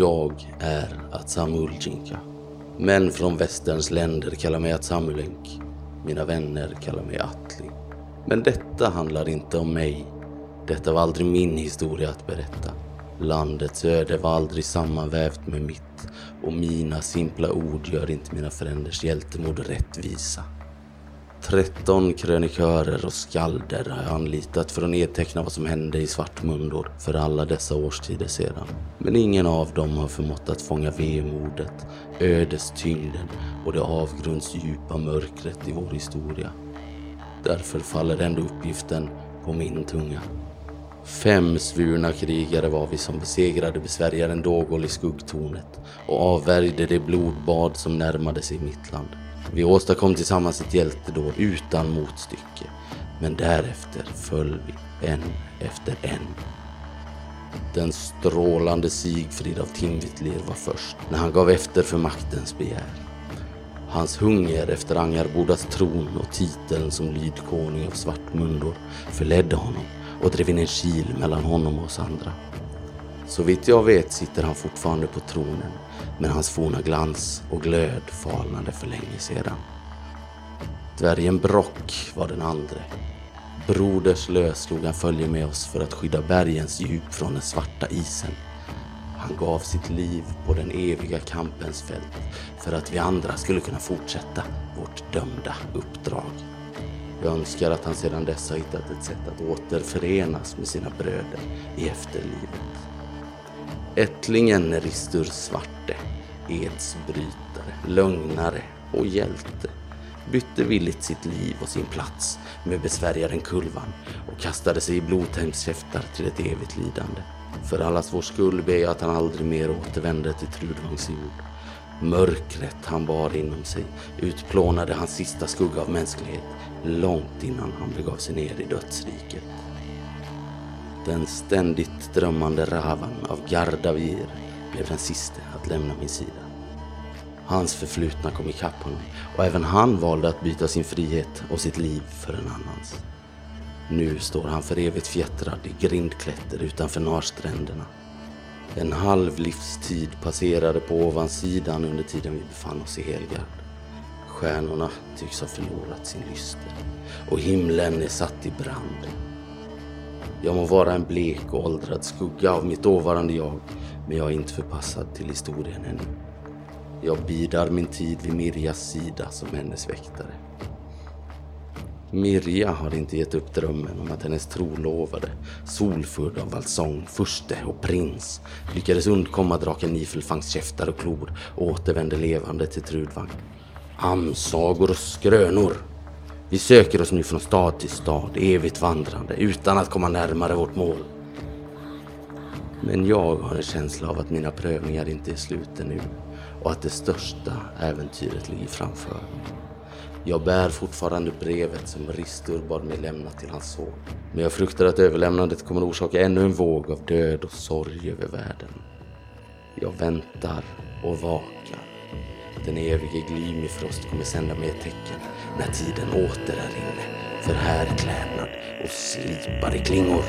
Jag är Atsamuljinka. Män från västerns länder kallar mig Atsamulink. Mina vänner kallar mig Atli. Men detta handlar inte om mig. Detta var aldrig min historia att berätta. Landets öde var aldrig sammanvävt med mitt och mina simpla ord gör inte mina föränders hjältemod rättvisa. 13 krönikörer och skalder har jag anlitat för att nedteckna vad som hände i Svartmundor för alla dessa årstider sedan. Men ingen av dem har förmått att fånga vemodet, ödestyngden och det avgrundsdjupa mörkret i vår historia. Därför faller ändå uppgiften på min tunga. Fem svurna krigare var vi som besegrade besvärjaren Dogol i skuggtornet och avvärjde det blodbad som närmade sig mitt land. Vi åstadkom tillsammans ett hjältedåd utan motstycke. Men därefter föll vi en efter en. Den strålande Sigfrid av Timvitler var först när han gav efter för maktens begär. Hans hunger efter Angarbodas tron och titeln som lydkonung av Svartmundor förledde honom och drev in en kil mellan honom och oss andra. Så vitt jag vet sitter han fortfarande på tronen, men hans forna glans och glöd falnade för länge sedan. Dvärgen Brock var den andre. Broderslös slog han följe med oss för att skydda bergens djup från den svarta isen. Han gav sitt liv på den eviga kampens fält för att vi andra skulle kunna fortsätta vårt dömda uppdrag. Jag önskar att han sedan dess har hittat ett sätt att återförenas med sina bröder i efterlivet. Ättlingen Ristur Svarte, edsbrytare, lögnare och hjälte bytte villigt sitt liv och sin plats med besvärjaren Kulvan och kastade sig i Blodheims käftar till ett evigt lidande. För allas vår skull ber jag att han aldrig mer återvänder till Trudvangs jord. Mörkret han bar inom sig utplånade hans sista skugga av mänsklighet långt innan han begav sig ner i dödsriket. Den ständigt drömmande Ravan av Gardavir blev den siste att lämna min sida. Hans förflutna kom ikapp honom och även han valde att byta sin frihet och sitt liv för en annans. Nu står han för evigt fjättrad i grindklätter utanför Narstränderna. En halv livstid passerade på ovansidan under tiden vi befann oss i Helgard. Stjärnorna tycks ha förlorat sin lyster och himlen är satt i brand. Jag må vara en blek och åldrad skugga av mitt dåvarande jag, men jag är inte förpassad till historien ännu. Jag bidar min tid vid Mirjas sida som hennes väktare. Mirja har inte gett upp drömmen om att hennes trolovade, solfull av valsång, furste och prins, lyckades undkomma draken Nifelfangs käftar och klor och återvände levande till Trudvang. Amsagor och skrönor. Vi söker oss nu från stad till stad, evigt vandrande, utan att komma närmare vårt mål. Men jag har en känsla av att mina prövningar inte är slut ännu och att det största äventyret ligger framför. Jag bär fortfarande brevet som Ristur bad mig lämna till hans son. Men jag fruktar att överlämnandet kommer orsaka ännu en våg av död och sorg över världen. Jag väntar och vakar. Den evige Glymifrost kommer sända mig ett tecken när tiden åter är inne för härklädnad och slipade klingor.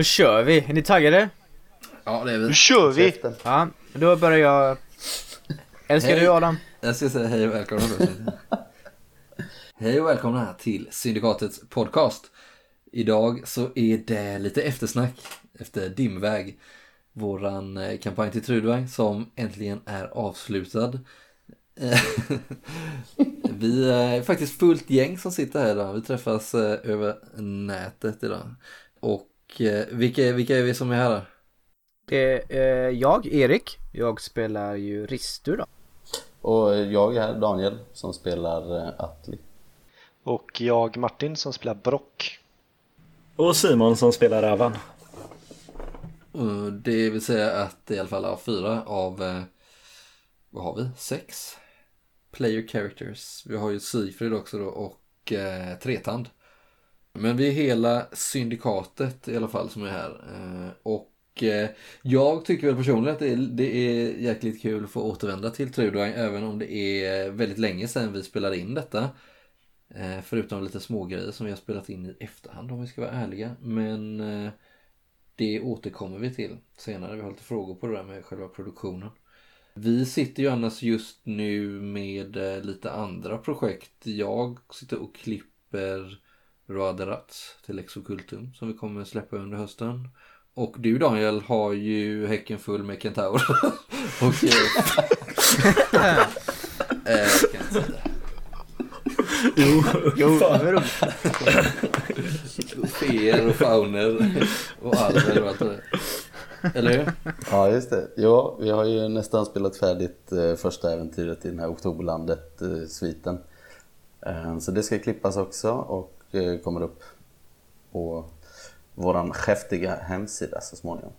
Då kör vi. Är ni taggade? Ja, det är Nu vi. kör vi! Ja, då börjar jag. Älskar Hej. du Adam? Jag ska säga hej och välkomna. hej och välkomna till Syndikatets podcast. Idag så är det lite eftersnack efter Dimväg. Våran eh, kampanj till Trudvang som äntligen är avslutad. Vi är faktiskt fullt gäng som sitter här idag. Vi träffas eh, över nätet idag. Och vilka, vilka är vi som är här då? Eh, eh, jag, Erik, jag spelar ju Ristu då. Och jag är Daniel som spelar eh, Atli. Och jag Martin som spelar Brock. Och Simon som spelar Ravan. Det vill säga att det i alla fall är fyra av, eh, vad har vi, sex player characters. Vi har ju Sigfrid också då och eh, Tretand. Men vi är hela syndikatet i alla fall som är här. Eh, och eh, jag tycker väl personligen att det är, det är jäkligt kul att få återvända till Trudvang även om det är väldigt länge sedan vi spelade in detta. Eh, förutom lite smågrejer som vi har spelat in i efterhand om vi ska vara ärliga. Men det återkommer vi till senare. Vi har lite frågor på det där med själva produktionen. Vi sitter ju annars just nu med lite andra projekt. Jag sitter och klipper Raderats till Exocultum som vi kommer släppa under hösten. Och du Daniel har ju häcken full med kentaurer. och... eh, eh. Jo, Jo, fan. var roligt. Feer och fauner och alver och allt det där. Eller hur? Ja, just det. Ja, vi har ju nästan spelat färdigt eh, första äventyret i den här Oktoberlandet-sviten. Eh, så det ska klippas också och kommer upp på våran häftiga hemsida så småningom.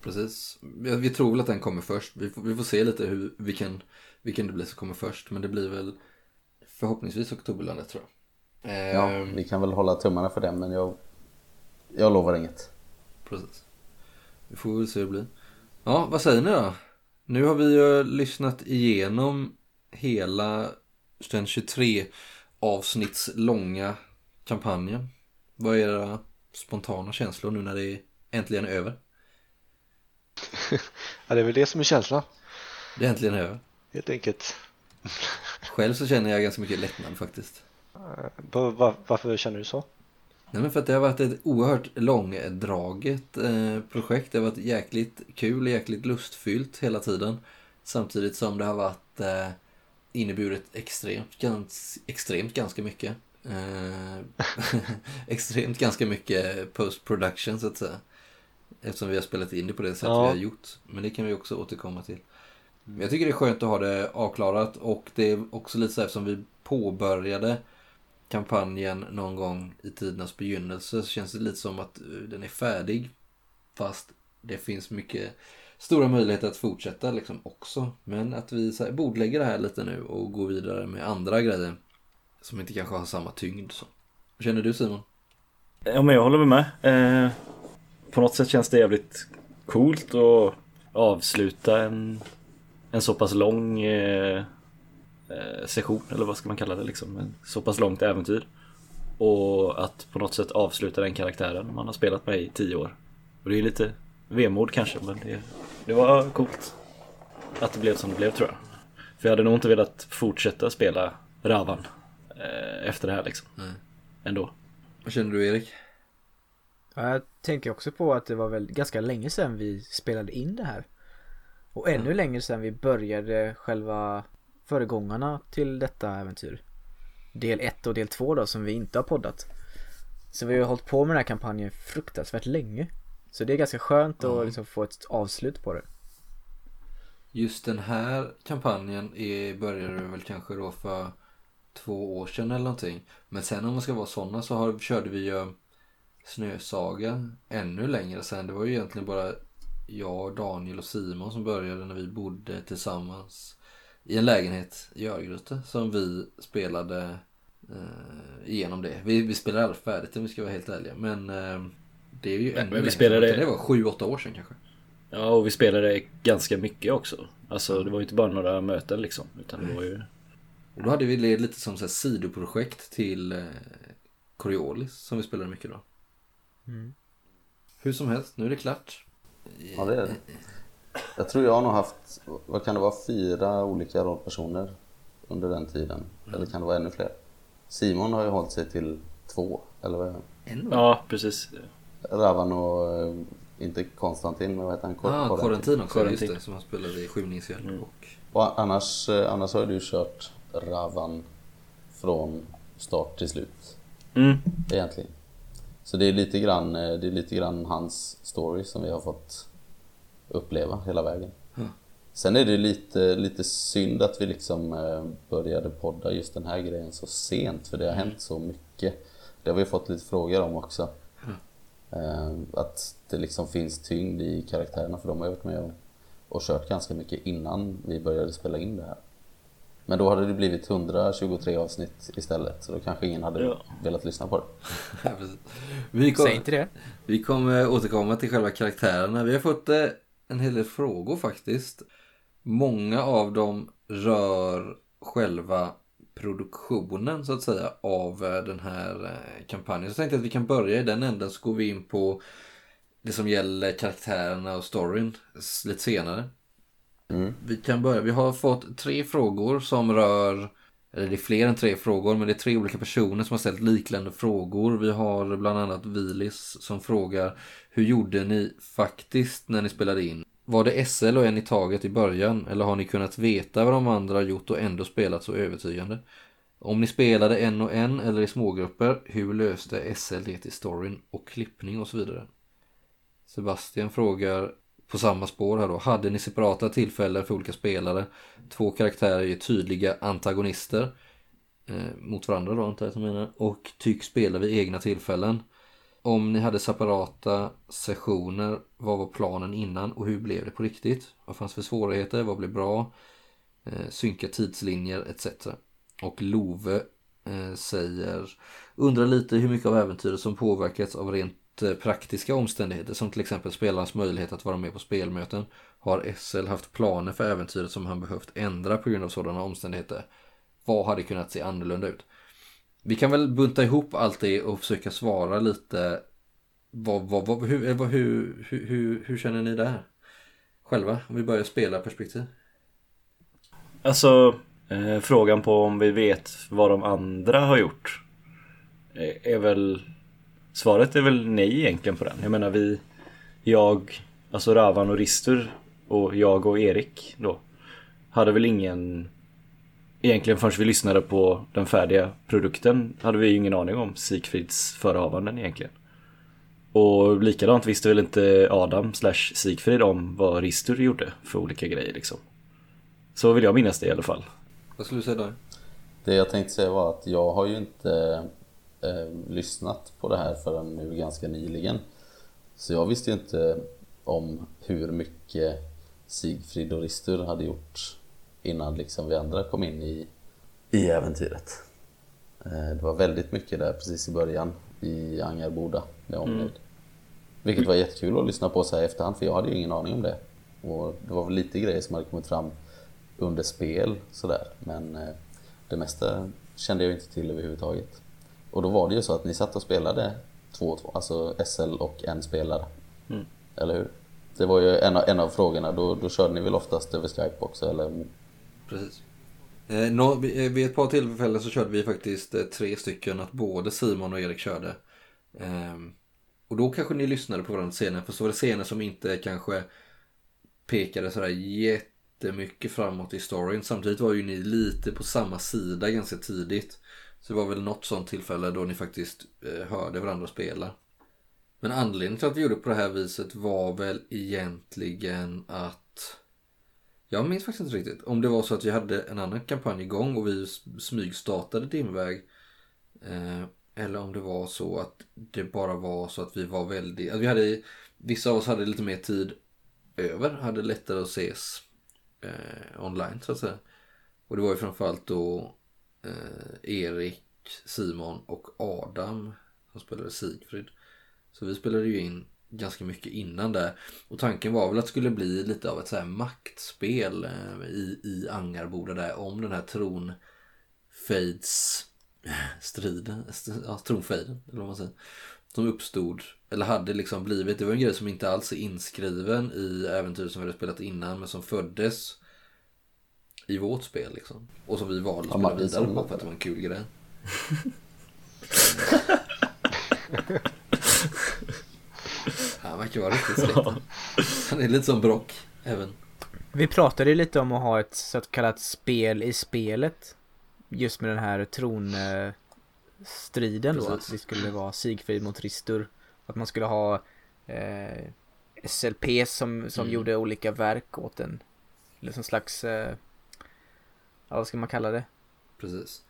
Precis. Vi tror väl att den kommer först. Vi får, vi får se lite hur, vilken, vilken det blir som kommer först. Men det blir väl förhoppningsvis Oktoberlandet tror jag. Ja, Ehm, vi kan väl hålla tummarna för den men jag, jag lovar inget. Precis. Vi får väl se hur det blir. Ja, vad säger ni då? Nu har vi ju lyssnat igenom hela den 23 avsnitts långa kampanjen. Vad är era spontana känslor nu när det äntligen är över? Ja, det är väl det som är känslan, Det är äntligen över. helt enkelt. Själv så känner jag ganska mycket lättnad faktiskt. Va- va- Varför känner du så? Nej men för att det har varit ett oerhört långdraget eh, projekt. Det har varit jäkligt kul jäkligt lustfyllt hela tiden. Samtidigt som det har varit eh, inneburit extremt, gans, extremt ganska mycket. Eh, extremt ganska mycket post production så att säga. Eftersom vi har spelat in det på det sätt Ja. vi har gjort. Men det kan vi också återkomma till. Men jag tycker det är skönt att ha det avklarat och det är också lite så här eftersom vi påbörjade kampanjen någon gång i tidernas begynnelse så känns det lite som att eh, den är färdig. Fast det finns mycket stora möjligheter att fortsätta liksom också. Men att vi så här, bordlägger det här lite nu och går vidare med andra grejer som inte kanske har samma tyngd. Så. Vad känner du Simon? Ja men jag håller med. Eh, på något sätt känns det jävligt coolt att avsluta en, en så pass lång eh, eh, session eller vad ska man kalla det liksom. En så pass långt äventyr. Och att på något sätt avsluta den karaktären man har spelat med i tio år. Och det är lite vemod kanske men det, det var coolt. Att det blev som det blev tror jag. För jag hade nog inte velat fortsätta spela Ravan efter det här liksom. Nej. Ändå. Vad känner du Erik? Ja, jag tänker också på att det var väl ganska länge sedan vi spelade in det här. Och ännu längre sedan vi började själva föregångarna till detta äventyr. Del 1 och del 2 då som vi inte har poddat. Så vi har hållit på med den här kampanjen fruktansvärt länge. Så det är ganska skönt Ja. att liksom få ett avslut på det. Just den här kampanjen är, började väl kanske då för två år sedan eller någonting. Men sen om man ska vara sådana så har, körde vi ju Snösaga ännu längre sen. Det var ju egentligen bara jag, Daniel och Simon som började när vi bodde tillsammans i en lägenhet i Örgryte som vi spelade eh, igenom det. Vi, vi spelade aldrig färdigt om vi ska vara helt ärliga. Men eh, det är ju ännu vi spelade-. Det var sju, åtta år sedan kanske. Ja, och vi spelade ganska mycket också. Alltså det var ju inte bara några möten liksom. Utan det var ju... Och då hade vi det lite som så här sidoprojekt till eh, Coriolis som vi spelade mycket då. Mm. Hur som helst, nu är det klart. Ja, det är det. Jag tror jag har nog haft, vad kan det vara, fyra olika rollpersoner under den tiden. Eller kan det vara ännu fler? Simon har ju hållit sig till två, eller vad är det? En Ja, precis. Ravan och, eh, inte Konstantin, men vad heter han? Kor- Ah, Korentin. Corentin också, just det. Som han spelade i Skymningshjälp. Mm. Och... Och annars, eh, annars har du kört Ravan från start till slut, Mm. egentligen. Så det är lite grann, eh, det är lite grann hans story som vi har fått uppleva hela vägen. Ja. Sen är det lite, lite synd att vi liksom eh, började podda just den här grejen så sent för det har hänt så mycket. Det har vi fått lite frågor om också. Eh, Att det liksom finns tyngd i karaktärerna för de har jag varit med och, och kört ganska mycket innan vi började spela in det här. Men då hade det blivit 123 avsnitt istället så då kanske ingen hade Ja. velat lyssna på det. Ja, vi, kom, Säg inte det. vi kommer återkomma till själva karaktärerna. Vi har fått eh, en hel del frågor faktiskt. Många av dem rör själva produktionen så att säga av eh, den här eh, kampanjen. Så jag tänkte att vi kan börja i den änden så går vi in på det som gäller karaktärerna och storyn lite senare. Mm. Vi kan börja. Vi har fått tre frågor som rör eller det är fler än tre frågor, men det är tre olika personer som har ställt liknande frågor. Vi har bland annat Vilis som frågar Hur gjorde ni faktiskt när ni spelade in? Var det SL och en i taget i början? Eller har ni kunnat veta vad de andra har gjort och ändå spelat så övertygande? Om ni spelade en och en eller i smågrupper, hur löste SL det i storyn och klippning och så vidare? Sebastian frågar på samma spår här då. Hade ni separata tillfällen för olika spelare? Två karaktärer är tydliga antagonister eh, mot varandra då antar jag att menar. Och tycks spela vid egna tillfällen. Om ni hade separata sessioner, vad var planen innan och hur blev det på riktigt? Vad fanns för svårigheter? Vad blev bra? Eh, synka tidslinjer etc. Och Love eh, säger Undrar lite hur mycket av äventyret som påverkats av rent Eh, praktiska omständigheter som till exempel spelarens möjlighet att vara med på spelmöten. Har SL haft planer för äventyret som han behövt ändra på grund av sådana omständigheter? Vad hade kunnat se annorlunda ut? Vi kan väl bunta ihop allt det och försöka svara lite vad, vad, vad, hur, eh, vad, hur, hur, hur, hur känner ni där? Själva, om vi börjar spela perspektiv. Alltså eh, frågan på om vi vet vad de andra har gjort eh, är väl Svaret är väl nej egentligen på den. Jag menar vi Jag, alltså Ravan och Ristur och jag och Erik då hade väl ingen Egentligen förrän vi lyssnade på den färdiga produkten hade vi ju ingen aning om Sigfrids förehavanden egentligen. Och likadant visste väl inte Adam slash Sigfrid om vad Ristur gjorde för olika grejer liksom. Så vill jag minnas det i alla fall. Vad skulle du säga då? Det jag tänkte säga var att jag har ju inte eh, lyssnat på det här förrän nu ganska nyligen. Så jag visste ju inte om hur mycket Sigfrid och Ristur hade gjort innan liksom vi andra kom in i, i äventyret. Eh, det var väldigt mycket där precis i början i Angarboda med Omneid. Vilket var jättekul att lyssna på så här i efterhand för jag hade ju ingen aning om det. Och det var väl lite grejer som hade kommit fram under spel sådär. Men eh, det mesta kände jag inte till överhuvudtaget. Och då var det ju så att ni satt och spelade två och två, alltså SL och en spelare. Mm. Eller hur? Det var ju en av, en av frågorna, då, då körde ni väl oftast över Skype också eller? Precis. Eh, nå, vid vid ett par tillfällen så körde vi faktiskt eh, tre stycken att både Simon och Erik körde. Ehm, och då kanske ni lyssnade på varandra scener, för så var det scener som inte kanske pekade sådär jättemycket framåt i storyn. Samtidigt var ju ni lite på samma sida ganska tidigt. Så det var väl något sånt tillfälle då ni faktiskt eh, hörde varandra spela. Men anledningen till att vi gjorde på det här viset var väl egentligen att jag minns faktiskt inte riktigt. Om det var så att vi hade en annan kampanj igång och vi smygstartade Dimväg. Eh, eller om det var så att det bara var så att vi var väldigt... Att vi hade, vissa av oss hade lite mer tid över. Hade lättare att ses eh, online så att säga. Och det var ju framförallt då eh, Erik, Simon och Adam som spelade Sigfrid. Så vi spelade ju in ganska mycket innan där. Och tanken var väl att det skulle bli lite av ett så här maktspel eh, i, i Angarboda där om den här tronfejds eh, striden, st- ja, tronfejden eller vad man säger. Som uppstod, eller hade liksom blivit, det var en grej som inte alls är inskriven i äventyret som vi hade spelat innan men som föddes i vårt spel liksom. Och som vi valde att Ja, spela vidare på för att det var en kul grej. Han verkar vara riktigt släkten. Han är lite som Brock även. Vi pratade ju lite om att ha ett så kallat spel i spelet. Just med den här tronstriden då. Att det skulle vara Sigfrid mot Ristur. Att man skulle ha eh, SLP som, som Mm. gjorde olika verk åt en. Eller som slags, eh, ja vad ska man kalla det? Precis.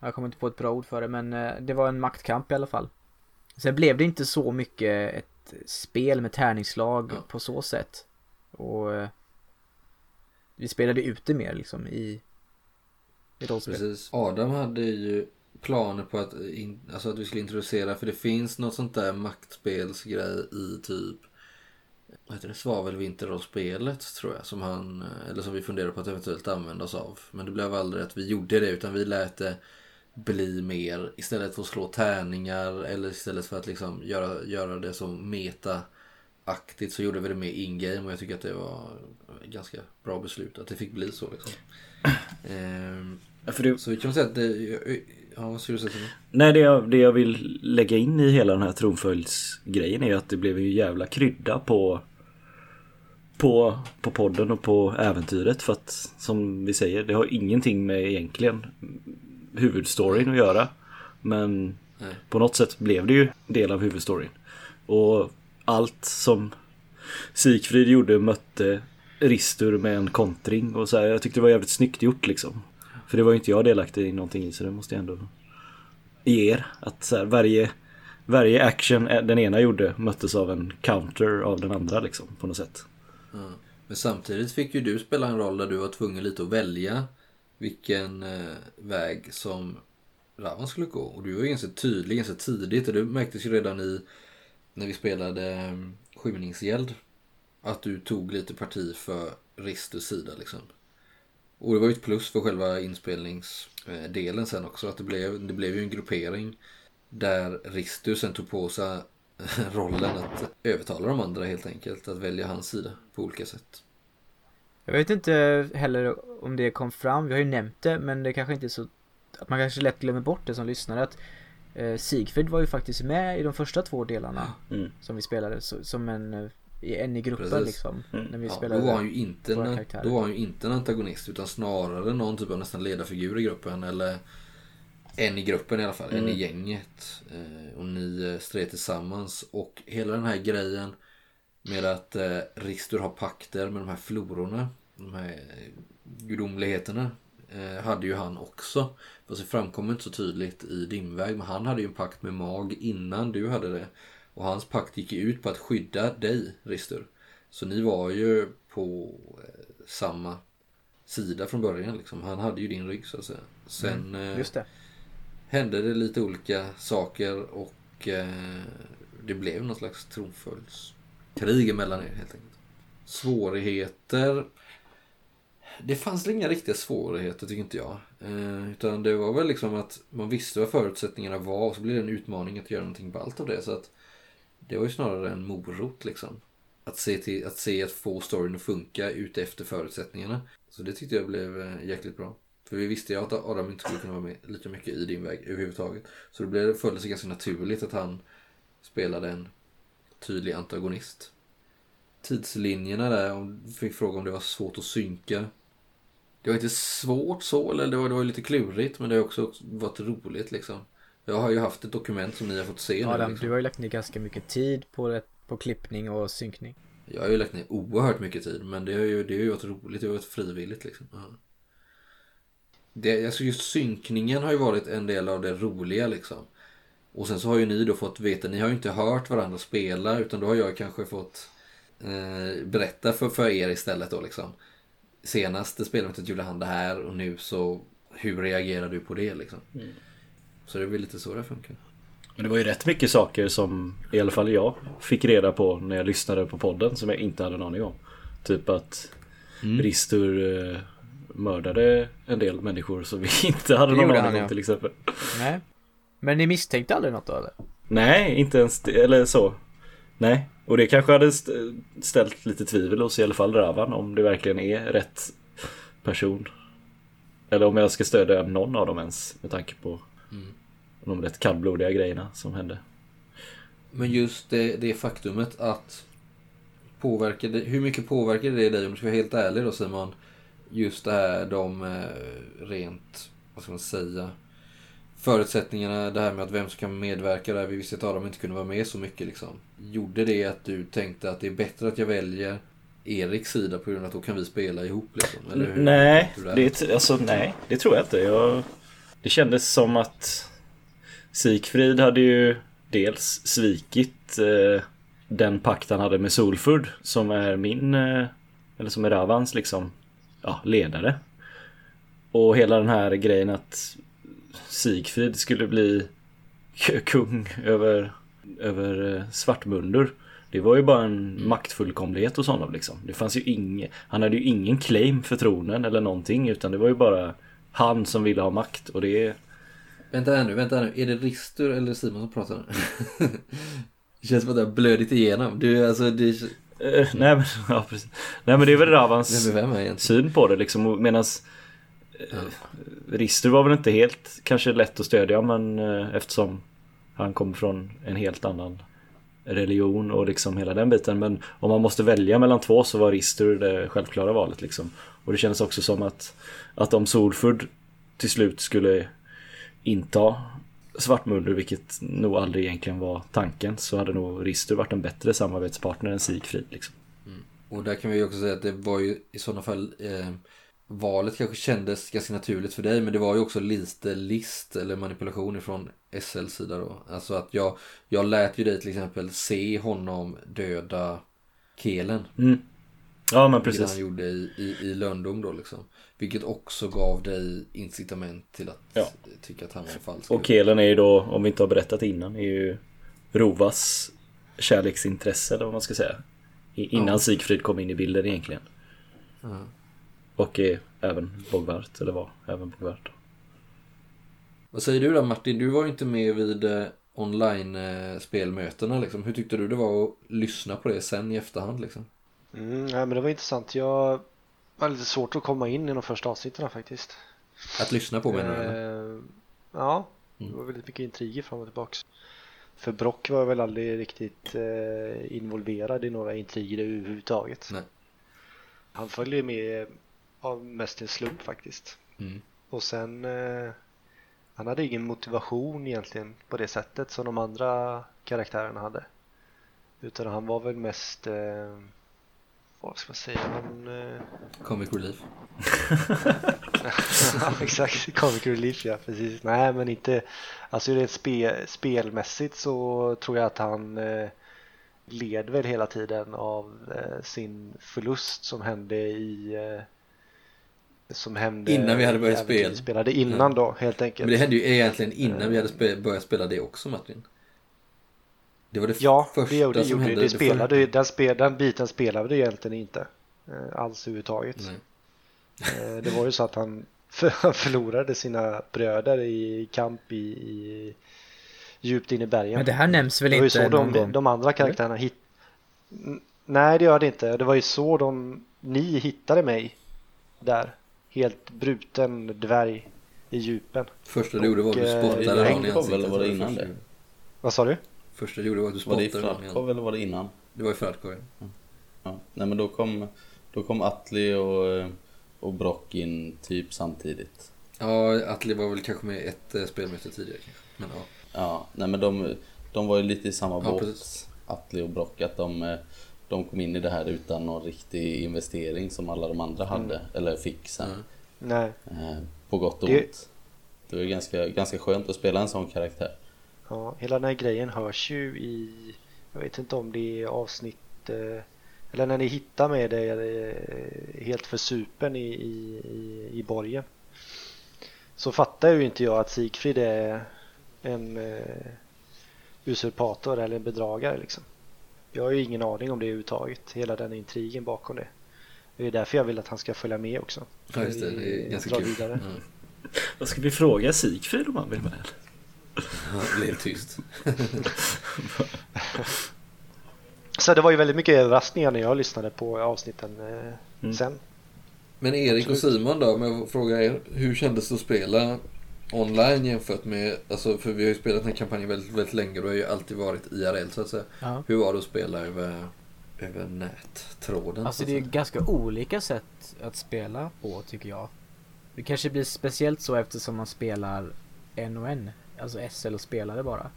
Jag kommer inte på ett bra ord för det men eh, det var en maktkamp i alla fall. Sen blev det inte så mycket ett spel med tärningslag Ja. på så sätt. Och eh, vi spelade ut det mer liksom i, i rollspel. Precis. Adam hade ju planer på att, in, alltså att vi skulle introducera, för det finns något sånt där maktspelsgrej i typ vad heter det, svavelvinterrollspelet tror jag som han, eller som vi funderar på att eventuellt använda oss av. Men det blev aldrig att vi gjorde det utan vi lät det bli mer istället för att slå tärningar eller istället för att liksom göra, göra det som meta-aktigt så gjorde vi det mer in-game och jag tycker att det var ganska bra beslut att det fick bli så liksom. Ehm, Ja, det, så vi kan säga att det, ja vad skulle du säga nej, det jag, det jag vill lägga in i hela den här tronföljdsgrejen är att det blev ju jävla krydda på på, på podden och på äventyret för att som vi säger det har ingenting med egentligen huvudstoryn att göra. Men Nej. på något sätt blev det ju del av huvudstoryn. Och allt som Sigfrid gjorde mötte Ristur med en kontring och så här, jag tyckte det var jävligt snyggt gjort liksom. För det var ju inte jag delaktig i någonting i så det måste jag ändå ge er. Att så här, varje, varje action eh, den ena gjorde möttes av en counter av den andra liksom på något sätt. Ja. Men samtidigt fick ju du spela en roll där du var tvungen lite att välja vilken eh, väg som Ravan skulle gå. Och du var ju ganska tydlig ganska tidigt och det märktes ju redan i när vi spelade eh, skymningsgäld att du tog lite parti för Ristus sida liksom. Och det var ju ett plus för själva inspelningsdelen sen också att det blev, det blev ju en gruppering där Ristus sen tog på sig rollen att övertala de andra helt enkelt att välja hans sida på olika sätt. Jag vet inte heller om det kom fram, vi har ju nämnt det men det kanske inte är så att man kanske lätt glömmer bort det som lyssnare att eh, Sigfrid var ju faktiskt med i de första två delarna Mm. som vi spelade som en, eh, i- en i gruppen Precis. liksom. Mm. När vi Ja, spelade då var han ju inte en, då var han ju inte en antagonist utan snarare någon typ av nästan ledarfigur i gruppen eller en i gruppen i alla fall, en i gänget. Eh, och ni eh, stred tillsammans och hela den här grejen med att eh, Ristur har pakter med de här flororna, de här gudomligheterna eh, hade ju han också. Fast det framkommer inte så tydligt i Dimväg men han hade ju en pakt med Mag innan du hade det. Och hans pakt gick ut på att skydda dig, Ristur. Så ni var ju på eh, samma sida från början liksom. Han hade ju din rygg så att säga. Sen eh, Just det. hände det lite olika saker och eh, det blev någon slags tronföljdskrig emellan er helt enkelt. Svårigheter. Det fanns inga riktiga svårigheter tycker inte jag. Eh, utan det var väl liksom att man visste vad förutsättningarna var och så blev det en utmaning att göra någonting ballt av det. Så att det var ju snarare en morot liksom. Att se, till, att se att få storyn att funka utefter förutsättningarna. Så det tyckte jag blev eh, jäkligt bra. För vi visste ju att Adam inte skulle kunna vara med lika mycket i din väg överhuvudtaget. Så det blev, följde sig ganska naturligt att han spelade en tydlig antagonist. Tidslinjerna där, om du fick fråga om det var svårt att synka. Det var inte svårt så, eller det var, det var lite klurigt, men det har också varit roligt liksom. Jag har ju haft ett dokument som ni har fått se nu. Adam, Liksom. du har ju lagt ner ganska mycket tid på, på klippning och synkning. Jag har ju lagt ner oerhört mycket tid men det har ju, det har ju varit roligt, det har varit frivilligt liksom. Ja. Det, alltså just synkningen har ju varit en del av det roliga liksom. Och sen så har ju ni då fått veta, ni har ju inte hört varandra spela utan då har jag kanske fått eh, berätta för, för er istället då liksom. Senaste spelet gjorde han det här och nu så hur reagerar du på det liksom? Så det är väl lite så det funkar. Men det var ju rätt mycket saker som i alla fall jag fick reda på när jag lyssnade på podden som jag inte hade en aning om. Typ att Ristur eh, mördade en del människor som vi inte hade någon aning om ja. till exempel. Nej. Men ni misstänkte aldrig något då eller? Nej, inte ens det, eller så. Nej, och det kanske hade st- ställt lite tvivel hos i alla fall Ravan om det verkligen är rätt person. Eller om jag ska stödja någon av dem ens med tanke på de rätt kallblodiga grejerna som hände. Men just det, det faktumet att påverkade, hur mycket påverkade det dig om du ska vara helt ärlig då Simon? Just det här de eh, rent, vad ska man säga, förutsättningarna, det här med att vem som kan medverka där, vi visste att Adam inte kunde vara med så mycket liksom. Gjorde det att du tänkte att det är bättre att jag väljer Eriks sida på grund av att då kan vi spela ihop liksom? Eller hur Nej, det, alltså, nej, det tror jag inte. Jag, det kändes som att Sigfrid hade ju dels svikit eh, den pakt han hade med Solfurd som är min, eh, eller som är Ravans liksom, ja, ledare. Och hela den här grejen att Sigfrid skulle bli kung över, över eh, Svartmundur. Det var ju bara en maktfullkomlighet hos honom liksom. Det fanns ju ingen, han hade ju ingen claim för tronen eller någonting utan det var ju bara han som ville ha makt och det Vänta här nu, vänta här nu. Är det Ristur eller Simon som pratar nu? det känns som att det har blödit igenom. Du, alltså, det... Eh, nej, men, ja, precis. nej men det är väl Ravans syn på det liksom medans eh, Rister var väl inte helt kanske lätt att stödja men eh, eftersom han kommer från en helt annan religion och liksom hela den biten men om man måste välja mellan två så var Rister det självklara valet liksom. Och det kändes också som att att om Solfurd till slut skulle inta Svartmundur, vilket nog aldrig egentligen var tanken, så hade nog Rister varit en bättre samarbetspartner än Sigfrid. Liksom. Och där kan vi ju också säga att det var ju i sådana fall eh, Valet kanske kändes ganska naturligt för dig men det var ju också lite list eller manipulation ifrån SLs sida då. Alltså att jag, jag lät ju dig till exempel se honom döda Kelen. Mm. Ja men Vilket precis. han gjorde i, i, i Löndom då liksom. Vilket också gav dig incitament till att Ja. tycka att han var falsk. Och Kelen är ju då, om vi inte har berättat innan, är ju Rovas kärleksintresse eller vad man ska säga. Innan Ja. Sigfrid kom in i bilden egentligen. Ja. Och är även Bogvart, eller var även Bogvart. Vad säger du då Martin? Du var ju inte med vid eh, online-spelmötena liksom. Hur tyckte du det var att lyssna på det sen i efterhand liksom? Mm, nej, men det var intressant. Jag var lite svårt att komma in i de första avsnitten faktiskt. Att lyssna på menar du? Eh, ja, det Mm. var väldigt mycket intriger fram och tillbaks. För Brock var väl aldrig riktigt eh, involverad i några intriger överhuvudtaget. Nej. Han följde med av mest en slump faktiskt. Mm. Och sen eh, han hade ingen motivation egentligen på det sättet som de andra karaktärerna hade. Utan han var väl mest eh, vad ska man säga? Han, eh, Comic Relief. ja, exakt, comic relief ja, precis. Nej men inte, alltså rent spe, spelmässigt så tror jag att han eh, led väl hela tiden av eh, sin förlust som hände i eh, som hände Innan vi hade börjat spela. vi spelade innan då helt enkelt. Men det hände ju egentligen innan vi hade spe- börjat spela det också Martin. Det var det Ja, första det gjorde, som gjorde hände. det. för- spelade, den, spel, den biten spelade det egentligen inte eh, alls överhuvudtaget. Nej. Eh, Det var ju så att han, för, han förlorade sina bröder i kamp i, i djupt in i bergen. Men det här nämns väl det var ju inte så någon de, gång? de andra karaktärerna hit... Nej det gör det inte. Det var ju så de, ni hittade mig där. Helt bruten dvärg i djupen. Första du gjorde var att du eh, spottade det någon i ansiktet. eller var det innan det? du. Vad sa du? Första du gjorde var att du Var det i spottade ansiktet. eller var det innan? Det var i Fradkov ja. Ja. Nej men då kom, då kom Atli och, och Brock in typ samtidigt. Ja, Atli var väl kanske med ett eh, spelmöte tidigare kanske. Men ja. Ja, nej men de, de var ju lite i samma Ja, båt, precis. Atli och Brock, att de, eh, de kom in i det här utan någon riktig investering som alla de andra hade, eller fick sen. Mm. Nej. Eh, på gott och Det- ont. Det var ju ganska, ganska skönt att spela en sån karaktär. Ja, hela den här grejen hörs ju i, jag vet inte om det är avsnitt, eh, eller när ni hittar med det eh, helt för supen i, i, i, i borgen. Så fattar ju inte jag att Sigfrid är en eh, usurpator eller en bedragare liksom. Jag har ju ingen aning om det överhuvudtaget, hela den intrigen bakom det. Det är därför jag vill att han ska följa med också. Ja just det, det är ganska kul. vidare. Mm. Vad ska vi fråga Sigfrid om han vill med? Det blev tyst. Så det var ju väldigt mycket överraskningar när jag lyssnade på avsnitten eh, Mm. sen. Men Erik och. Simon då, om jag får fråga er. Hur kändes det att spela online jämfört med, alltså för vi har ju spelat den här kampanjen väldigt, väldigt länge och det har ju alltid varit IRL så att säga. Ja. Hur var det att spela över, över nättråden? Alltså det är ganska olika sätt att spela på tycker jag. Det kanske blir speciellt så eftersom man spelar en och en. Alltså SL och spelade bara.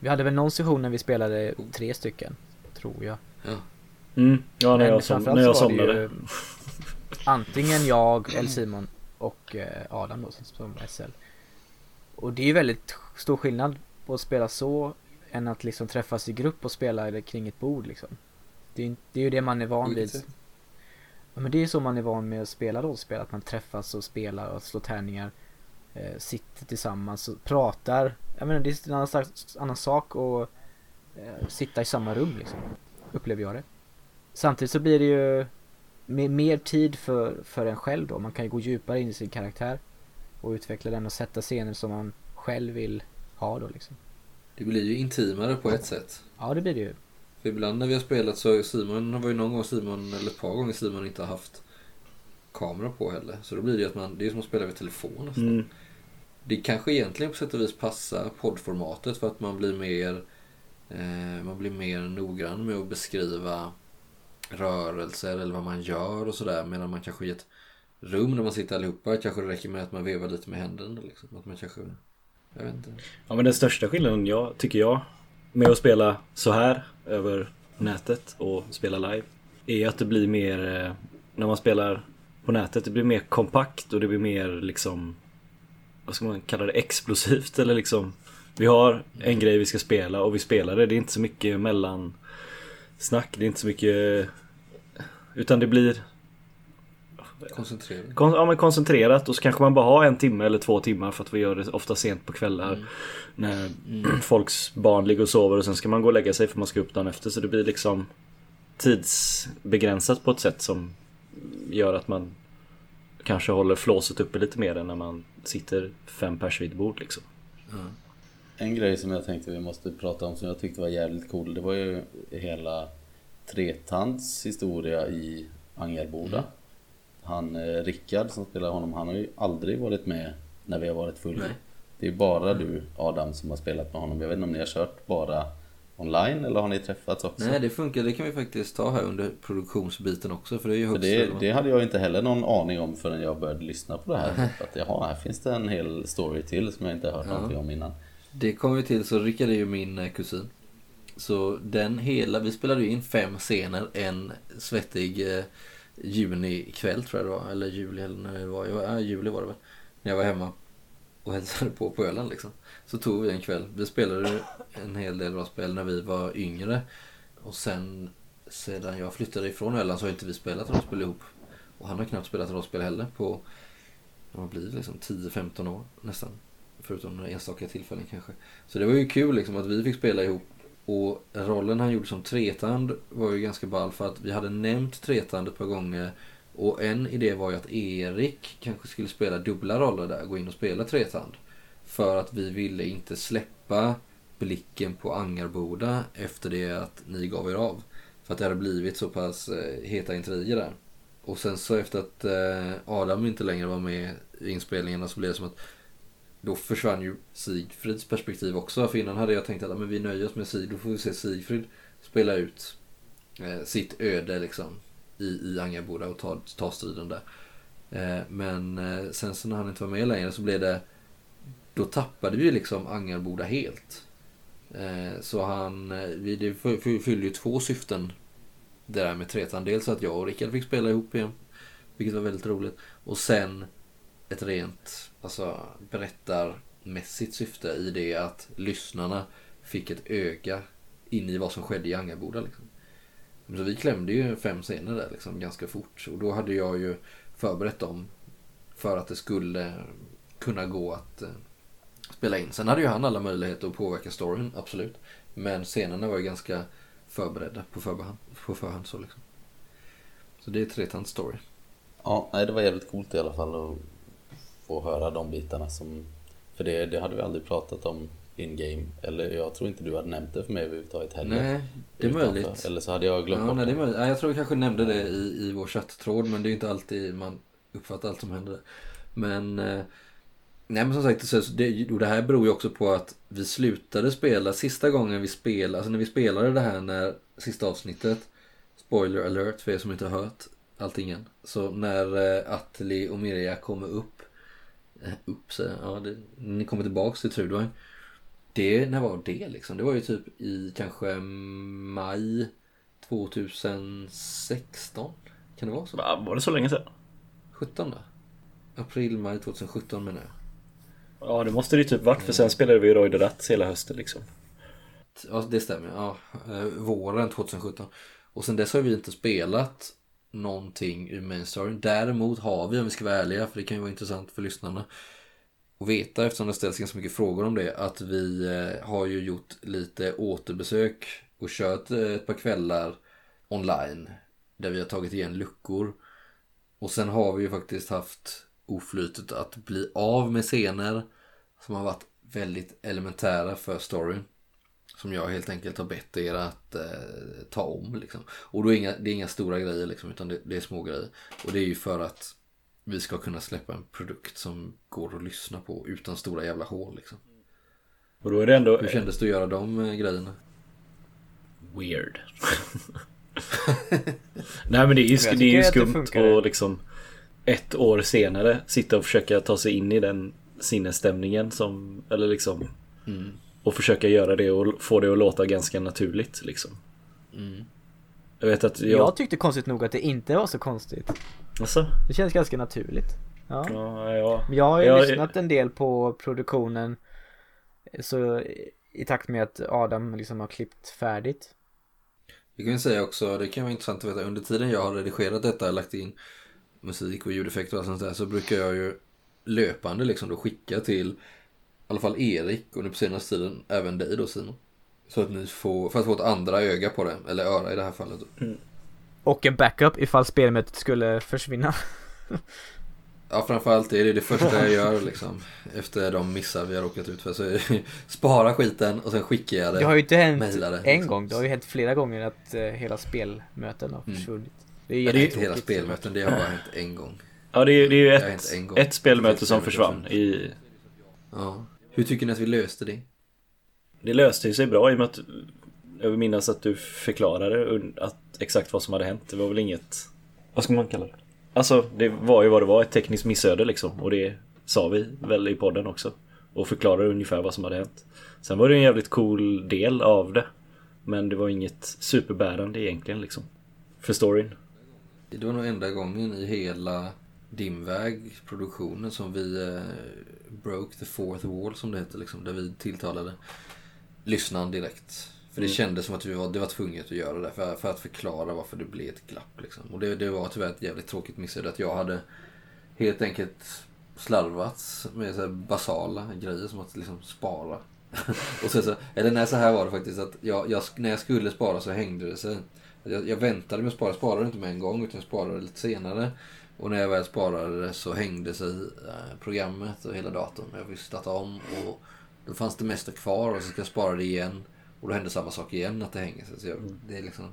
Vi hade väl någon session när vi spelade tre stycken. Tror jag. Ja. Mm, ja, när Men jag, som, när jag så var det somnade. ju Antingen jag, eller Simon och eh, Adam då som, som SL. Och det är ju väldigt stor skillnad på att spela så än att liksom träffas i grupp och spela kring ett bord liksom. Det är, ju- det är ju det man är van vid. Ja, men det är så man är van med att spela rollspel, att man träffas och spelar och slår tärningar. Eh, sitter tillsammans och pratar. Jag menar det är en annan, annan sak att eh, sitta i samma rum liksom. Upplever jag det. Samtidigt så blir det ju med mer tid för, för en själv då. Man kan ju gå djupare in i sin karaktär. Och utveckla den och sätta scener som man själv vill ha då liksom. Det blir ju intimare på ett sätt. Ja det blir det ju. För ibland när vi har spelat så har Simon, det var ju någon gång Simon, eller ett par gånger Simon inte har haft kamera på heller. Så då blir det ju att man, det är som att spela över telefon nästan. Mm. Det kanske egentligen på sätt och vis passar poddformatet för att man blir mer eh, man blir mer noggrann med att beskriva rörelser eller vad man gör och sådär. Medan man kanske i ett rum där man sitter allihopa kanske det räcker med att man vevar lite med händerna. Liksom. Att man kanske, jag vet inte. Ja men den största skillnaden jag, tycker jag med att spela så här över nätet och spela live är att det blir mer eh, när man spelar på nätet det blir mer kompakt och det blir mer liksom vad ska man kalla det explosivt eller liksom vi har en grej vi ska spela och vi spelar det. Det är inte så mycket mellan snack. Det är inte så mycket utan det blir Koncentrera. Kon- ja, men koncentrerat och så kanske man bara har en timme eller två timmar för att vi gör det ofta sent på kvällar. När folks barn ligger och sover och sen ska man gå och lägga sig för man ska upp dagen efter. Så det blir liksom tidsbegränsat på ett sätt som gör att man kanske håller flåset uppe lite mer än när man sitter fem pers vid ett bord liksom. En grej som jag tänkte vi måste prata om som jag tyckte var jävligt cool Det var ju hela Tretands historia i Angerboda. Han eh, Rickard som spelar honom Han har ju aldrig varit med när vi har varit fulla. Det är bara du Adam som har spelat med honom. Jag vet inte om ni har kört bara online eller har ni träffats också? Nej det funkar, det kan vi faktiskt ta här under produktionsbiten också för det är ju högst det, det hade jag inte heller någon aning om förrän jag började lyssna på det här. Att jaha, här finns det en hel story till som jag inte har hört någonting om innan. Det kom ju till så Rickard är ju min eh, kusin. Så den hela, vi spelade ju in fem scener en svettig eh, junikväll tror jag det var. Eller juli eller när det var. Ja, juli var det väl. När jag var hemma och hälsade på på Öland liksom. Så tog vi en kväll. Vi spelade en hel del rollspel när vi var yngre. Och sen sedan jag flyttade ifrån Öland så har inte vi spelat rollspel ihop. Och han har knappt spelat rollspel heller på, vad blir det liksom, 10-15 år nästan. Förutom några enstaka tillfällen kanske. Så det var ju kul liksom att vi fick spela ihop. Och rollen han gjorde som tretand var ju ganska ball för att vi hade nämnt tretand ett par gånger. Och en idé var ju att Erik kanske skulle spela dubbla roller där, gå in och spela tretand. För att vi ville inte släppa blicken på Angarboda efter det att ni gav er av. För att det hade blivit så pass eh, heta intriger där. Och sen så efter att eh, Adam inte längre var med i inspelningarna så blev det som att då försvann ju Sigfrids perspektiv också. För innan hade jag tänkt att men vi nöjer oss med Sigfrid, då får vi se Sigfrid spela ut eh, sitt öde liksom i, i Angarboda och ta, ta striden där. Men sen så när han inte var med längre så blev det då tappade vi liksom Angarboda helt. Eh, så han, eh, vi, det fyllde ju två syften det där med tretan. Dels att jag och Rickard fick spela ihop igen. Vilket var väldigt roligt. Och sen ett rent alltså, berättarmässigt syfte i det att lyssnarna fick ett öga in i vad som skedde i Angarboda. Liksom. Så vi klämde ju fem scener där liksom, ganska fort. Och då hade jag ju förberett dem för att det skulle kunna gå att eh, spela in. Sen hade ju han alla möjligheter att påverka storyn, absolut. Men scenerna var ju ganska förberedda på förhand. På förhand så, liksom. så det är Tretands story. Ja, nej, det var jävligt coolt i alla fall att få höra de bitarna som... För det, det hade vi aldrig pratat om in-game. Eller jag tror inte du hade nämnt det för mig överhuvudtaget heller. Nej, det är Utanför. möjligt. Eller så hade jag glömt Ja, bort nej, det är möjligt. Ja, jag tror vi kanske nämnde det i, i vår chatttråd men det är ju inte alltid man uppfattar allt som händer. Men, eh, nej men som sagt, så, så det, och det här beror ju också på att vi slutade spela sista gången vi spelade, alltså när vi spelade det här när sista avsnittet, spoiler alert för er som inte har hört allting än. Så när eh, Atli och Mirja kommer upp eh, upp sig. Ja, det, ni kommer tillbaks till Trudvang. Det, när var det liksom? Det var ju typ i kanske maj 2016. Kan det vara så? Va, Var det så länge sedan? 17 då? April, maj 2017 menar jag. Ja det måste det ju typ varit för sen spelade vi Roy the hela hösten liksom. Ja, det stämmer. Ja, eh, våren 2017. Och sen dess har vi inte spelat någonting ur main storyn. Däremot har vi, om vi ska vara ärliga, för det kan ju vara intressant för lyssnarna att veta eftersom det ställs ganska mycket frågor om det, att vi eh, har ju gjort lite återbesök och kört eh, ett par kvällar online där vi har tagit igen luckor. Och sen har vi ju faktiskt haft oflytet att bli av med scener som har varit väldigt elementära för storyn. Som jag helt enkelt har bett er att eh, ta om. Liksom. Och då är inga, det är inga stora grejer liksom, utan det, det är små grejer. Och det är ju för att vi ska kunna släppa en produkt som går att lyssna på utan stora jävla hål. Liksom. Och då är det ändå Hur kändes det att göra de eh, grejerna? weird. Nej men det är ju, det är ju skumt att liksom ett år senare sitta och försöka ta sig in i den sinnesstämningen som, eller liksom Mm. och försöka göra det och få det att låta ganska naturligt liksom. Mm. Jag vet att jag... Jag tyckte konstigt nog att det inte var så konstigt. Alltså, Det känns ganska naturligt. Ja. ja, ja. Men Jag har ju Ja, lyssnat en del på produktionen så i takt med att Adam liksom har klippt färdigt. Vi kan ju säga också, det kan vara intressant att veta, under tiden jag har redigerat detta, lagt in musik och ljudeffekter och allt sånt där, så brukar jag ju löpande liksom då skicka till i alla fall Erik och nu på senaste tiden även dig då Simon. Så att ni får, för att få ett andra öga på det, eller öra i det här fallet. Och en backup ifall spelmötet skulle försvinna. Ja framförallt är det det första jag gör liksom. Efter de missar vi har råkat ut för. Så spara skiten och sen skickar jag det. Det har ju inte hänt det, en liksom. gång. Det har ju hänt flera gånger att eh, hela spelmöten har Mm. Det är Ja, det är inte hela spelmöten, det har bara hänt en gång. Ja det är, det är ju ett, hänt en gång. ett spelmöte som försvann i... Ja. Hur tycker ni att vi löste det? Det löste ju sig bra i och med att jag vill minnas att du förklarade att exakt vad som hade hänt. Det var väl inget... Vad ska man kalla det? Alltså det var ju vad det var, ett tekniskt missöde liksom. Och det sa vi väl i podden också. Och förklarade ungefär vad som hade hänt. Sen var det en jävligt cool del av det. Men det var inget superbärande egentligen liksom. För storyn. Det var nog enda gången i hela Dimväg-produktionen som vi eh, broke the fourth wall som det heter. Liksom, där vi tilltalade lyssnaren direkt. För det Mm. kändes som att vi var, det var tvunget att göra det för, för att förklara varför det blev ett glapp. Liksom. Och det, det var tyvärr ett jävligt tråkigt missöde att jag hade helt enkelt slarvats med så basala grejer som att liksom spara. och så, så, eller nej, så här var det faktiskt att jag, jag, när jag skulle spara så hängde det sig. Jag, jag väntade med att spara, sparade inte med en gång utan jag sparade lite senare. Och när jag väl sparade så hängde sig eh, programmet och hela datorn. Jag fick starta om och då fanns det mesta kvar och så ska jag spara det igen. Och då hände samma sak igen att det hänger sig. Så jag, det, är liksom,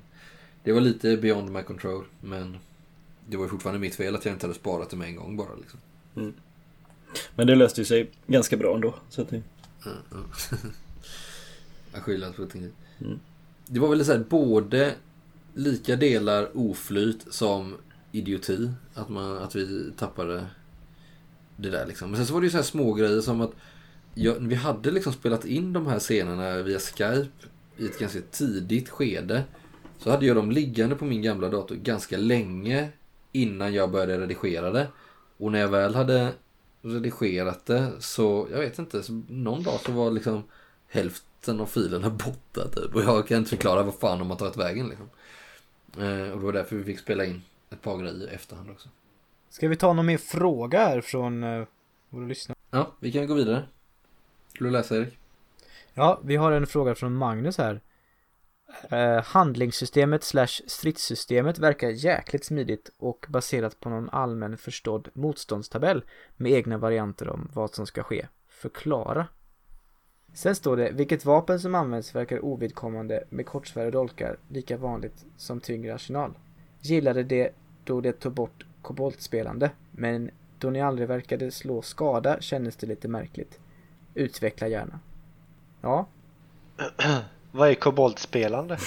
det var lite beyond my control men det var ju fortfarande mitt fel att jag inte hade sparat det med en gång bara. Liksom. Men det löste ju sig ganska bra ändå. Så att det... Mm, mm. jag skyller allt på ting. Mm. Det var väl så här, både lika delar oflyt som idioti. Att, man, att vi tappade det där liksom. Men sen så var det ju så här små grejer som att jag, vi hade liksom spelat in de här scenerna via Skype i ett ganska tidigt skede. Så hade jag dem liggande på min gamla dator ganska länge innan jag började redigera det. Och när jag väl hade redigerat det så, jag vet inte, så någon dag så var liksom hälften av filerna borta typ. Och jag kan inte förklara vad fan de har tagit vägen liksom. Eh, och det var därför vi fick spela in ett par grejer i efterhand också. Ska vi ta någon mer fråga här från uh, våra lyssnare? Ja, vi kan gå vidare. Skulle du läsa Erik? Ja, vi har en fråga från Magnus här. Eh, handlingssystemet slash stridssystemet verkar jäkligt smidigt och baserat på någon allmän förstådd motståndstabell med egna varianter om vad som ska ske. Förklara. Sen står det, vilket vapen som används verkar ovidkommande med kortsvärd och dolkar lika vanligt som tyngre arsenal. Gillade det då det tog bort koboltspelande, men då ni aldrig verkade slå skada kändes det lite märkligt. Utveckla gärna. Ja, Vad är koboltspelande?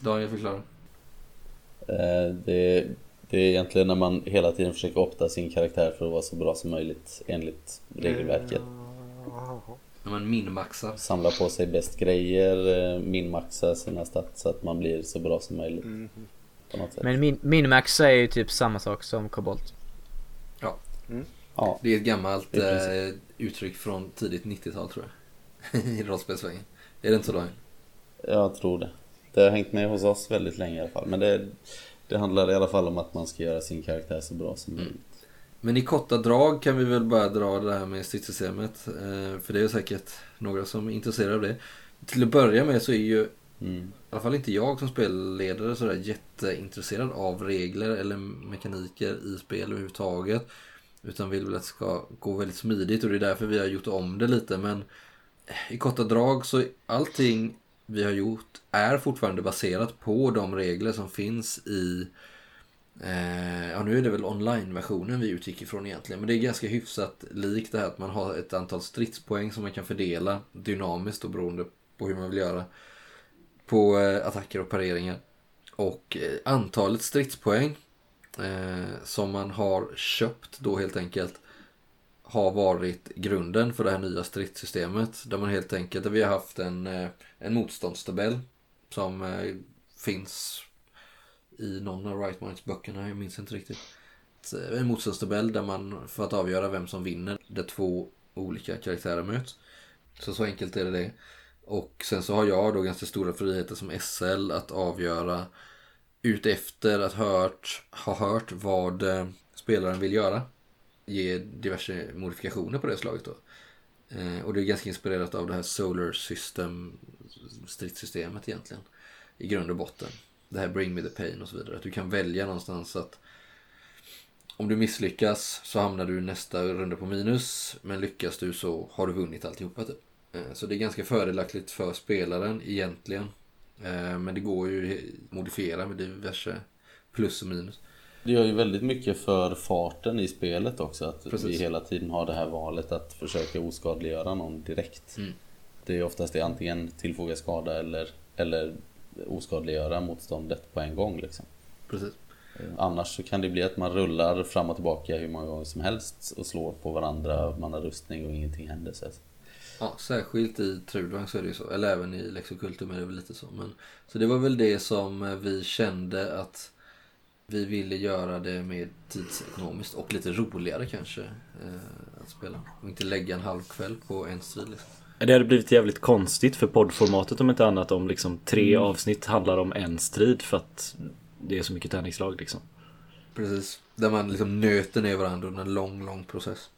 Daniel förklarar. Eh, Det, Det är egentligen när man hela tiden försöker opta sin karaktär för att vara så bra som möjligt enligt regelverket. När man minmaxar. Samla på sig bäst grejer, eh, minmaxa sina stats så att man blir så bra som möjligt. På något sätt. Men min, minmaxa är ju typ samma sak som kobolt. Ja, Det är ett gammalt eh, uttryck från tidigt 90-tal tror jag. I rollspelsvängen. Är det inte så Daniel? jag tror det. Det har hängt med hos oss väldigt länge i alla fall. Men det, det handlar i alla fall om att man ska göra sin karaktär så bra som möjligt. Men i korta drag kan vi väl bara dra det här med stridssystemet. Eh, för det är säkert några som är intresserade av det. Till att börja med så är ju Mm. i alla fall inte jag som spelledare sådär jätteintresserad av regler eller mekaniker i spel överhuvudtaget. Utan vill väl att det ska gå väldigt smidigt och det är därför vi har gjort om det lite. Men i korta drag så allting vi har gjort är fortfarande baserat på de regler som finns i Eh, ja, nu är det väl online-versionen vi utgick ifrån egentligen. Men det är ganska hyfsat likt det här att man har ett antal stridspoäng som man kan fördela dynamiskt och beroende på hur man vill göra. På eh, attacker och pareringar. Och eh, antalet stridspoäng eh, som man har köpt då helt enkelt har varit grunden för det här nya stridssystemet. Där man helt enkelt, där vi har haft en, eh, en motståndstabell som eh, finns i någon av Right Minds böckerna, jag minns inte riktigt. Eh, en motståndstabell där man, för att avgöra vem som vinner, där två olika karaktärer möts. Så så enkelt är det det. Och sen så har jag då ganska stora friheter som SL att avgöra utefter att hört, ha hört vad eh, spelaren vill göra. Ge diverse modifikationer på det slaget då. Eh, och det är ganska inspirerat av det här Solar System stridssystemet egentligen. I grund och botten. Det här Bring Me The Pain och så vidare. Att du kan välja någonstans att om du misslyckas så hamnar du nästa runda på minus. Men lyckas du så har du vunnit alltihopa typ. Eh, Så det är ganska fördelaktigt för spelaren egentligen. Eh, Men det går ju att modifiera med diverse plus och minus. Det gör ju väldigt mycket för farten i spelet också. Att Precis. vi hela tiden har det här valet att försöka oskadliggöra någon direkt. Mm. Det är oftast det antingen tillfoga skada eller, eller oskadliggöra motståndet på en gång. Liksom. Precis. Eh, Annars så kan det bli att man rullar fram och tillbaka hur många gånger som helst och slår på varandra. Man har rustning och ingenting händer. Så Ja, särskilt i Trudvang så är det ju så. Eller även i Lex Occultum är det väl lite så. Men, så det var väl det som eh, vi kände att vi ville göra det mer tidsekonomiskt och lite roligare kanske eh, att spela. Och inte lägga en halv kväll på en strid liksom. Det hade blivit jävligt konstigt för poddformatet om inte annat om liksom tre avsnitt handlar om en strid för att det är så mycket tärningslag liksom. Precis. Där man liksom nöter ner varandra under en lång, lång process.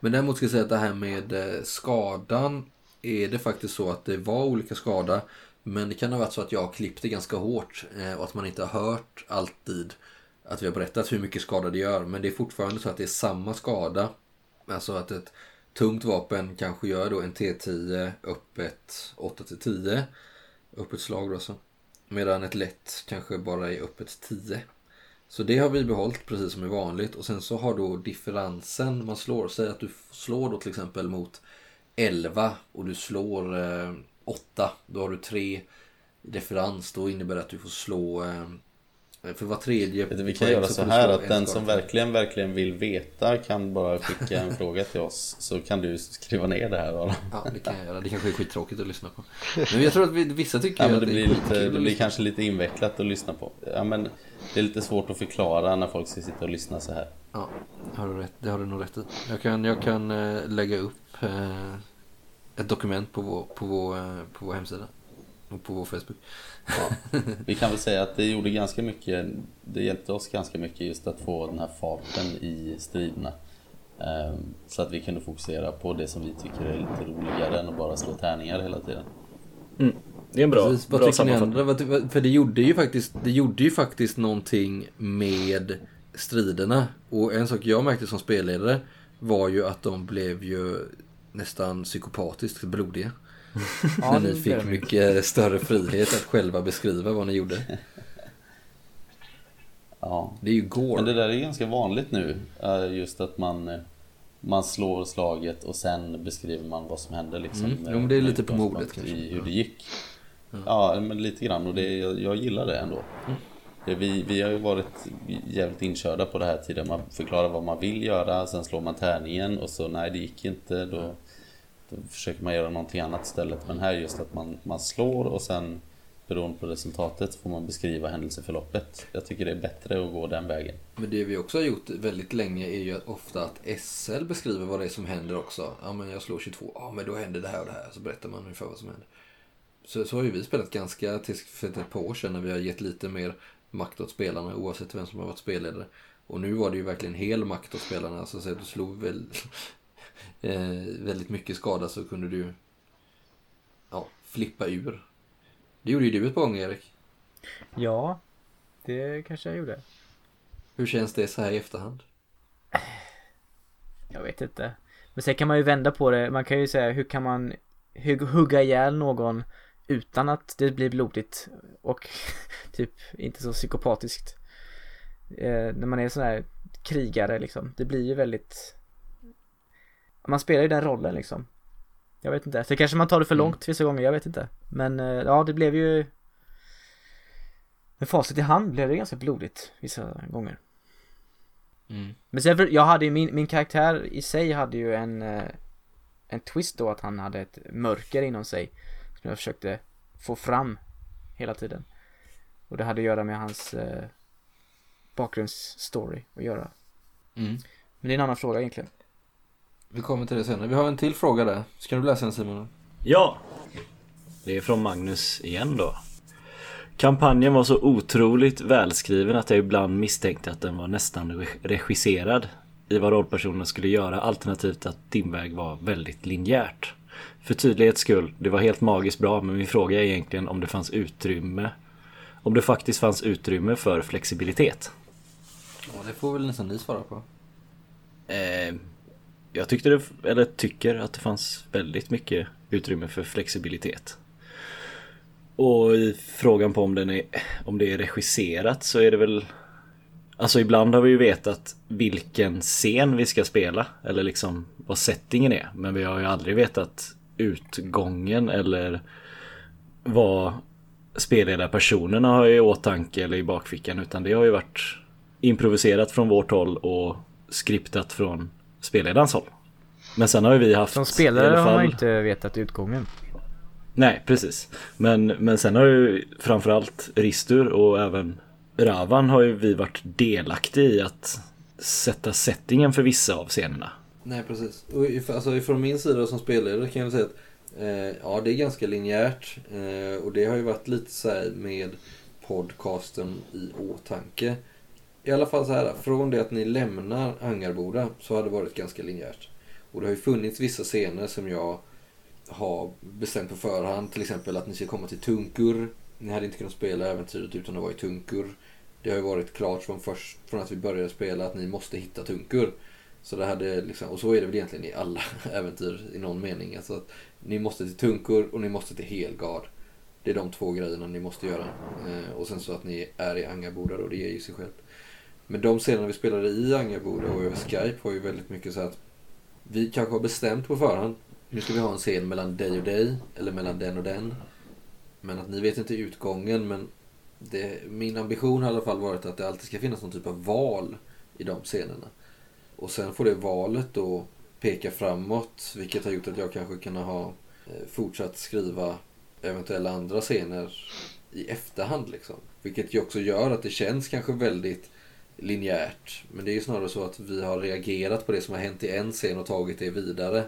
Men däremot ska jag säga att det här med eh, skadan är det faktiskt så att det var olika skada. Men det kan ha varit så att jag har klippt det ganska hårt eh, och att man inte har hört alltid att vi har berättat hur mycket skada det gör. Men det är fortfarande så att det är samma skada. Alltså att ett tungt vapen kanske gör då en T10 öppet 8-10 öppet slag då alltså. Medan ett lätt kanske bara är öppet 10. Så det har vi behållit precis som är vanligt och sen så har då differensen man slår, säg att du slår då till exempel mot 11 och du slår eh, 8, då har du 3 differens, då innebär det att du får slå eh, för var tredje Vet du, vi kan göra så här att en den som verkligen, verkligen vill veta kan bara skicka en fråga till oss. Så kan du skriva ner det här bara. Ja, det kan jag göra. Det kanske är skittråkigt att lyssna på. Men jag tror att vi, vissa tycker Ja, men att det det är blir, lite, det blir kanske lite invecklat att lyssna på. Ja, men det är lite svårt att förklara när folk ska sitta och lyssna så här. Ja, har du rätt, det har du nog rätt i. Jag kan, jag kan eh, lägga upp eh, ett dokument på vår, på, vår, eh, på vår hemsida. Och på vår Facebook. Ja. Vi kan väl säga att det gjorde ganska mycket, det hjälpte oss ganska mycket just att få den här farten i striderna. Ehm, Så att vi kunde fokusera på det som vi tycker är lite roligare än att bara slå tärningar hela tiden. Det är en bra, Precis, vad bra tycker ni sammanfattning. För det gjorde ju faktiskt, det gjorde ju faktiskt någonting med striderna. Och en sak jag märkte som spelledare var ju att de blev ju nästan psykopatiskt blodiga. Ja, när ni fick mycket större frihet att själva beskriva vad ni gjorde. Ja. Det är ju gore. Men det där är ganska vanligt nu. eh, Just att man, eh, man slår slaget och sen beskriver man vad som hände. Liksom, Mm. Jo, men det är lite på modet kanske. I hur det gick. Ja, men lite grann och det, jag, jag gillar det ändå. Det Vi, vi har ju varit jävligt inkörda på det här tidigare. Man förklarar vad man vill göra, sen slår man tärningen och så nej det gick inte. Då, då försöker man göra någonting annat istället. Men här just att man, man slår och sen beroende på resultatet får man beskriva händelseförloppet. Jag tycker det är bättre att gå den vägen. Men det vi också har gjort väldigt länge är ju ofta att SL beskriver vad det är som händer också. Ja men jag slår 22, ja men då händer det här och det här. Så berättar man ungefär vad som händer. Så, så har ju vi spelat ganska tills för ett par år sedan när vi har gett lite mer makt åt spelarna oavsett vem som har varit spelledare. Och nu var det ju verkligen hel makt åt spelarna. Alltså så att du slog väl, väldigt mycket skada så kunde du ja, flippa ur. Det gjorde ju du ett par gånger Erik. Ja, det kanske jag gjorde. Hur känns det så här i efterhand? Jag vet inte. Men sen kan man ju vända på det. Man kan ju säga hur kan man hugg- hugga ihjäl någon utan att det blir blodigt och typ inte så psykopatiskt. Eh, när man är sån här krigare liksom. Det blir ju väldigt Man spelar ju den rollen liksom. Jag vet inte. Så kanske man tar det för Mm. långt vissa gånger. Jag vet inte. Men eh, ja, det blev ju Med facit i hand blev det ganska blodigt vissa gånger. Mm. Men sen för, jag hade ju min, min karaktär i sig hade ju en eh, En twist då att han hade ett mörker inom sig Som jag försökte få fram hela tiden Och det hade att göra med hans eh, bakgrundsstory att göra Mm. Men det är en annan fråga egentligen Vi kommer till det senare. Vi har en till fråga där. Ska du läsa den Simon? Ja! Det är från Magnus igen då. Kampanjen var så otroligt välskriven att jag ibland misstänkte att den var nästan re- regisserad i vad rollpersonen skulle göra alternativt att Dimväg var väldigt linjärt. För tydlighets skull, det var helt magiskt bra men min fråga är egentligen om det fanns utrymme om det faktiskt fanns utrymme för flexibilitet. Ja, det får väl nästan ni svara på. Eh, jag tyckte det, eller tycker att det fanns väldigt mycket utrymme för flexibilitet. Och i frågan på om, den är, om det är regisserat så är det väl Alltså ibland har vi ju vetat vilken scen vi ska spela eller liksom vad settingen är. Men vi har ju aldrig vetat utgången eller vad spelledarpersonerna har i åtanke eller i bakfickan. Utan det har ju varit improviserat från vårt håll och skriptat från spelledarens håll. Men sen har ju vi haft Som i spelare alla har man fall- inte vetat utgången Nej, precis. Men, men sen har ju framförallt Ristur och även Ravan har ju vi varit delaktiga i att sätta settingen för vissa av scenerna. Nej, precis. Och if- alltså, ifrån min sida som spelledare kan jag säga att eh, ja, det är ganska linjärt. Eh, och det har ju varit lite så här med podcasten i åtanke. I alla fall så här, från det att ni lämnar Angarboda så har det varit ganska linjärt. Och det har ju funnits vissa scener som jag har bestämt på förhand. Till exempel att ni ska komma till Tunkur. Ni hade inte kunnat spela äventyret utan att vara i Tunkur. Det har ju varit klart från, först, från att vi började spela att ni måste hitta Tunkur. Så det hade liksom, och så är det väl egentligen i alla äventyr i någon mening. Alltså att ni måste till Tunkur och ni måste till Helgard. Det är de två grejerna ni måste göra. Eh, och sen så att ni är i Angarboda då, det ger ju sig självt. Men de scenerna vi spelade i Angarboda och över Skype var ju väldigt mycket så att vi kanske har bestämt på förhand. Nu ska vi ha en scen mellan dig och dig eller mellan den och den. Men att ni vet inte utgången men det, min ambition har i alla fall varit att det alltid ska finnas någon typ av val i de scenerna. Och sen får det valet då peka framåt vilket har gjort att jag kanske kan ha eh, fortsatt skriva eventuella andra scener i efterhand liksom. Vilket ju också gör att det känns kanske väldigt linjärt. Men det är ju snarare så att vi har reagerat på det som har hänt i en scen och tagit det vidare.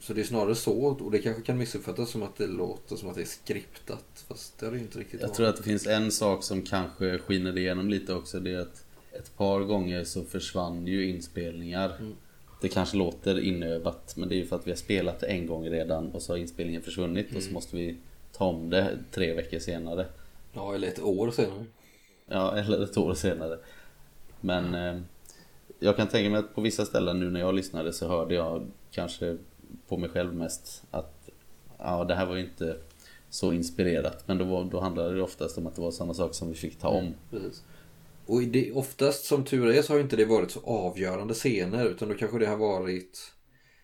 Så det är snarare så, och det kanske kan missuppfattas som att det låter som att det är skriptat. Fast det är det ju inte riktigt Jag varit. tror att det finns en sak som kanske skiner igenom lite också. Det är att ett par gånger så försvann ju inspelningar. Mm. Det kanske låter inövat men det är ju för att vi har spelat det en gång redan och så har inspelningen försvunnit och Mm. så måste vi ta om det tre veckor senare. Ja, eller ett år senare. Ja, eller ett år senare. Men eh, jag kan tänka mig att på vissa ställen nu när jag lyssnade så hörde jag kanske på mig själv mest att ja, det här var ju inte så inspirerat. Men då, var, då handlade det oftast om att det var samma sak som vi fick ta om. Mm, precis. Och det, oftast som tur är så har ju inte det varit så avgörande scener utan då kanske det har varit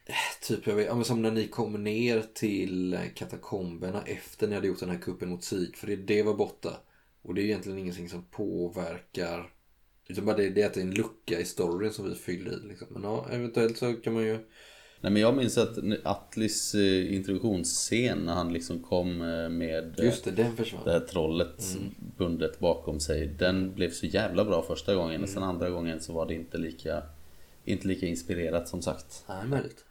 eh, Typ jag vet, ja, men som när ni kom ner till katakomberna efter ni hade gjort den här kuppen mot Sig. För det, det var borta. Och det är egentligen ingenting som påverkar. Utan bara det, det är att det är en lucka i storyn som vi fyller i. Liksom. Men ja, eventuellt så kan man ju... Nej men jag minns att Atlis eh, introduktionsscen när han liksom kom eh, med eh, Just det, den försvann. det här trollet bundet bakom sig. Den blev så jävla bra första gången och sen andra gången så var det inte lika inte lika inspirerat som sagt. Nej, möjligt.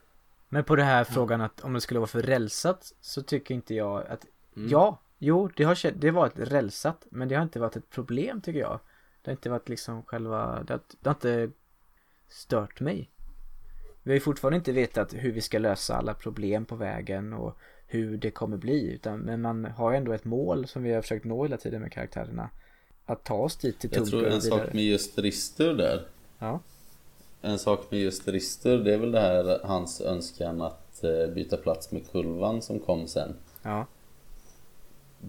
Men på det här frågan att om det skulle vara för rälsat så tycker inte jag att Mm. Ja, jo det har det varit rälsat men det har inte varit ett problem tycker jag. Det har inte varit liksom själva, det har, det har inte stört mig. Vi har ju fortfarande inte vetat hur vi ska lösa alla problem på vägen och hur det kommer bli utan men man har ändå ett mål som vi har försökt nå hela tiden med karaktärerna. Att ta oss dit till Jag tror en sak med just Rister där. Ja. En sak med just Rister det är väl det här hans önskan att eh, byta plats med Kulvan som kom sen. Ja.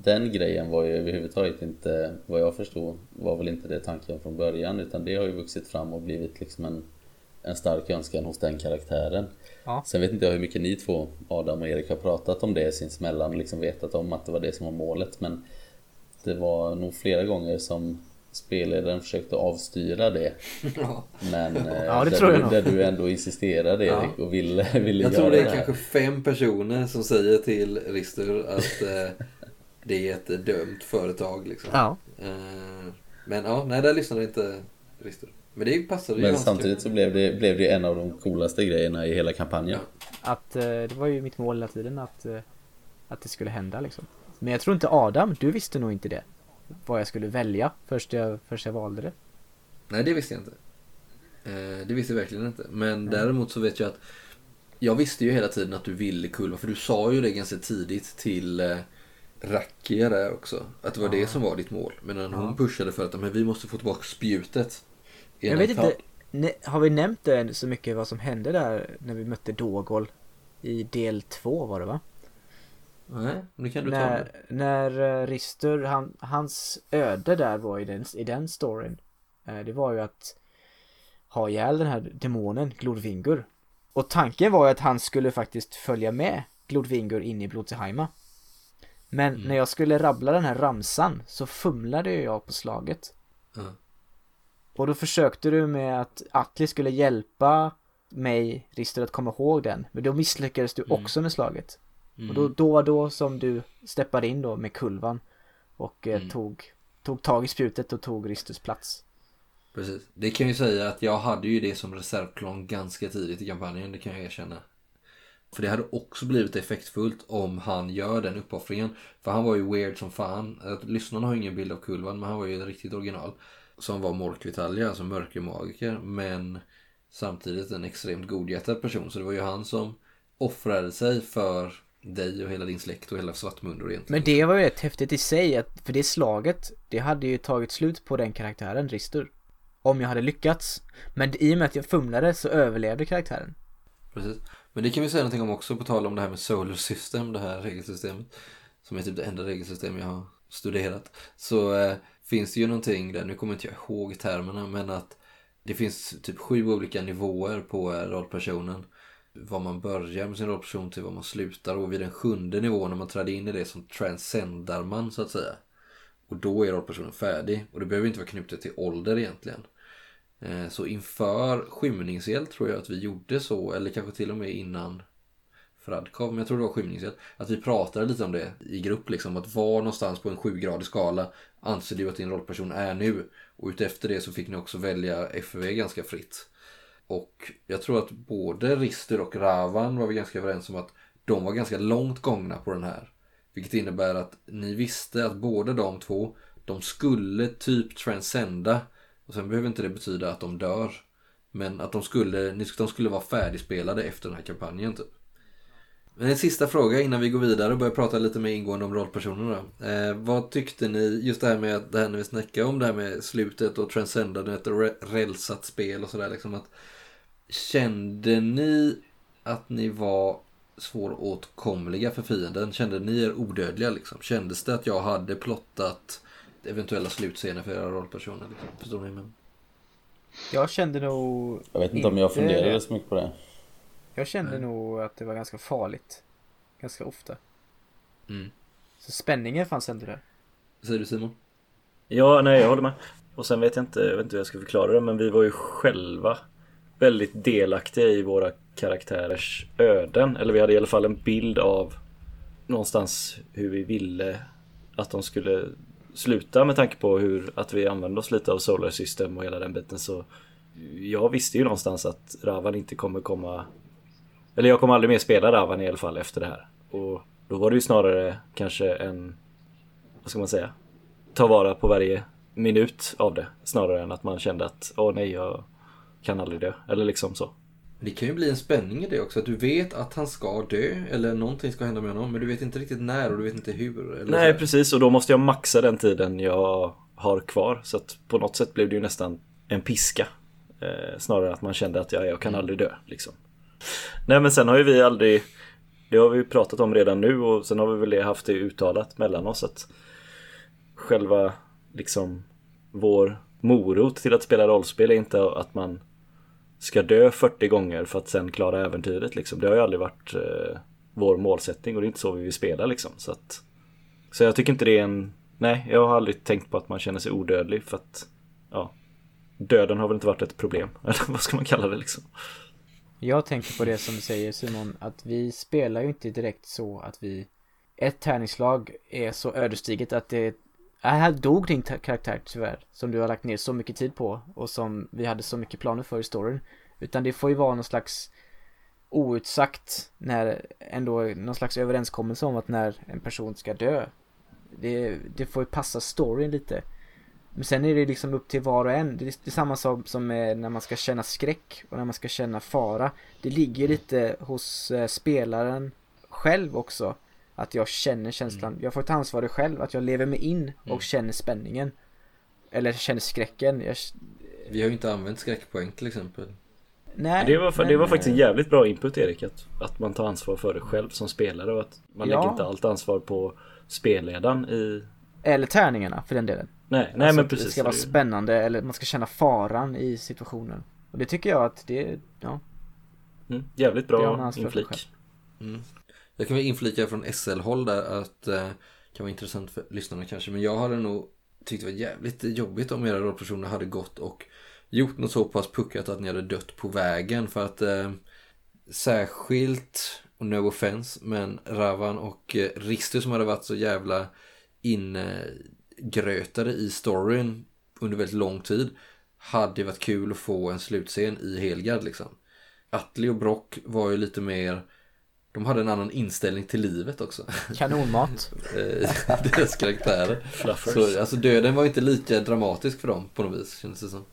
Den grejen var ju överhuvudtaget inte, vad jag förstod, var väl inte det tanken från början utan det har ju vuxit fram och blivit liksom en, en stark önskan hos den karaktären. Ja. Sen vet inte jag hur mycket ni två, Adam och Erik, har pratat om det sinsemellan, liksom vetat om att det var det som var målet men det var nog flera gånger som spelledaren försökte avstyra det. Ja. Men eh, Ja, det där, tror jag du, där du ändå insisterade Ja. Erik och ville, ville Jag göra tror det är här. kanske fem personer som säger till Rister att eh, det är ett dömt företag. Liksom. Ja. Eh, men ja, nej, där lyssnade inte Rister. Men det passade ju Men samtidigt så blev det, blev det en av de coolaste grejerna i hela kampanjen. Att eh, det var ju mitt mål hela tiden att, eh, att det skulle hända liksom. Men jag tror inte Adam, du visste nog inte det. Vad jag skulle välja först jag, först jag valde det. Nej, det visste jag inte. Det visste jag verkligen inte. Men däremot så vet jag att jag visste ju hela tiden att du ville kulva. För du sa ju det ganska tidigt till Rakia där också. Att det var det som var ditt mål. Men hon pushade för att men vi måste få tillbaka spjutet. Jag vet inte, ne- har vi nämnt det så mycket vad som hände där när vi mötte Dogol i del två var det va? Nej, nu kan du ta När, det. när eh, Rister, han, hans öde där var i den, i den storyn. eh, Det var ju att ha ihjäl den här demonen, Glodvingur. Och tanken var ju att han skulle faktiskt följa med Glodvingur in i Blodsheima. Men när jag skulle rabbla den här ramsan så fumlade ju jag på slaget. Ja. Och då försökte du med att Atli skulle hjälpa mig, Rister, att komma ihåg den. Men då misslyckades du också med slaget. Och då, då var då som du steppade in då med kulvan och eh, tog, tog tag i spjutet och tog Risters plats. Precis. Det kan ju säga att jag hade ju det som reservklon ganska tidigt i kampanjen, det kan jag erkänna. För det hade också blivit effektfullt om han gör den uppoffringen. För han var ju weird som fan. Lyssnarna har ingen bild av Kulvan, men han var ju ett riktigt original. Som var Morkvitalja, alltså mörkermagiker. Men samtidigt en extremt godhjärtad person. Så det var ju han som offrade sig för dig och hela din släkt och hela Svartmundor egentligen. Men det var ju rätt häftigt i sig, att, för det slaget, det hade ju tagit slut på den karaktären, Rister. Om jag hade lyckats. Men i och med att jag fumlade så överlevde karaktären. Precis. Men det kan vi säga någonting om också på tal om det här med Solar System, det här regelsystemet. Som är typ det enda regelsystem jag har studerat. Så eh, finns det ju någonting där, nu kommer inte jag ihåg termerna, men att det finns typ sju olika nivåer på eh, rollpersonen. Var man börjar med sin rollperson till var man slutar och vid den sjunde nivån när man träder in i det som transcendar man så att säga. Och då är rollpersonen färdig och det behöver inte vara knutet till ålder egentligen. Eh, så inför skymningseld tror jag att vi gjorde så, eller kanske till och med innan Fradkov, men jag tror det var skymningseld. Att vi pratade lite om det i grupp, liksom. Att var någonstans på en sjugradig skala anser du att din rollperson är nu? Och utefter det så fick ni också välja FV ganska fritt. Och jag tror att både Rister och Ravan var vi ganska överens om att de var ganska långt gångna på den här. Vilket innebär att ni visste att båda de två, de skulle typ transcenda. Och sen behöver inte det betyda att de dör. Men att de skulle, de skulle vara färdigspelade efter den här kampanjen typ. Men en sista fråga innan vi går vidare och börjar prata lite mer ingående om rollpersonerna. Eh, vad tyckte ni, just det här med att det här när vi snackade om det här med slutet och transcendandet och rälsat spel och sådär liksom att Kände ni att ni var svåråtkomliga för fienden? Kände ni er odödliga liksom? Kändes det att jag hade plottat eventuella slutscener för era rollpersoner? Liksom? Förstår ni? Men... Jag kände nog... Jag vet inte om jag funderade så mycket på det. Jag kände nog att det var ganska farligt. Ganska ofta. Mm. Så spänningen fanns ändå där. Vad säger du Simon? Ja, nej jag håller med. Och sen vet jag inte, jag vet inte hur jag ska förklara det men vi var ju själva väldigt delaktiga i våra karaktärers öden. Eller vi hade i alla fall en bild av någonstans hur vi ville att de skulle sluta med tanke på hur att vi använder oss lite av Solar System och hela den biten så jag visste ju någonstans att Ravan inte kommer komma eller jag kommer aldrig mer spela Ravan i alla fall efter det här. Och då var det ju snarare kanske en vad ska man säga ta vara på varje minut av det snarare än att man kände att åh nej jag kan aldrig dö eller liksom så. Det kan ju bli en spänning i det också. Att du vet att han ska dö eller någonting ska hända med honom. Men du vet inte riktigt när och du vet inte hur. Nej så. precis och då måste jag maxa den tiden jag har kvar. Så att på något sätt blev det ju nästan en piska. Eh, snarare att man kände att ja, jag kan aldrig dö liksom. Nej men sen har ju vi aldrig Det har vi ju pratat om redan nu och sen har vi väl haft det uttalat mellan oss att Själva liksom Vår morot till att spela rollspel är inte att man ska dö 40 gånger för att sen klara äventyret liksom. Det har ju aldrig varit eh, vår målsättning och det är inte så vi vill spela liksom. Så, att, så jag tycker inte det är en... Nej, jag har aldrig tänkt på att man känner sig odödlig för att... Ja. Döden har väl inte varit ett problem. Eller vad ska man kalla det liksom. Jag tänker på det som du säger Simon, att vi spelar ju inte direkt så att vi Ett tärningslag är så ödesdigert att det Äh, här dog din karaktär tyvärr Som du har lagt ner så mycket tid på och som vi hade så mycket planer för i storyn Utan det får ju vara någon slags Outsagt när ändå någon slags överenskommelse om att när en person ska dö Det, det får ju passa storyn lite men sen är det liksom upp till var och en. Det är, det är samma sak som när man ska känna skräck och när man ska känna fara. Det ligger lite hos eh, spelaren själv också. Att jag känner känslan. Jag får ta ansvaret själv. Att jag lever mig in och känner spänningen. Eller känner skräcken. Jag, Vi har ju inte använt skräckpoäng till exempel. nej, Det var, fa- det men, var faktiskt en jävligt bra input Erik. Att, att man tar ansvar för det själv som spelare och att man Ja. lägger inte allt ansvar på spelledaren i... Eller tärningarna för den delen. Nej, nej Alltså men precis. Det ska vara spännande eller man ska känna faran i situationen. Och det tycker jag att det, ja. Mm, jävligt bra inflik. själv. Jag kan väl inflika från SL-håll där att eh, kan vara intressant för lyssnarna kanske. Men jag hade nog tyckt det var jävligt jobbigt om era rollpersoner hade gått och gjort något så pass puckat att ni hade dött på vägen. För att eh, särskilt, och no offense, men Ravan och eh, Ristu som hade varit så jävla ingrötade i storyn under väldigt lång tid hade varit kul att få en slutscen i Helgard liksom. Atli och Brock var ju lite mer de hade en annan inställning till livet också. Kanonmat. Eh, Deras karaktärer. Fluffers. Så alltså döden var inte lika dramatisk för dem på något vis kändes det som.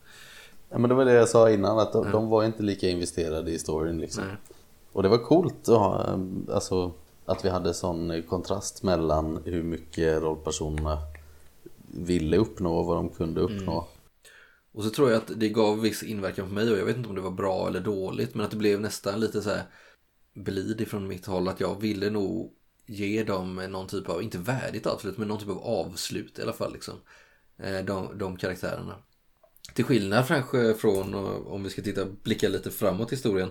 Ja, men det var det jag sa innan, att de, de var inte lika investerade i storyn liksom. Nej. Och det var coolt att ha, alltså, att vi hade sån kontrast mellan hur mycket rollpersonerna ville uppnå och vad de kunde uppnå. Och så tror jag att det gav viss inverkan på mig och jag vet inte om det var bra eller dåligt men att det blev nästan lite så här blid ifrån mitt håll att jag ville nog ge dem någon typ av, inte värdigt avslut men någon typ av avslut i alla fall liksom. Eh, de, de karaktärerna. Till skillnad kanske från, eh, om vi ska titta, blicka lite framåt i historien.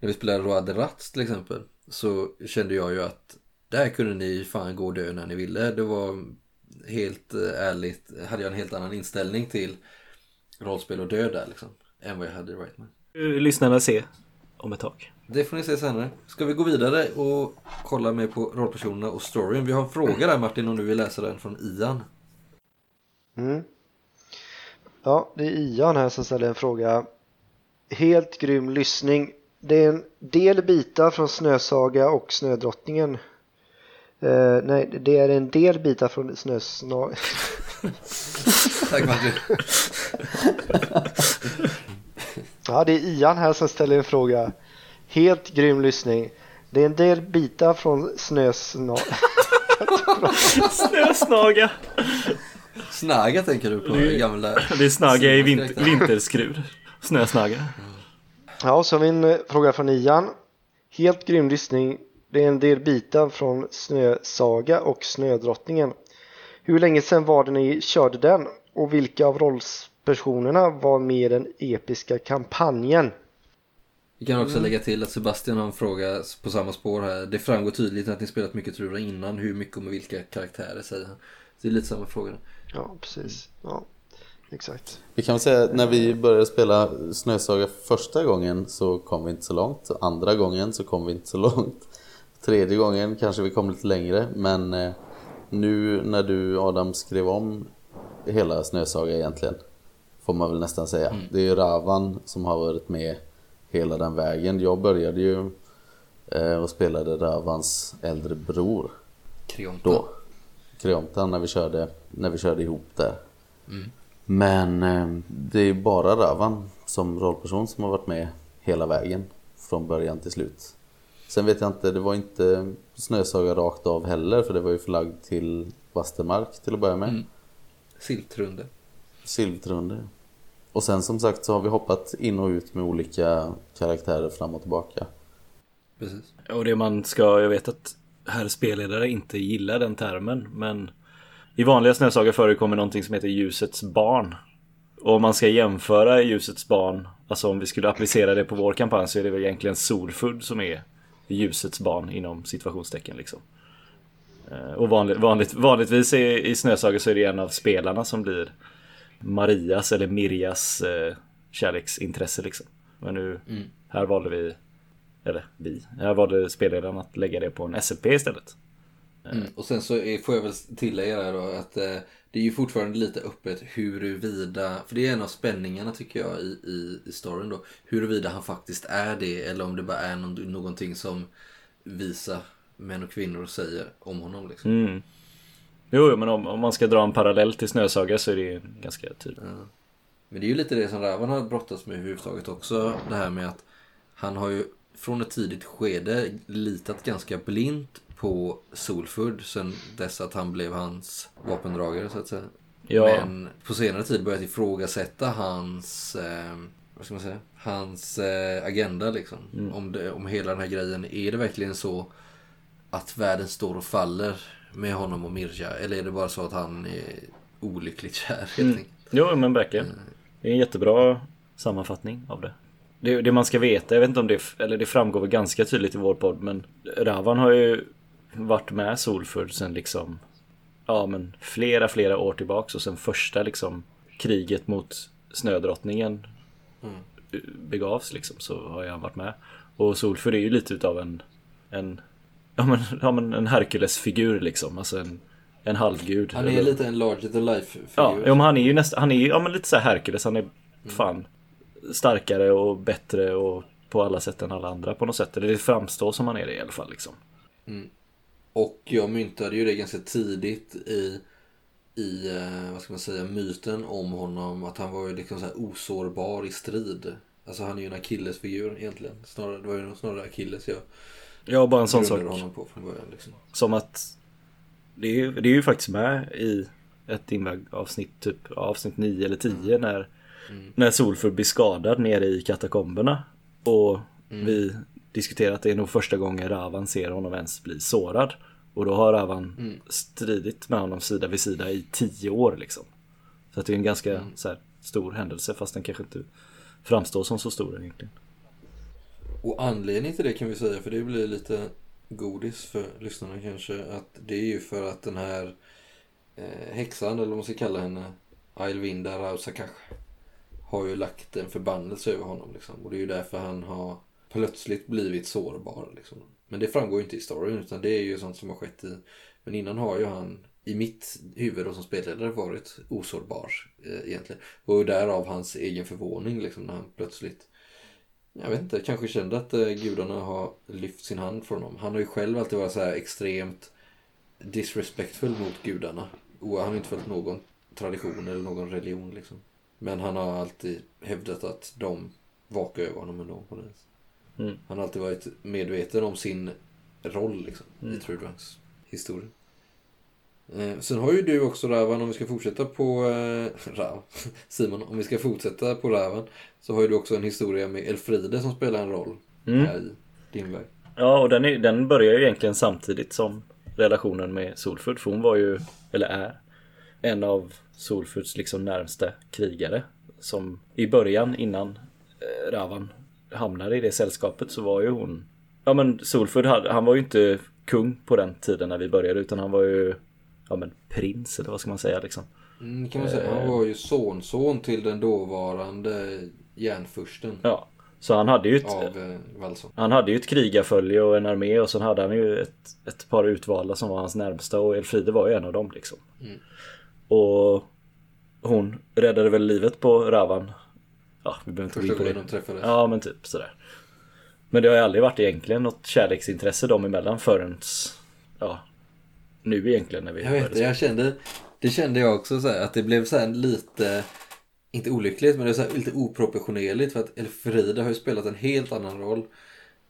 När vi spelade Roi de Rats till exempel. Så kände jag ju att där kunde ni fan gå och dö när ni ville. Det var helt eh, ärligt, hade jag en helt annan inställning till rollspel och död där liksom. Än vad jag hade i Rightman. Lyssnarna se om ett tag. Det får ni se senare. Ska vi gå vidare och kolla mer på rollpersonerna och storyn? Vi har en fråga där Martin om du vill läsa den från Ian. Mm. Ja, det är Ian här som ställer en fråga. Helt grym lyssning. Det är en del bitar från Snösaga och Snödrottningen. Eh, nej, det är en del bitar från Snösna... Tack Martin. Ja, det är Ian här som ställer en fråga. Helt grym lyssning. Det är en del bitar från Snösna... Snösnaga! Snaga tänker du på? Det- gamla... Det är snaga i Simons vin- karaktär. vinterskrud. Snösnaga. Ja, så har vi en eh, fråga från Ian. Helt grym lyssning. Det är en del bitar från Snösaga och Snödrottningen. Hur länge sedan var det ni körde den? Och vilka av rollpersonerna var med i den episka kampanjen? Vi kan också lägga till att Sebastian har en fråga på samma spår här. Det framgår tydligt att ni spelat mycket Trura innan. Hur mycket och med vilka karaktärer säger han. det är lite samma fråga. Ja, precis. Ja, exakt. Vi kan väl säga att när vi började spela Snösaga första gången så kom vi inte så långt. Andra gången så kom vi inte så långt. Tredje gången kanske vi kom lite längre men eh, nu när du Adam skrev om hela Snösaga egentligen får man väl nästan säga. Mm. Det är ju Ravan som har varit med hela den vägen. Jag började ju eh, och spelade Ravans äldre bror Kreonta. då. Kreonta när vi körde, när vi körde ihop där. Mm. Men eh, det är bara Ravan som rollperson som har varit med hela vägen. Från början till slut. Sen vet jag inte, det var inte Snösaga rakt av heller för det var ju förlagd till Vastermark till att börja med. Mm. Siltrunde. Silvertrunde. Och sen som sagt så har vi hoppat in och ut med olika karaktärer fram och tillbaka. Precis. Och det man ska, jag vet att herr spelledare inte gillar den termen, men i vanliga snösagor förekommer någonting som heter ljusets barn. Och om man ska jämföra ljusets barn, alltså om vi skulle applicera det på vår kampanj så är det väl egentligen Solfudd som är ljusets barn inom situationstecken liksom. Eh, Och vanligt, vanligt, vanligtvis i, i Snösaga så är det en av spelarna som blir Marias eller Mirjas eh, kärleksintresse liksom. Men nu, Mm. här valde vi, eller vi, här valde spelledaren att lägga det på en SLP istället. Mm. Och sen så är, får jag väl tillägga där då att eh, det är ju fortfarande lite öppet huruvida, för det är en av spänningarna tycker jag i, i, i storyn då, huruvida han faktiskt är det eller om det bara är någon, någonting som visa män och kvinnor säger om honom liksom. Mm. Jo, men om, om man ska dra en parallell till Snösaga så är det ju ganska tydligt. Men det är ju lite det som Ravan har brottats med överhuvudtaget också. Det här med att han har ju från ett tidigt skede litat ganska blint på Solfurd sen dess att han blev hans vapendragare så att säga. Ja. Men på senare tid börjat ifrågasätta hans, eh, vad ska man säga, hans eh, agenda liksom. Om, det, om hela den här grejen, är det verkligen så att världen står och faller med honom och Mirja? Eller är det bara så att han är olyckligt kär helt Mm. Jo, men verkligen. Det är en jättebra sammanfattning av det. det. Det man ska veta, jag vet inte om det, eller det framgår väl ganska tydligt i vår podd, men Ravan har ju varit med Solfurd sen liksom, ja men flera, flera år tillbaks och sen första liksom kriget mot Snödrottningen begavs liksom så har han varit med. Och Solfurd är ju lite utav en, en, ja men, ja men en Herkulesfigur liksom, alltså en, en halvgud. Han är Eller- lite en larger than life-figur. Ja, ja men han är ju nästan, han är ju ja, men lite så här Herkules. Han är fan starkare och bättre och på alla sätt än alla andra på något sätt. Eller det framstår som han är det i alla fall liksom. Och jag myntade ju det ganska tidigt i, i eh, vad ska man säga, myten om honom. Att han var ju liksom så här osårbar i strid. Alltså han är ju en Achilles-figur egentligen. Snarare, det var ju snarare Achilles jag Ja, bara en sån sak på från början. Liksom. som att det är, ju- det är ju faktiskt med i ett inväg-avsnitt, typ avsnitt 9 eller 10 när, när Solfur blir skadad nere i katakomberna. Och vi diskuterar att det är nog första gången Ravan ser honom ens bli sårad. Och då har Ravan stridit med honom sida vid sida i 10 år liksom. Så att det är en ganska så här, stor händelse fast den kanske inte framstår som så stor egentligen. Och anledningen till det kan vi säga, för det blir lite godis för lyssnarna kanske, att det är ju för att den här eh, häxan, eller vad man ska kalla henne, Ailvinda Rausakash, har ju lagt en förbannelse över honom. Liksom. Och det är ju därför han har plötsligt blivit sårbar. Liksom. Men det framgår ju inte i storyn, utan det är ju sånt som har skett i... Men innan har ju han, i mitt huvud och som spelledare, varit osårbar eh, egentligen. Och därav hans egen förvåning liksom, när han plötsligt jag vet inte, kanske kände att eh, gudarna har lyft sin hand från honom. Han har ju själv alltid varit så här extremt disrespectful mot gudarna. Och han har inte följt någon tradition eller någon religion liksom. Men han har alltid hävdat att de vakar över honom ändå på det. Mm. Han har alltid varit medveten om sin roll liksom, i Trudvangs historia. Eh, sen har ju du också Ravan, om vi ska fortsätta på eh, Rav, Simon, om vi ska fortsätta på Ravan så har ju du också en historia med Elfride som spelar en roll Mm. här i din väg. Ja, och den, är, den börjar ju egentligen samtidigt som relationen med Solfurd. För hon var ju, eller är, en av Solfurds liksom närmsta krigare. Som i början, innan eh, Ravan hamnade i det sällskapet, så var ju hon... Ja men Solfurd, hade, han var ju inte kung på den tiden när vi började, utan han var ju ja men prins eller vad ska man säga liksom. Mm, kan man säga. Han var ju sonson till den dåvarande järnfursten Ja. Så han hade ju ett, av eh, han hade ju ett krigarfölje och en armé och sen hade han ju ett, ett par utvalda som var hans närmsta och Elfride var ju en av dem liksom. Mm. Och hon räddade väl livet på Ravan. Ja, vi behöver inte gå Första in på gången det. de träffades. Ja, men typ sådär. Men det har ju aldrig varit egentligen något kärleksintresse dem emellan förrän ja, nu egentligen när vi Jag vet det, jag kände, det kände jag också så här, att det blev så här lite, inte olyckligt, men det är så här lite oproportionerligt för att Elfrida har ju spelat en helt annan roll.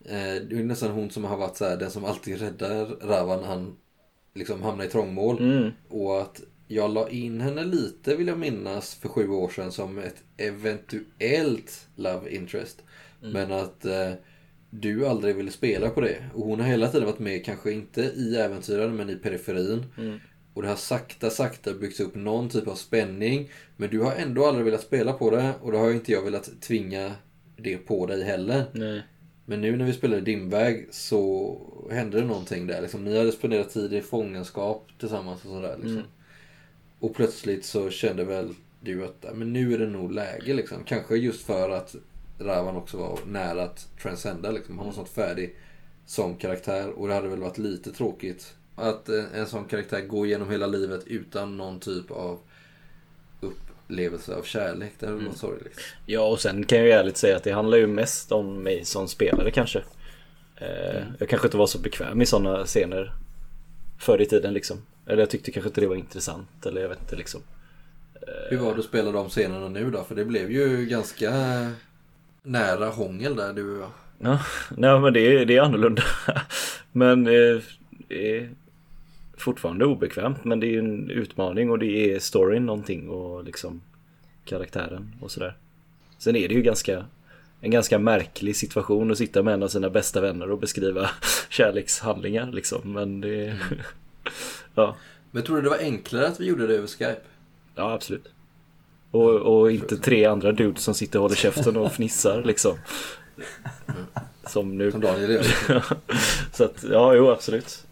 Eh, det är nästan hon som har varit så här, den som alltid räddar Ravan när han liksom hamnar i trångmål. Mm. Och att jag la in henne lite vill jag minnas för sju år sedan som ett eventuellt love interest. Men att eh, du aldrig ville spela på det. Och hon har hela tiden varit med, kanske inte i äventyren men i periferin. Och det har sakta, sakta byggts upp någon typ av spänning. Men du har ändå aldrig velat spela på det och då har inte jag velat tvinga det på dig heller. Nej. Men nu när vi spelade Dimväg så hände det någonting där. Liksom, ni hade spenderat tid i fångenskap tillsammans och sådär. Liksom. Och plötsligt så kände väl du att men nu är det nog läge. Liksom. Kanske just för att Ravan också var nära att transcenda. Liksom. Han var sånt färdig som karaktär. Och det hade väl varit lite tråkigt att en, en sån karaktär går genom hela livet utan någon typ av upplevelse av kärlek. Det hade varit sorgligt. Ja, och sen kan jag ju ärligt säga att det handlar ju mest om mig som spelare kanske. Eh, Jag kanske inte var så bekväm i sådana scener förr i tiden liksom. Eller jag tyckte kanske inte det var intressant eller jag vet inte liksom. Hur var det att spela de scenerna nu då? För det blev ju ganska nära hångel där du och jag. Ja, nej men det är, det är annorlunda. Men eh, det är fortfarande obekvämt men det är en utmaning och det är storyn någonting och liksom karaktären och sådär. Sen är det ju ganska en ganska märklig situation att sitta med en av sina bästa vänner och beskriva kärlekshandlingar liksom. Men det... ja, Men tror du det var enklare att vi gjorde det över Skype? ja, absolut. Och, och inte tre andra dudes som sitter och håller käften och fnissar liksom. Som nu. Som Daniel gör. Så att, ja, jo absolut.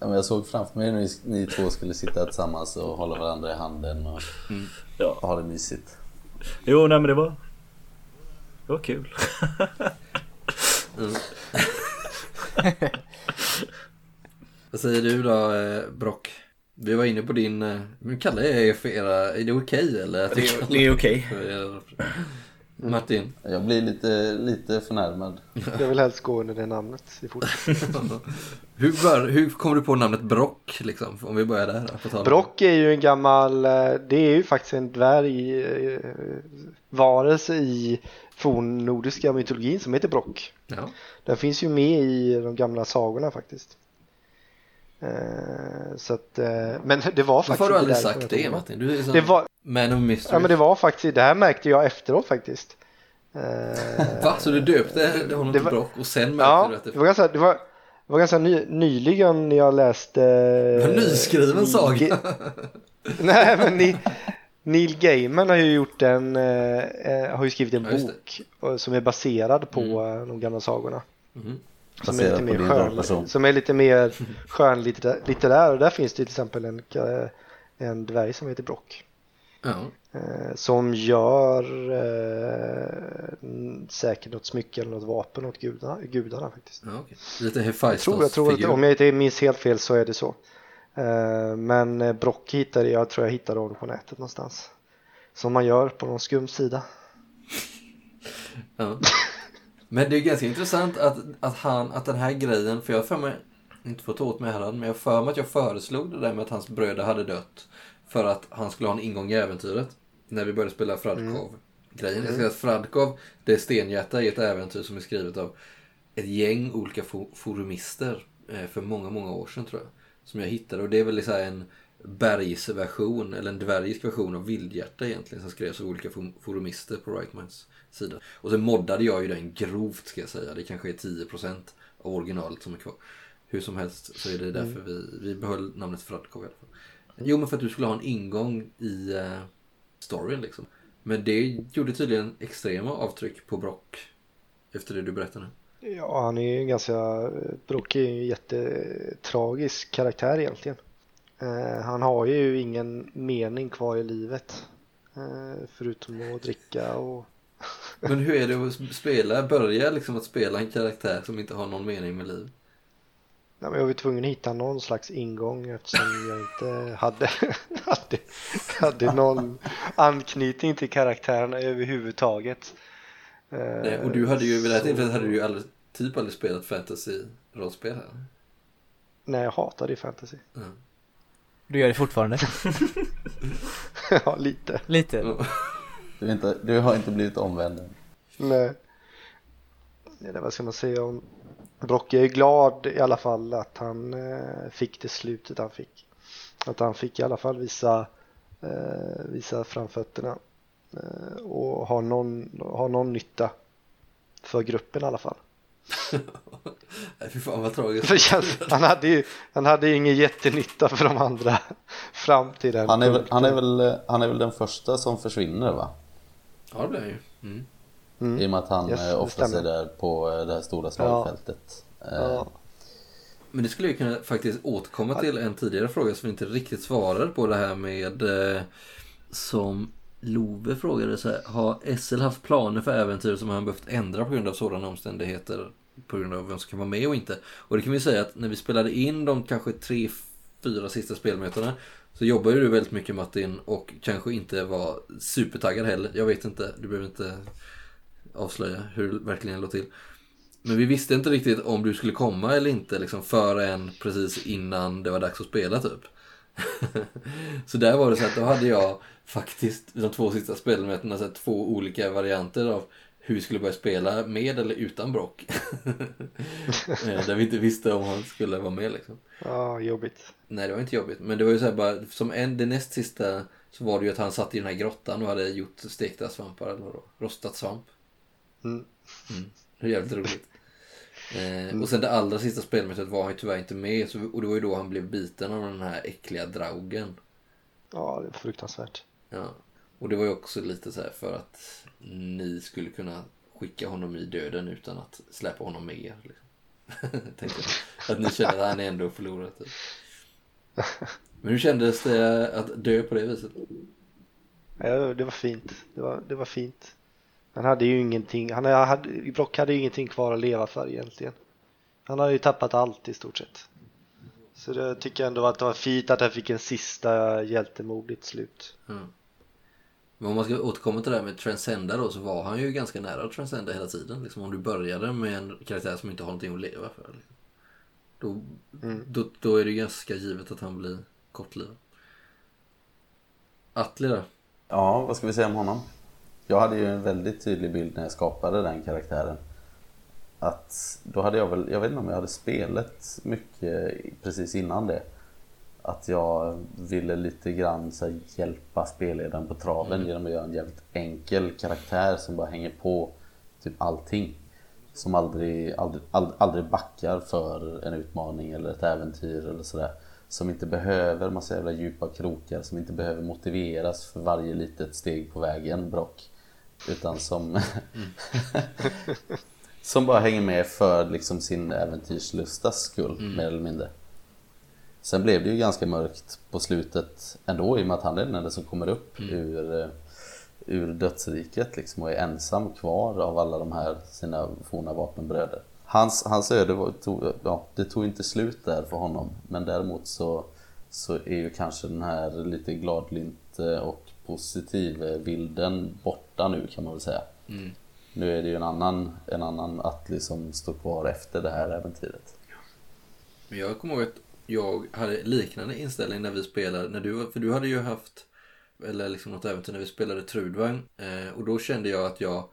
Ja, men jag såg framför mig när ni, ni två skulle sitta tillsammans och hålla varandra i handen och Ja. ha det mysigt. Jo, nej men det var... Det var kul. Vad säger du då eh, Brock? Vi var inne på din, eh, men kallar jag er för era, är det okej eller? jag kallar Det är okej. för era- Martin? Jag blir lite, lite förnärmad. Jag vill helst gå under det namnet i. Hur, bör, hur kom du på namnet Brock liksom? Om vi börjar där. Brock är ju en gammal, eh, det är ju faktiskt en dvärg eh, i fornnordiska mytologin som heter Brock. Ja. Den finns ju med i de gamla sagorna faktiskt. Eh, Så att, eh, men det var faktiskt Varför har du aldrig sagt det Martin? Du är Det var, man of mystery. ja men det var faktiskt, det här märkte jag efteråt faktiskt. Eh, Va? Så du döpte honom det till Brock och sen märkte Ja, du att det det var ganska, det var, det var ganska ny, nyligen när jag läste... en nyskriven Neil saga? Ga- Nej men ni, Neil Gaiman har ju gjort en, har ju skrivit en Ja, bok som är baserad på Mm. de gamla sagorna. Mhm. Som är, lite mer skön, som är lite mer skönlitterär och där finns det till exempel en, en dvärg som heter Brock. Ja. Eh, som gör eh, säkert något smycke eller något vapen åt gudarna, gudarna faktiskt. Ja, okej. Lite Jag tror, jag tror att om jag inte minns helt fel så är det så. Eh, men eh, Brock hittade jag, tror jag hittade honom på nätet någonstans. Som man gör på någon skum sida. Ja. Men det är ganska intressant att, att, han, att den här grejen, för jag har för mig, inte för att ta åt mig här, men jag har för mig att jag föreslog det där med att hans bröder hade dött. För att han skulle ha en ingång i äventyret. När vi började spela Fradkov. Grejen är att Fradkov, det är stenhjärta i ett äventyr som är skrivet av ett gäng olika forumister eh, för många, många år sedan tror jag. Som jag hittade och det är väl så en bergsversion eller en dvärgisk version av Vildhjärta egentligen som skrevs av olika fo- forumister på Right Minds sida. Och sen moddade jag ju den grovt ska jag säga. Det kanske är 10% av originalet som är kvar. Hur som helst så är det därför vi, vi behöll namnet Fradkov i alla fall. Jo men för att du skulle ha en ingång i uh, storyn liksom. Men det gjorde tydligen extrema avtryck på Brock. Efter det du berättade. Ja, han är ju en ganska, Brock är ju en jättetragisk karaktär egentligen. Eh, han har ju ingen mening kvar i livet. Eh, förutom att dricka och... Men hur är det att spela, börja liksom att spela en karaktär som inte har någon mening med livet? Nej, men jag var tvungen att hitta någon slags ingång eftersom jag inte hade, hade, hade någon anknytning till karaktärerna överhuvudtaget. Nej, och du hade ju vid det här tillfället hade du ju aldrig, typ aldrig spelat fantasy-rollspel här. Nej, jag hatade ju fantasy. Mm. Du gör det fortfarande? ja, lite. Lite? Du, är inte, du har inte blivit omvänd än. Nej. Eller vad ska man säga om Brocke är glad i alla fall att han eh, fick det slutet han fick. Att han fick i alla fall visa, eh, visa framfötterna eh, och ha någon, ha någon nytta för gruppen i alla fall. Nej, fy fan vad tragiskt. Han, hade ju, han hade ju ingen jättenytta för de andra fram till den Han är, väl, han, är väl, han är väl den första som försvinner va? Ja, det blev han ju. Mm. Mm. I och med att han Yes, det oftast är där på eh, det här stora slagfältet. Eh, Ja. Men det skulle ju kunna faktiskt återkomma till en tidigare fråga som vi inte riktigt svarade på det här med eh, som Love frågade så här, har SL haft planer för äventyr som han behövt ändra på grund av sådana omständigheter? På grund av vem som kan vara med och inte. Och det kan vi säga att när vi spelade in de kanske tre, fyra sista spelmötena så jobbar ju du väldigt mycket Martin och kanske inte var supertaggad heller. Jag vet inte, du behöver inte avslöja hur det verkligen låg till. Men vi visste inte riktigt om du skulle komma eller inte liksom förrän precis innan det var dags att spela typ. så där var det så att då hade jag faktiskt de två sista spelmötena sett två olika varianter av hur vi skulle börja spela med eller utan Brock. Eh, Där vi inte visste om han skulle vara med liksom. ja, jobbigt. Nej det var inte jobbigt. Men det var ju så här bara, som en, det näst sista så var det ju att han satt i den här grottan och hade gjort stekta svampar eller? Rostat svamp. Mm. Det är jävligt roligt. Eh, och sen det allra sista spelmötet var han ju tyvärr inte med. Så, och det var ju då han blev biten av den här äckliga draugen. Ja, det är fruktansvärt. Ja. Och det var ju också lite så här för att ni skulle kunna skicka honom i döden utan att släppa honom med er. Liksom. Tänkte jag. Att ni känner att han är ändå förlorat. Typ. Men hur kändes det att dö på det viset? Ja, det var fint. Det var, det var fint. Han hade ju ingenting, han hade, Brock hade ju ingenting kvar att leva för egentligen. Han hade ju tappat allt i stort sett. Så det tycker jag ändå att det var fint att han fick en sista hjältemodigt slut. Mm. Men om man ska återkomma till det här med Transcenda då så var han ju ganska nära att Transcenda hela tiden. Liksom om du började med en karaktär som inte har någonting att leva för. Liksom. Då, Mm. då, då är det ju ganska givet att han blir kortlivad. Atli då? Ja, vad ska vi säga om honom? Jag hade ju en väldigt tydlig bild när jag skapade den karaktären. Att då hade jag väl, jag vet inte om jag hade spelat mycket precis innan det. Att jag ville lite grann så här, hjälpa spelledaren på traven genom att göra en jävligt enkel karaktär som bara hänger på typ allting. Som aldrig, aldrig, aldrig, aldrig backar för en utmaning eller ett äventyr eller sådär. Som inte behöver massa jävla djupa krokar, som inte behöver motiveras för varje litet steg på vägen, Brock. Utan som... som bara hänger med för liksom sin äventyrslustas skull, mer eller mindre. Sen blev det ju ganska mörkt på slutet ändå i och med att han är den enda som kommer upp ur, eh, ur dödsriket liksom och är ensam kvar av alla de här sina forna vapenbröder. Hans, hans öde var, tog, ja, det tog inte slut där för honom men däremot så, så är ju kanske den här lite gladlynt eh, och positiv eh, bilden borta nu kan man väl säga. Nu är det ju en annan, en annan Atli som står kvar efter det här äventyret. Men jag kommer ihåg att jag hade liknande inställning när vi spelade, när du, för du hade ju haft, eller liksom något äventyr när vi spelade Trudvang. Eh, och då kände jag att jag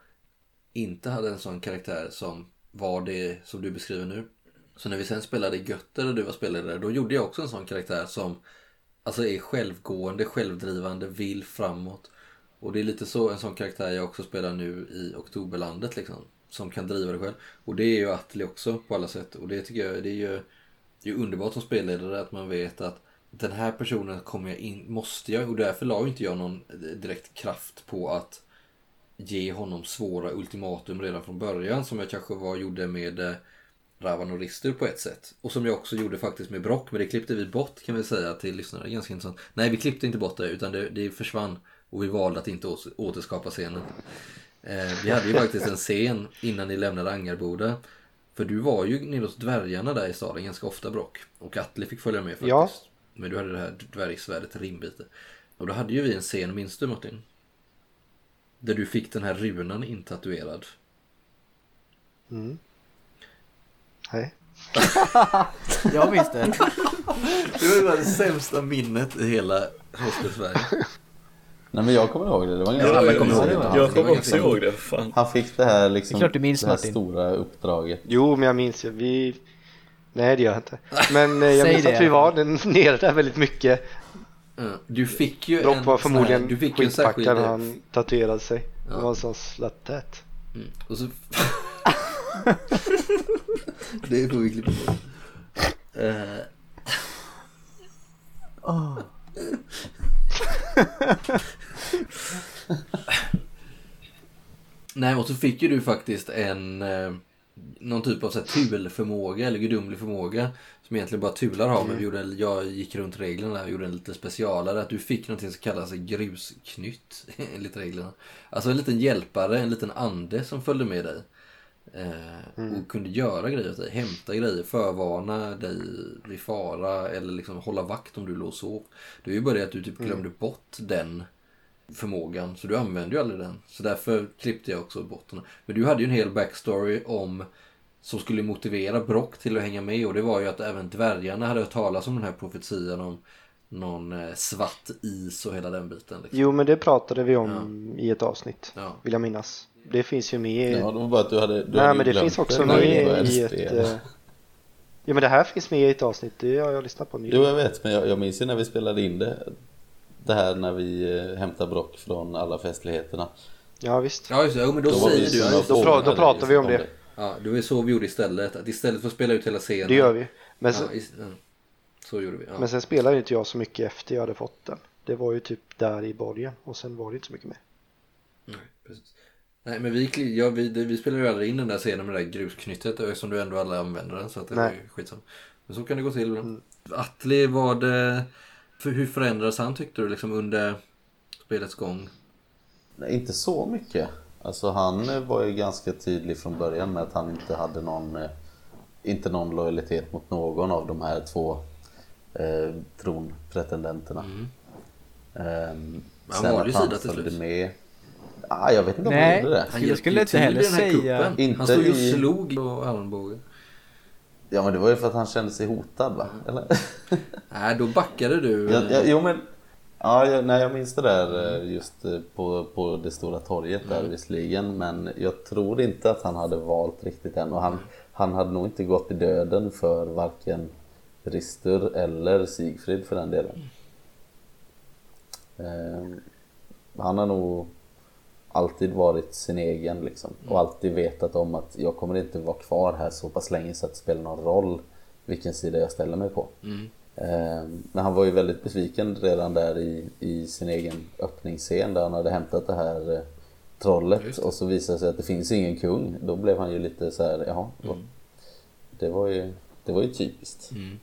inte hade en sån karaktär som var det som du beskriver nu. Så när vi sen spelade Götter och du var spelare då gjorde jag också en sån karaktär som alltså är självgående, självdrivande, vill framåt. Och det är lite så en sån karaktär jag också spelar nu i Oktoberlandet liksom. Som kan driva det själv. Och det är ju Atli också på alla sätt. Och det tycker jag det är ju, det är ju underbart som spelledare att man vet att den här personen kommer jag in, måste jag, och därför la ju inte jag någon direkt kraft på att ge honom svåra ultimatum redan från början som jag kanske var, gjorde med eh, Ravan och Ristur på ett sätt. Och som jag också gjorde faktiskt med Brock, men det klippte vi bort kan vi säga till lyssnare. Ganska intressant. Nej, vi klippte inte bort det utan det, det försvann. Och vi valde att inte återskapa scenen. Eh, vi hade ju faktiskt en scen innan ni lämnade Angarboda. För du var ju nere hos dvärgarna där i staden ganska ofta Brock. Och Atle fick följa med faktiskt. Ja. Men du hade det här dvärgsvärdet Rimbite. Och då hade ju vi en scen, minns du Martin? Där du fick den här runan intatuerad. Mm. Nej. Jag minns det. Det var det sämsta minnet i hela Rollspel-Sverige. Nej men jag kommer ihåg det, det var en Ja, ganska alla kommer ihåg det. Ja. Jag kommer också ganska ihåg det. Fan. Han fick det här liksom, Det minns, det här Martin. stora uppdraget. Jo, men jag minns ju. Vi... Nej, det gör jag inte. Men eh, jag Säg minns det att vi var nere där väldigt mycket. Ja, Du fick ju en var sån här- förmodligen du fick ju en särskild... skitpackad när han tatuerade sig. Ja. Det var en sån slattet. Mm. Och så... det får vi klippa bort. Eh. Nej, och så fick ju du faktiskt en... Eh, någon typ av så här, tulförmåga eller gudomlig förmåga. Som egentligen bara tular har. Men vi gjorde, jag gick runt reglerna och gjorde en lite specialare. Att du fick någonting som kallas grusknytt enligt reglerna. Alltså en liten hjälpare, en liten ande som följde med dig. Eh, Och kunde göra grejer åt dig, hämta grejer, förvarna dig vid fara eller liksom hålla vakt om du låg och sov. Det är ju bara det att du typ glömde bort den förmågan, så du använde ju aldrig den. Så därför klippte jag också bort den. Men du hade ju en hel backstory om som skulle motivera Brock till att hänga med och det var ju att även dvärgarna hade hört talas om den här profetian om någon eh, svart is och hela den biten. Liksom. Jo, men det pratade vi om i ett avsnitt. Ja. Vill jag minnas. Det finns ju med. Ja, det var bara att du hade... Du Nej, hade men det finns också vi med i ett... eh, Ja, men det här finns med i ett avsnitt. Det har jag lyssnat på nu. Jo, jag vet, men jag, jag minns ju när vi spelade in det. Det här när vi eh, hämtar Brock från alla festligheterna. Ja, visst. Ja just det, jo, men då, vi säger du ja, det. Då pra- då pratar vi om liksom det. Ja, det var så vi gjorde istället. Att istället för att spela ut hela scenen. Det gör vi. Men, Ja, sen, is- ja. Så gjorde vi. Ja. men sen spelade ju inte jag så mycket efter jag hade fått den. Det var ju typ där i borgen och sen var det inte så mycket mer. Nej, precis. Nej, men vi, ja, vi, vi spelade ju aldrig in den där scenen med det där grusknyttet eftersom du ändå aldrig använder den. Så att det var Nej. ju skitsamma. Men så kan det gå till. Mm. Atli, var det... För hur förändrades han tyckte du liksom under spelets gång? Nej, inte så mycket. Alltså han eh, var ju ganska tydlig från början med att han inte hade någon, eh, inte någon lojalitet mot någon av de här två eh, tronpretendenterna. Mm. Ehm, Han sen ju att han följde med. Ah, jag vet inte om han Nej. gjorde det. Han Jag skulle ju inte heller säga-. Inte Han stod ju och i- slog på armbågen. Ja men det var ju för att han kände sig hotad va? Eller? Nej, då backade du. jag, jag, jo men Ja, jag, nej, jag minns det där eh, just eh, på, på det stora torget där visserligen men jag tror inte att han hade valt riktigt än och han, han hade nog inte gått i döden för varken Rister eller Sigfrid för den delen. Eh, han har nog alltid varit sin egen liksom och alltid vetat om att jag kommer inte vara kvar här så pass länge så att det spelar någon roll vilken sida jag ställer mig på. Mm. Eh, Men han var ju väldigt besviken redan där i, i sin egen öppningsscen där han hade hämtat det här eh, trollet och så visade det sig att det finns ingen kung. Då blev han ju lite så här, jaha. vad- Det var ju, det var ju typiskt. Mm.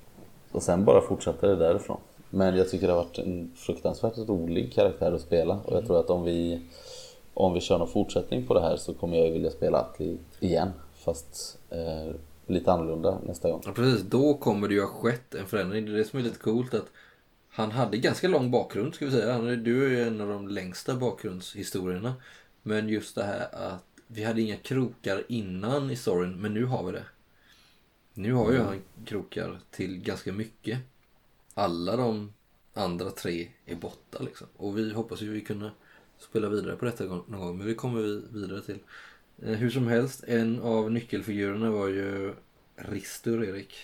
Och sen bara fortsatte det därifrån. Men jag tycker det har varit en fruktansvärt rolig karaktär att spela och jag tror att om vi om vi kör någon fortsättning på det här så kommer jag ju vilja spela Atli igen fast eh, lite annorlunda nästa gång. Ja, precis. Då kommer det ju ha skett en förändring. Det är det som är lite coolt att han hade ganska lång bakgrund ska vi säga. Han, du är ju en av de längsta bakgrundshistorierna. Men just det här att vi hade inga krokar innan i storyn, men nu har vi det. Nu har ju han krokar till ganska mycket. Alla de andra tre är borta liksom. Och vi hoppas ju vi kunna spela vidare på detta någon gång, men vi kommer vi vidare till. Eh, Hur som helst, en av nyckelfigurerna var ju Ristur, Erik.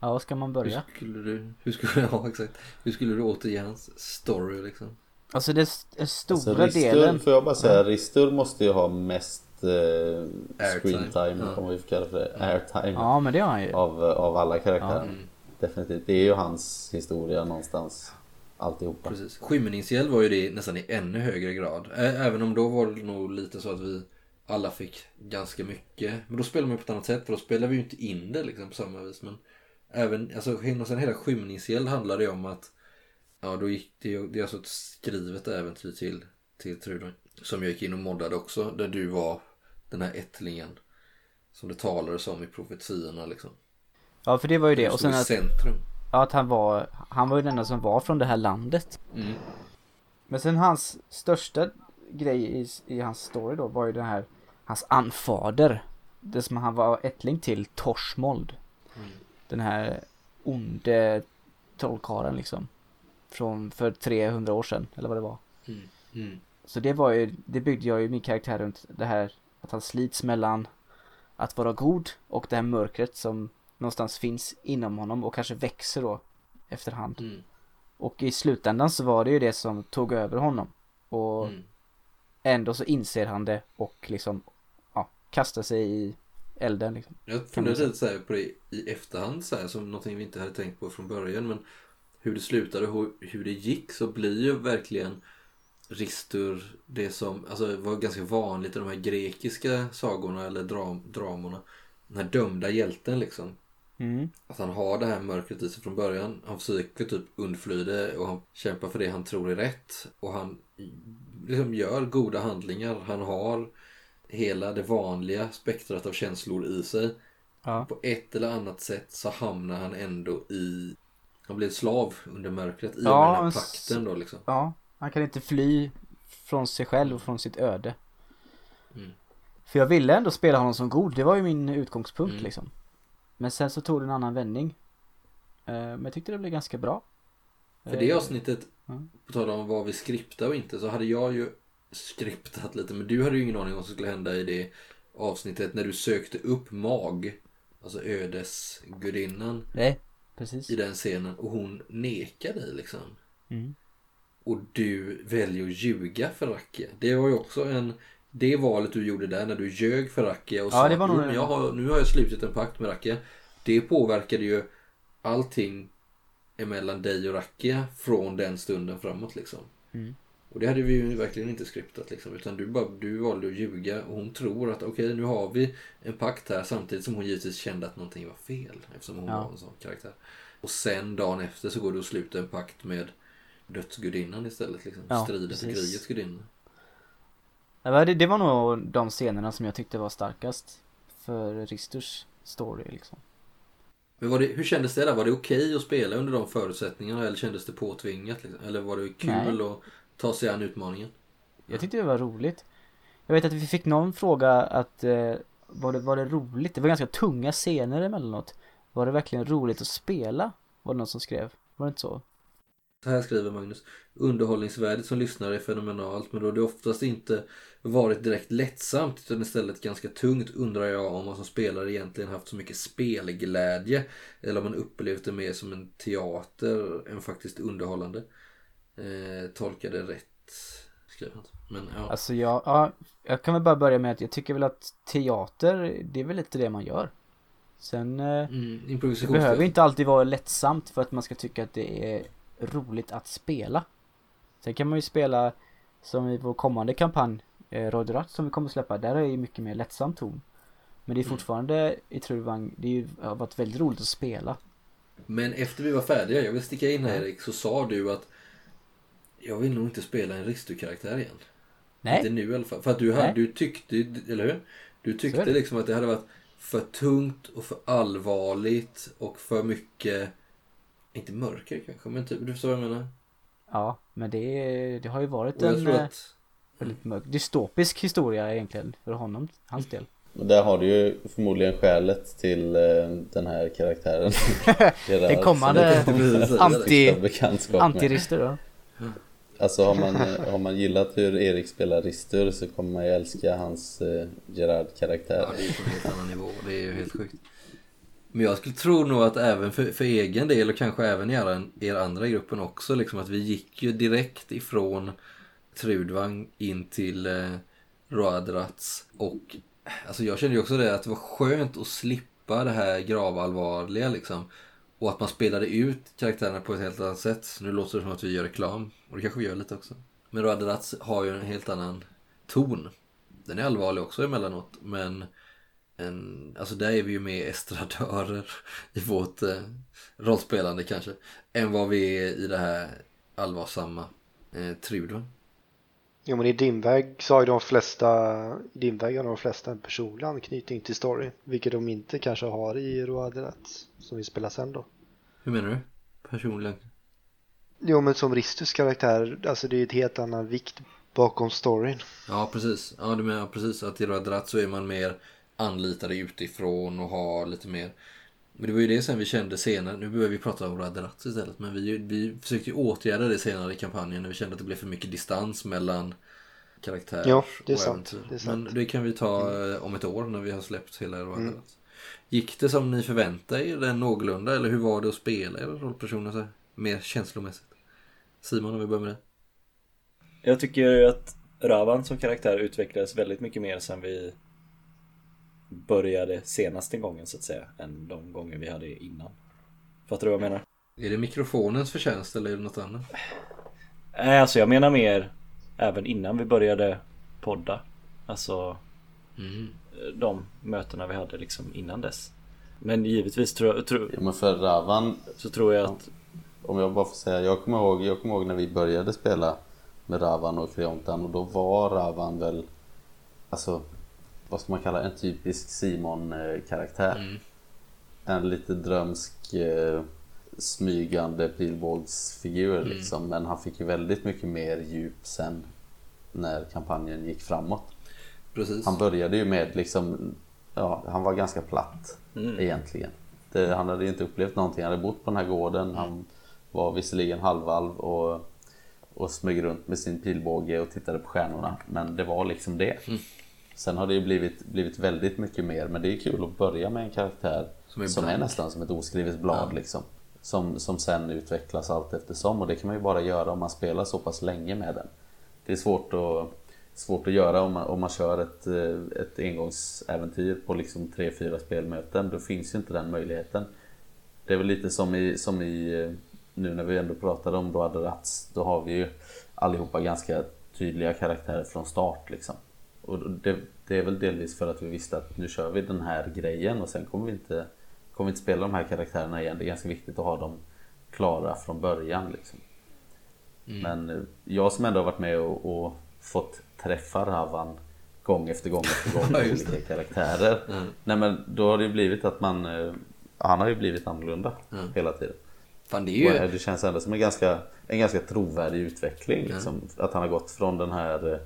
Ja, vad ska man Hur börja? skulle du, hur skulle, ja, exakt. Hur skulle du återge hans story liksom? Alltså det den stora Alltså, Ristur, delen. får jag bara säga, Ristur måste ju ha mest eh, Airtime. screen time, Ja. om vi får kalla det för det, airtime Ja, men det har han ju. av, av alla karaktärer. Mm. Definitivt, det är ju hans historia någonstans. Alltihopa. Precis. Skymningshjäll var ju det nästan i ännu högre grad. Även om då var det nog lite så att vi alla fick ganska mycket. Men då spelar man på ett annat sätt för då spelar vi ju inte in det liksom på samma vis. Men även, alltså sen hela skymningsgäll handlade ju om att Ja då gick det, det är alltså ett skrivet äventyr till, till Trudvang. Som jag gick in och moddade också. Där du var den här ättlingen. Som det talades om i profetiorna liksom. Ja för det var ju det och sen i att, centrum. Ja, att han var Han var ju den enda som var från det här landet Mm. Men sen hans största grej i, i hans story då var ju den här Hans anfader Det som han var ättling till Torsmold Den här onde trollkarlen liksom Från för 300 år sedan eller vad det var Mm. Mm. Så det var ju, det byggde jag ju min karaktär runt det här att han slits mellan att vara god och det här mörkret som någonstans finns inom honom och kanske växer då efterhand. Mm. Och i slutändan så var det ju det som tog över honom. Och Mm. ändå så inser han det och liksom ja, kastar sig i elden liksom. Jag funderade säga. lite så här på det i efterhand så här, som någonting vi inte hade tänkt på från början. Men hur det slutade och hur, hur det gick så blir ju verkligen Ristur det som alltså, var ganska vanligt i de här grekiska sagorna eller dram, dramorna. Den här dömda hjälten liksom. Mm. Att han har det här mörkret i sig från början. Han försöker typ undfly det och han kämpar för det han tror är rätt. Och han liksom gör goda handlingar. Han har hela det vanliga spektrat av känslor i sig. Ja. På ett eller annat sätt så hamnar han ändå i... Han blir slav under mörkret i Ja, den här pakten då liksom. ja, han kan inte fly från sig själv och från sitt öde. Mm. För jag ville ändå spela honom som god, det var ju min utgångspunkt Mm. liksom. Men sen så tog det en annan vändning. Eh, Men jag tyckte det blev ganska bra. För det Eh, avsnittet, Ja. på tal om vad vi skriptar och inte, så hade jag ju skriptat lite. Men du hade ju ingen aning om vad som skulle hända i det avsnittet när du sökte upp Mag. Alltså ödesgudinnan Nej, precis. i den scenen och hon nekar dig liksom. Mm. Och du väljer att ljuga för Rakia. Det var ju också en... Det valet du gjorde där när du ljög för Rakia och Ja, sa var att nog "Jo, men jag har, nu har jag slutit en pakt med Rakia. Det påverkade ju allting emellan dig och Rakia från den stunden framåt liksom. Mm. Och det hade vi ju verkligen inte skriptat liksom. Utan du, bara, du valde att ljuga och hon tror att okej nu har vi en pakt här samtidigt som hon givetvis kände att någonting var fel. Eftersom hon Ja. var en sån karaktär. Och sen dagen efter så går du och slutar en pakt med dödsgudinnan istället. Liksom. Ja, Striden precis. krigets gudinna. Ja, men Det, det var nog de scenerna som jag tyckte var starkast. För Risters story liksom. Men det, hur kändes det där? Var det okej att spela under de förutsättningarna eller kändes det påtvingat? Liksom? Eller var det kul Nej. att ta sig an utmaningen? Jag tyckte det var roligt. Jag vet att vi fick någon fråga att eh, var, det, var det roligt? Det var ganska tunga scener emellanåt. Var det verkligen roligt att spela? Var det någon som skrev? Var det inte så? Så här skriver Magnus. Underhållningsvärdet som lyssnare är fenomenalt men då det oftast inte varit direkt lättsamt utan istället ganska tungt undrar jag om man som spelare egentligen haft så mycket spelglädje eller om man upplevt det mer som en teater än faktiskt underhållande. Eh, tolkade rätt, skriver han. Men ja. Alltså jag, ja, jag kan väl bara börja med att jag tycker väl att teater, det är väl lite det man gör. Sen, eh, Mm, det behöver inte alltid vara lättsamt för att man ska tycka att det är roligt att spela. Sen kan man ju spela som i vår kommande kampanj, eh, Rodrat som vi kommer släppa, där är ju mycket mer lättsam ton. Men det är Mm. fortfarande i Trudvang, det ju, har varit väldigt roligt att spela. Men efter vi var färdiga, jag vill sticka in här Erik, så sa du att jag vill nog inte spela en Ristu-karaktär igen. Inte Nej, nu i alla fall. För att du, hade, Nej. du tyckte, eller hur? Du tyckte liksom att det hade varit för tungt och för allvarligt och för mycket, inte mörker kanske, men typ, du förstår vad jag menar? ja, men det, det har ju varit en eh, att, väldigt mörk, dystopisk historia egentligen för honom, hans del. Och där har du ju förmodligen skälet till eh, den här karaktären. Den kommande är anti-. Antirister då. Alltså har man, har man gillat hur Erik spelar Ristur så kommer man ju älska hans eh, Gerard-karaktär. ja det är på en helt annan nivå, det är ju helt sjukt. Men jag skulle tro nog att även för, för egen del och kanske även er, er andra i gruppen också, liksom att vi gick ju direkt ifrån Trudvang in till eh, Roadrats och alltså jag kände ju också det att det var skönt att slippa det här gravallvarliga liksom. Och att man spelade ut karaktärerna på ett helt annat sätt. Nu låter det som att vi gör reklam och det kanske vi gör lite också. Men Roadrats har ju en helt annan ton. Den är allvarlig också emellanåt men en, alltså där är vi ju mer estradörer i vårt eh, rollspelande kanske. Än vad vi är i det här allvarsamma eh, Trudvang. Jo men i din väg så har ju de flesta, i din väg har de flesta en personlig anknytning till story. Vilket de inte kanske har i Roaderat som vi spelar sen då. Hur menar du? Personligen? Jo men som Ristus karaktär, alltså det är ett helt annan vikt bakom storyn. Ja precis, ja du menar precis att i Roaderat så är man mer anlitade utifrån och har lite mer men det var ju det sen vi kände senare, nu börjar vi prata om Raderat istället, men vi, vi försökte ju åtgärda det senare i kampanjen när vi kände att det blev för mycket distans mellan karaktär ja, det är och sant, äventyr. det är sant. Men det kan vi ta eh, om ett år när vi har släppt hela Raderat. Mm. Gick det som ni förväntade er den någorlunda, eller hur var det att spela er rollpersoner så mer känslomässigt? Simon, om vi börjar med det. Jag tycker att Ravan som karaktär utvecklades väldigt mycket mer sen vi började senaste gången så att säga än de gånger vi hade innan. Fattar du vad jag menar? Är det mikrofonens förtjänst eller är det något annat? Nej, alltså jag menar mer även innan vi började podda. Alltså mm. de mötena vi hade liksom innan dess. Men givetvis tror jag... Tror, ja, men för Ravan... Så tror jag att... Om jag bara får säga, jag kommer ihåg, jag kommer ihåg när vi började spela med Ravan och Kreontan och då var Ravan väl... Alltså vad ska man kalla en typisk Simon-karaktär. Mm. En lite drömsk eh, smygande pilbågsfigur mm. liksom. Men han fick ju väldigt mycket mer djup sen när kampanjen gick framåt. Precis. Han började ju med liksom, ja, han var ganska platt mm. egentligen. Det, han hade ju inte upplevt någonting, han hade bott på den här gården. Mm. Han var visserligen halvalv och, och smög runt med sin pilbåge och tittade på stjärnorna. Men det var liksom det. Sen har det ju blivit, blivit väldigt mycket mer men det är kul att börja med en karaktär som är, som är nästan som ett oskrivet blad ja. liksom. Som, som sen utvecklas allt eftersom och det kan man ju bara göra om man spelar så pass länge med den. Det är svårt att, svårt att göra om man, om man kör ett, ett engångsäventyr på liksom 3-4 spelmöten. Då finns ju inte den möjligheten. Det är väl lite som i, som i nu när vi ändå pratade om Road Rats. Då har vi ju allihopa ganska tydliga karaktärer från start liksom. Och det, det, är väl delvis för att vi visste att nu kör vi den här grejen och sen kommer vi inte, kommer vi inte spela de här karaktärerna igen. Det är ganska viktigt att ha dem klara från början. Liksom. Mm. Men eh, jag som ändå har varit med och, och fått träffa Ravan gång efter gång efter gång med olika karaktärer. Mm. Nej men då har det ju blivit att man eh, Han har ju blivit annorlunda mm. hela tiden. Fan, det, ju... det känns ändå som en ganska, en ganska trovärdig utveckling. Liksom. Att han har gått från den här eh,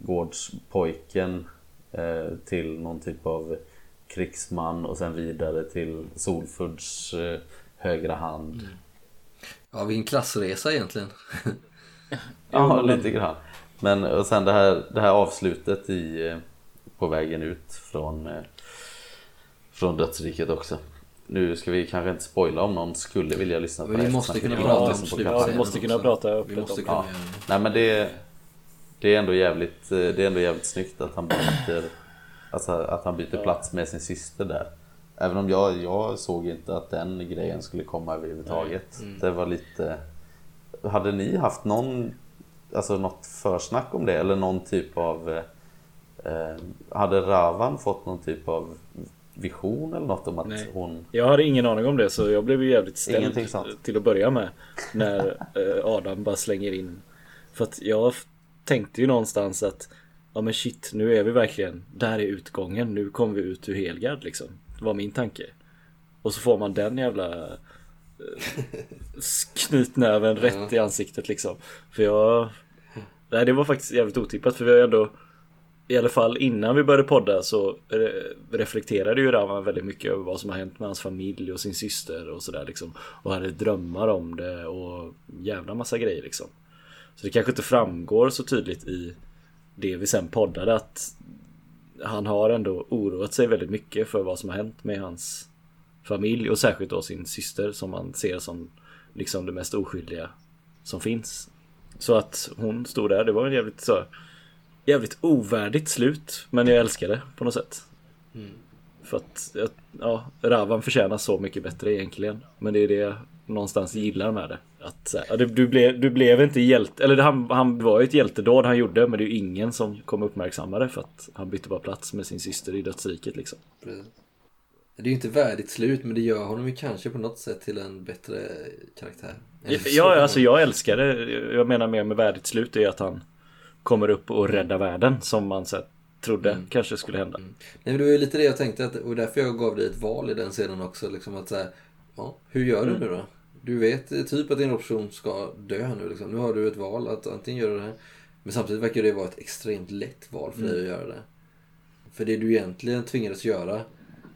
gårdspojken eh, till någon typ av krigsman och sen vidare till Solfurds eh, högra hand. Mm. Ja, vilken klassresa egentligen. ja, lite grann. Men och sen det här, det här avslutet i, eh, på vägen ut från, eh, från dödsriket också. Nu ska vi kanske inte spoila om någon skulle vilja lyssna på vi det. Måste kunna prata om vi måste kunna prata öppet om ja. Nej men det det är ändå jävligt, eh, det är ändå jävligt snyggt att han byter, alltså att han byter plats med sin syster där. Även om jag, jag såg inte att den grejen skulle komma överhuvudtaget. Mm. Det var lite... Hade ni haft någon, alltså något försnack om det eller någon typ av... Eh, hade Ravan fått någon typ av vision eller något om att Nej. hon... Jag hade ingen aning om det så jag blev ju jävligt ställd till att börja med. När eh, Adam bara slänger in. För att jag tänkte ju någonstans att ja men shit, nu är vi verkligen, där är utgången, nu kommer vi ut ur Helgard liksom. Det var min tanke. Och så får man den jävla eh, knytnäven rätt i ansiktet liksom. För jag... Nej det var faktiskt jävligt otippat för vi har ändå i alla fall innan vi började podda så reflekterade ju Ravan väldigt mycket över vad som har hänt med hans familj och sin syster och sådär liksom. Och hade drömmar om det och jävla massa grejer liksom. Så det kanske inte framgår så tydligt i det vi sen poddade att han har ändå oroat sig väldigt mycket för vad som har hänt med hans familj och särskilt då sin syster som man ser som liksom det mest oskyldiga som finns. Så att hon stod där, det var en jävligt så jävligt ovärdigt slut men jag älskar det på något sätt. Mm. För att ja, Ravan förtjänar så mycket bättre egentligen. Men det är det någonstans gillar med det. Att, här, du, blev, du blev inte hjälte, eller han, han var ju ett hjältedåd han gjorde men det är ju ingen som kommer uppmärksamma det för att han bytte bara plats med sin syster i dödsriket liksom. Precis. Det är ju inte värdigt slut men det gör honom ju kanske på något sätt till en bättre karaktär. Ja, alltså jag älskar det. Jag menar mer med värdigt slut är att han kommer upp och räddar världen som man så här, trodde kanske skulle hända. Nej men det var ju lite det jag tänkte att, och därför jag gav dig ett val i den scenen också. Liksom att så här, ja, hur gör du nu då? Du vet typ att din option ska dö nu liksom. Nu har du ett val att antingen göra det här. Men samtidigt verkar det vara ett extremt lätt val för dig att göra det. För det du egentligen tvingades göra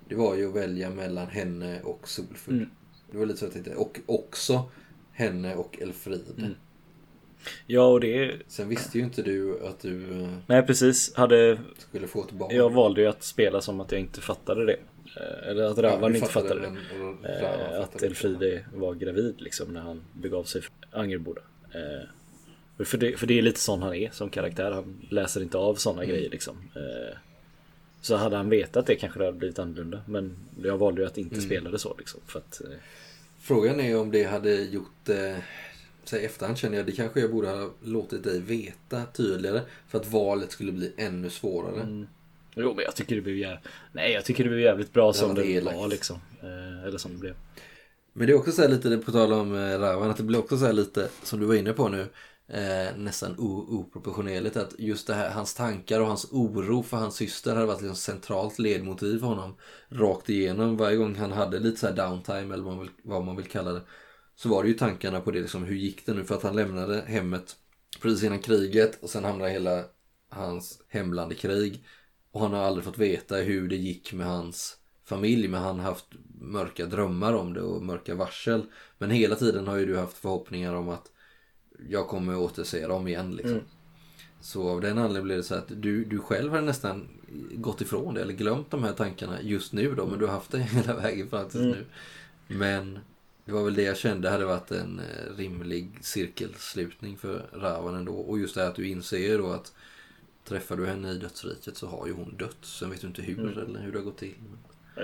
det var ju att välja mellan henne och Solfull. Mm. Det var lite så jag tänkte. Och också henne och Elfrid. Ja, och det. Sen visste ju inte du att du eh, Nej, precis. Hade... skulle få ett barn. Jag valde ju att spela som att jag inte fattade det. Eh, Eller att Ravan du inte fattade det. men- Eh, att. Elfride var gravid liksom när han begav sig från Angerboda. Eh, för, det, för det är lite sån han är som karaktär. Han läser inte av såna Mm. grejer liksom. Eh, så hade han vetat det kanske det hade blivit annorlunda. Men jag valde ju att inte Mm. spela det så liksom. För att, eh, Frågan är om det hade gjort eh, i efterhand känner jag det kanske jag borde ha låtit dig veta tydligare för att valet skulle bli ännu svårare. Mm. Jo men jag tycker det blev jävligt... Nej jag tycker det blev jävligt bra Det som det elakt. var liksom. Eh, eller som det blev. Men det är också så här lite, på tal om eh, Ravan, att det blir också så här lite, som du var inne på nu, eh, nästan oproportionerligt att just det här, hans tankar och hans oro för hans syster hade varit liksom centralt ledmotiv för honom rakt igenom. Varje gång han hade lite så här downtime eller vad man vill, vad man vill kalla det så var det ju tankarna på det liksom, hur gick det nu? För att han lämnade hemmet precis innan kriget och sen hamnade hela hans hemland i krig. Och han har aldrig fått veta hur det gick med hans familj. Men han har haft mörka drömmar om det och mörka varsel. Men hela tiden har ju du haft förhoppningar om att jag kommer återse dem igen liksom. Så av den anledningen blev det så att du, du själv har nästan gått ifrån det eller glömt de här tankarna just nu då. Men du har haft det hela vägen fram tills nu. Men det var väl det jag kände hade varit en eh, rimlig cirkelslutning för Ravan ändå. Och just det här att du inser då att träffar du henne i dödsriket så har ju hon dött. Sen vet du inte hur eller hur det har gått till.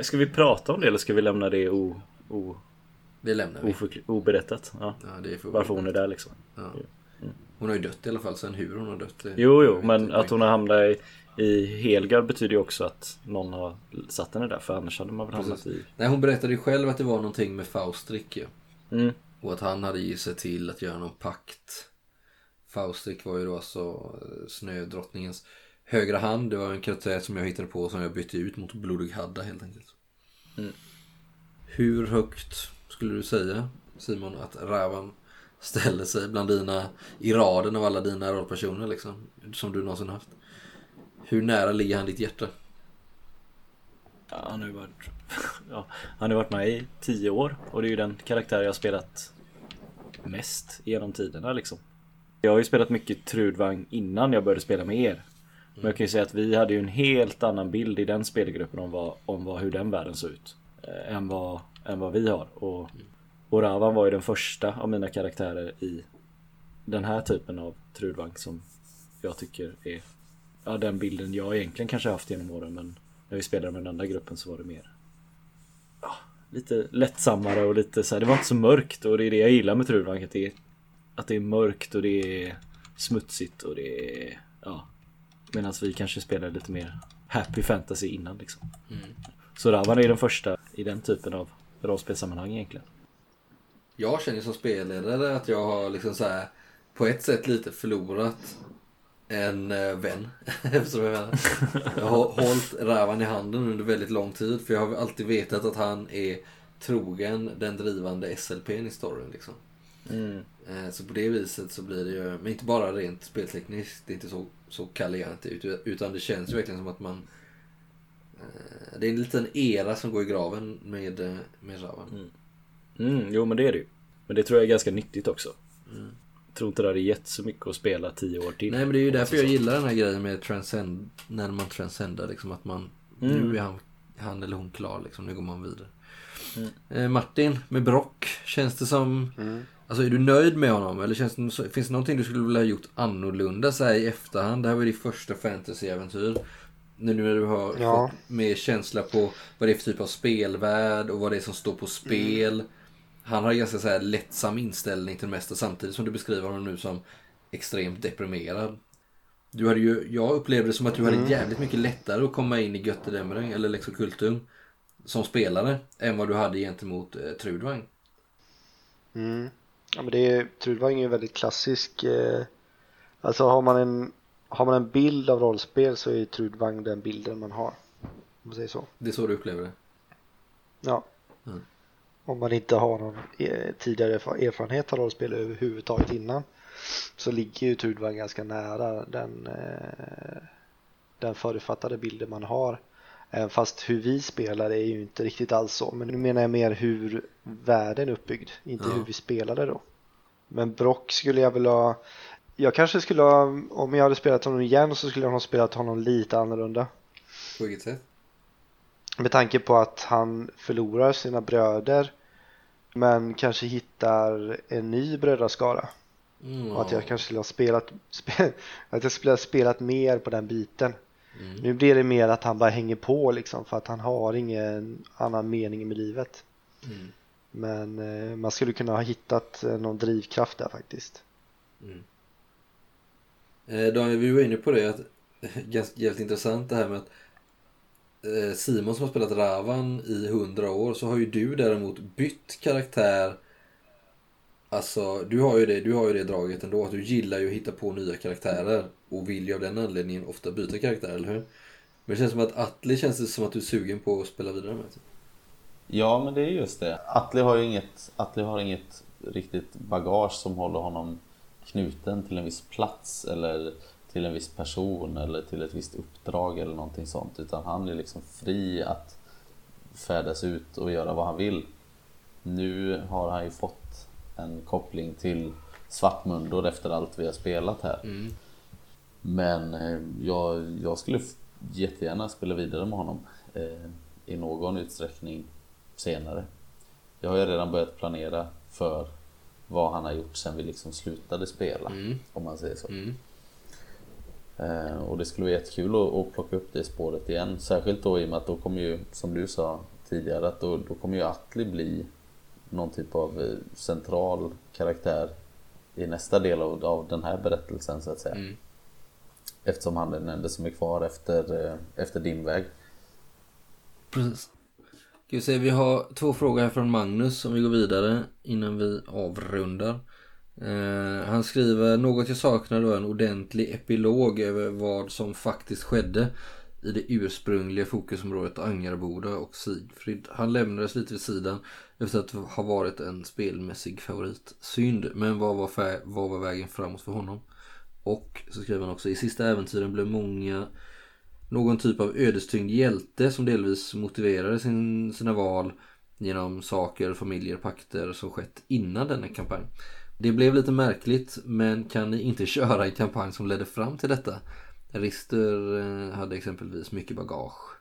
Ska vi prata om det eller ska vi lämna det o, o, det lämnar vi. oförkl- oberättat? Ja. Ja, Varför hon är där liksom. Ja. Hon har ju dött i alla fall, sen hur hon har dött. det- Jo, jo, men att hon har hamnat i, i Helgard betyder ju också att någon har satt henne där. För annars hade man väl hamnat i... Nej, hon berättade ju själv att det var någonting med Faustrik ju. Mm. Och att han hade gett sig till att göra någon pakt. Faustrik var ju då alltså eh, Snödrottningens högra hand. Det var en karaktär som jag hittade på som jag bytte ut mot Blodig Hadda helt enkelt. Mm. Hur högt skulle du säga Simon att Ravan ställer sig bland dina, i raden av alla dina rollpersoner liksom, som du någonsin haft? Hur nära ligger han ditt hjärta? Ja, han har ju varit... Ja, han har varit med i tio år och det är ju den karaktär jag har spelat mest genom tiderna liksom. Jag har ju spelat mycket Trudvang innan jag började spela med er. Men jag kan ju säga att vi hade ju en helt annan bild i den spelgruppen om, vad, om vad, hur den världen såg ut. Eh, än, vad, än vad vi har. Och, och Ravan var ju den första av mina karaktärer i den här typen av Trudvang som jag tycker är ja, den bilden jag egentligen kanske haft genom åren. Men när vi spelade med den andra gruppen så var det mer ja, lite lättsammare och lite så här, det var inte så mörkt och det är det jag gillar med Trudvang. Att det är, att det är mörkt och det är smutsigt och det är ja. Medan vi kanske spelade lite mer happy fantasy innan liksom. Så Ravan är den första i den typen av rollspelssammanhang egentligen. Jag känner som spelledare att jag har liksom så här på ett sätt lite förlorat en eh, vän. Vad jag? Jag har hållit Ravan i handen under väldigt lång tid för jag har alltid vetat att han är trogen den drivande SLPn i storyn liksom. Eh, Så på det viset så blir det ju, men inte bara rent speltekniskt, det är inte så, så kalliant ut utan det känns ju verkligen som att man eh, det är en liten era som går i graven med, eh, med Ravan. Mm, jo men det är det ju. Men det tror jag är ganska nyttigt också. Jag tror inte det hade gett så mycket att spela tio år till. Nej men det är ju därför jag gillar den här grejen med transcend, när man transcendar liksom att man, nu är han, han eller hon klar liksom, nu går man vidare. Eh, Martin, med Brock, känns det som, alltså är du nöjd med honom eller känns det, finns det någonting du skulle vilja ha gjort annorlunda så här i efterhand? Det här var ditt första fantasyäventyr. Nu när du har Ja. fått mer känsla på vad det är för typ av spelvärld och vad det är som står på spel. Han har en ganska så här lättsam inställning till det mesta samtidigt som du beskriver honom nu som extremt deprimerad. Du hade ju, jag upplevde det som att du hade jävligt mycket lättare att komma in i Götterdämmerung eller Lex som spelare än vad du hade gentemot eh, Trudvang. Mm. Ja, men det är, Trudvang är ju väldigt klassisk. Eh, alltså har man, en, har man en bild av rollspel så är Trudvang den bilden man har. Om man säger så. Det är så du upplever det? Ja. Mm. Om man inte har någon eh, tidigare erfa- erfarenhet av rollspel överhuvudtaget innan så ligger ju Trudvang ganska nära den, eh, den förutfattade bilden man har. Även fast hur vi spelar är ju inte riktigt alls så. Men nu menar jag mer hur världen är uppbyggd, inte Ja. hur vi spelade då. Men Brock skulle jag vilja ha... Jag kanske skulle ha, om jag hade spelat honom igen så skulle jag ha spelat honom lite annorlunda. På vilket sätt? Med tanke på att han förlorar sina bröder men kanske hittar en ny brödraskara. Mm, Och att jag kanske skulle ha spelat, spe, att jag skulle ha spelat mer på den biten. Mm. Nu blir det mer att han bara hänger på liksom för att han har ingen annan mening med livet. Mm. Men eh, man skulle kunna ha hittat eh, någon drivkraft där faktiskt. Eh, Daniel, vi var inne på det att ganska jävligt intressant det här med att eh, Simon som har spelat Ravan i hundra år så har ju du däremot bytt karaktär. Alltså, du har ju det, du har ju det draget ändå att du gillar ju att hitta på nya karaktärer och vill ju av den anledningen ofta byta karaktär, eller hur? Men det känns som att Atli känns det som att du är sugen på att spela vidare med. typ. Ja, men det är just det. Atli har ju inget, Atli har inget riktigt bagage som håller honom knuten till en viss plats eller till en viss person eller till ett visst uppdrag eller någonting sånt. Utan han är liksom fri att färdas ut och göra vad han vill. Nu har han ju fått en koppling till Svartmundor efter allt vi har spelat här. Mm. Men eh, jag, jag skulle jättegärna spela vidare med honom eh, i någon utsträckning senare. Jag har ju redan börjat planera för vad han har gjort sen vi liksom slutade spela, Mm. om man säger så. Mm. Eh, och det skulle vara jättekul att, att plocka upp det spåret igen. Särskilt då i och med att då kommer ju, som du sa tidigare, att då, då kommer ju Atli bli någon typ av eh, central karaktär i nästa del av, av den här berättelsen så att säga. Mm. Eftersom han är den enda som är kvar efter, eh, efter din väg. Precis. Ska vi se, vi har två frågor här från Magnus om vi går vidare innan vi avrundar. Eh, han skriver något jag saknar då är en ordentlig epilog över vad som faktiskt skedde i det ursprungliga fokusområdet Angarboda och Sigfrid. Han lämnades lite vid sidan efter att ha varit en spelmässig favorit. Synd, men vad var, fär- vad var vägen framåt för honom? Och så skriver han också i sista äventyren blev många någon typ av ödestyngd hjälte som delvis motiverade sin, sina val genom saker, familjer, pakter som skett innan denna kampanj. Det blev lite märkligt men kan ni inte köra en kampanj som ledde fram till detta? Rister eh, hade exempelvis mycket bagage.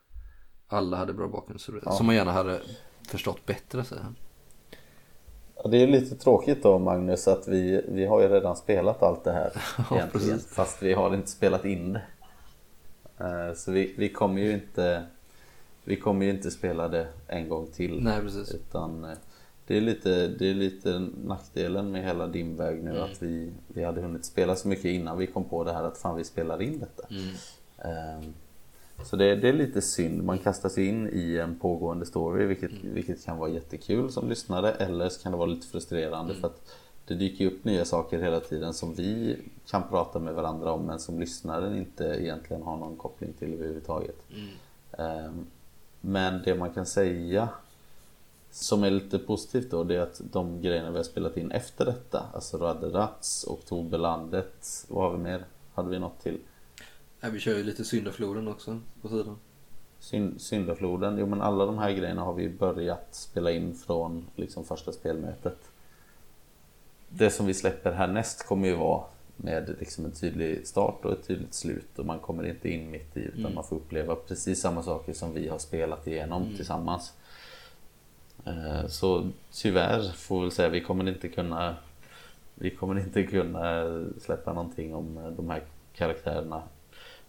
Alla hade bra bakgrundsstory som man gärna hade förstått bättre säger han. Ja, det är lite tråkigt då Magnus att vi, vi har ju redan spelat allt det här Ja. Fast vi har inte spelat in det. Eh, Så vi, vi kommer ju inte Vi kommer ju inte spela det en gång till. Nej precis. Utan eh, det är lite, det är lite nackdelen med hela din väg nu Mm. att vi, vi hade hunnit spela så mycket innan vi kom på det här att fan vi spelar in detta. Mm. Ehm, Så det, det är lite synd, man kastas in i en pågående story vilket, Mm. vilket kan vara jättekul som lyssnare eller så kan det vara lite frustrerande Mm. för att det dyker upp nya saker hela tiden som vi kan prata med varandra om men som lyssnaren inte egentligen har någon koppling till överhuvudtaget. Ehm, Men det man kan säga som är lite positivt då det är att de grejerna vi har spelat in efter detta, alltså Raderats, Oktoberlandet, vad har vi mer? Hade vi något till? Ja, vi kör ju lite syndafloden också på sidan. Syn- Syndafloden, jo men alla de här grejerna har vi börjat spela in från liksom första spelmötet. Det som vi släpper härnäst kommer ju vara med liksom en tydlig start och ett tydligt slut och man kommer inte in mitt i utan man får uppleva precis samma saker som vi har spelat igenom tillsammans. Eh, Så tyvärr får vi säga vi kommer inte kunna vi kommer inte kunna släppa någonting om eh, de här karaktärerna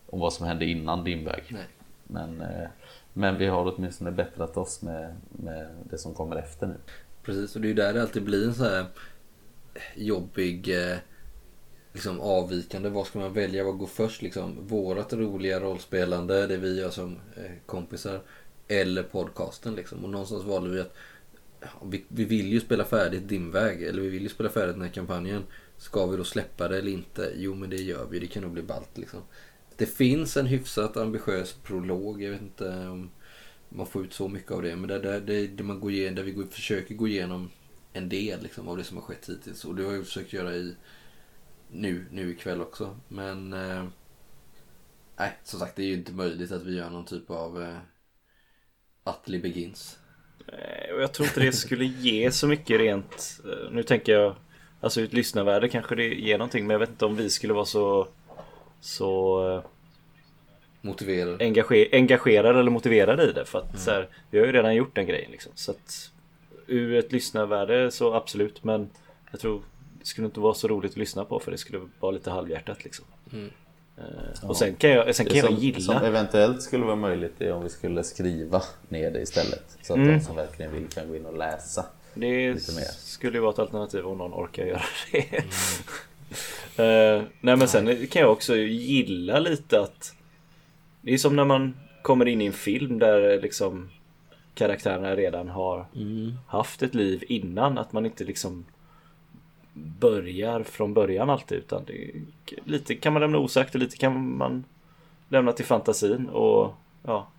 om vad som hände innan din väg. Nej. Men, eh, men vi har åtminstone bättrat oss med, med det som kommer efter nu. Precis, och det är ju där det alltid blir en så här jobbig liksom avvikande. Vad ska man välja? Vad går först? Liksom, vårat roliga rollspelande, det vi gör som kompisar. Eller podcasten liksom. Och någonstans valde vi att ja, vi, vi vill ju spela färdigt Dimväg. Eller vi vill ju spela färdigt den här kampanjen. Ska vi då släppa det eller inte? Jo men det gör vi. Det kan nog bli ballt liksom. Det finns en hyfsat ambitiös prolog. Jag vet inte om man får ut så mycket av det. Men det, det, där, där man går igenom, där vi går, försöker gå igenom en del liksom, av det som har skett hittills. Och det har jag försökt göra i nu, nu ikväll också. Men eh, nej, som sagt det är ju inte möjligt att vi gör någon typ av eh, Atli Begins. Och jag tror inte det skulle ge så mycket rent. eh, Nu tänker jag Alltså ett lyssnarvärde kanske det ger någonting men jag vet inte om vi skulle vara så Så eh, Motiverad. engager, engagerade eller motiverade i det för att så här, Vi har ju redan gjort den grejen liksom så att Ur ett lyssnarvärde så absolut men Jag tror Det skulle inte vara så roligt att lyssna på för det skulle vara lite halvhjärtat liksom Mm. Eh, Och sen kan jag, sen kan Det jag som, gilla som eventuellt skulle vara möjligt är om vi skulle skriva ner det istället. Så att Mm. de som verkligen vill kan gå in och läsa. Det Lite mer. skulle ju vara ett alternativ om någon orkar göra det. Eh, nej men sen kan jag också gilla lite att Det är som när man kommer in i en film där liksom Karaktärerna redan har Mm. haft ett liv innan. Att man inte liksom Börjar från början alltid utan det, Lite kan man lämna osagt och lite kan man Lämna till fantasin och ja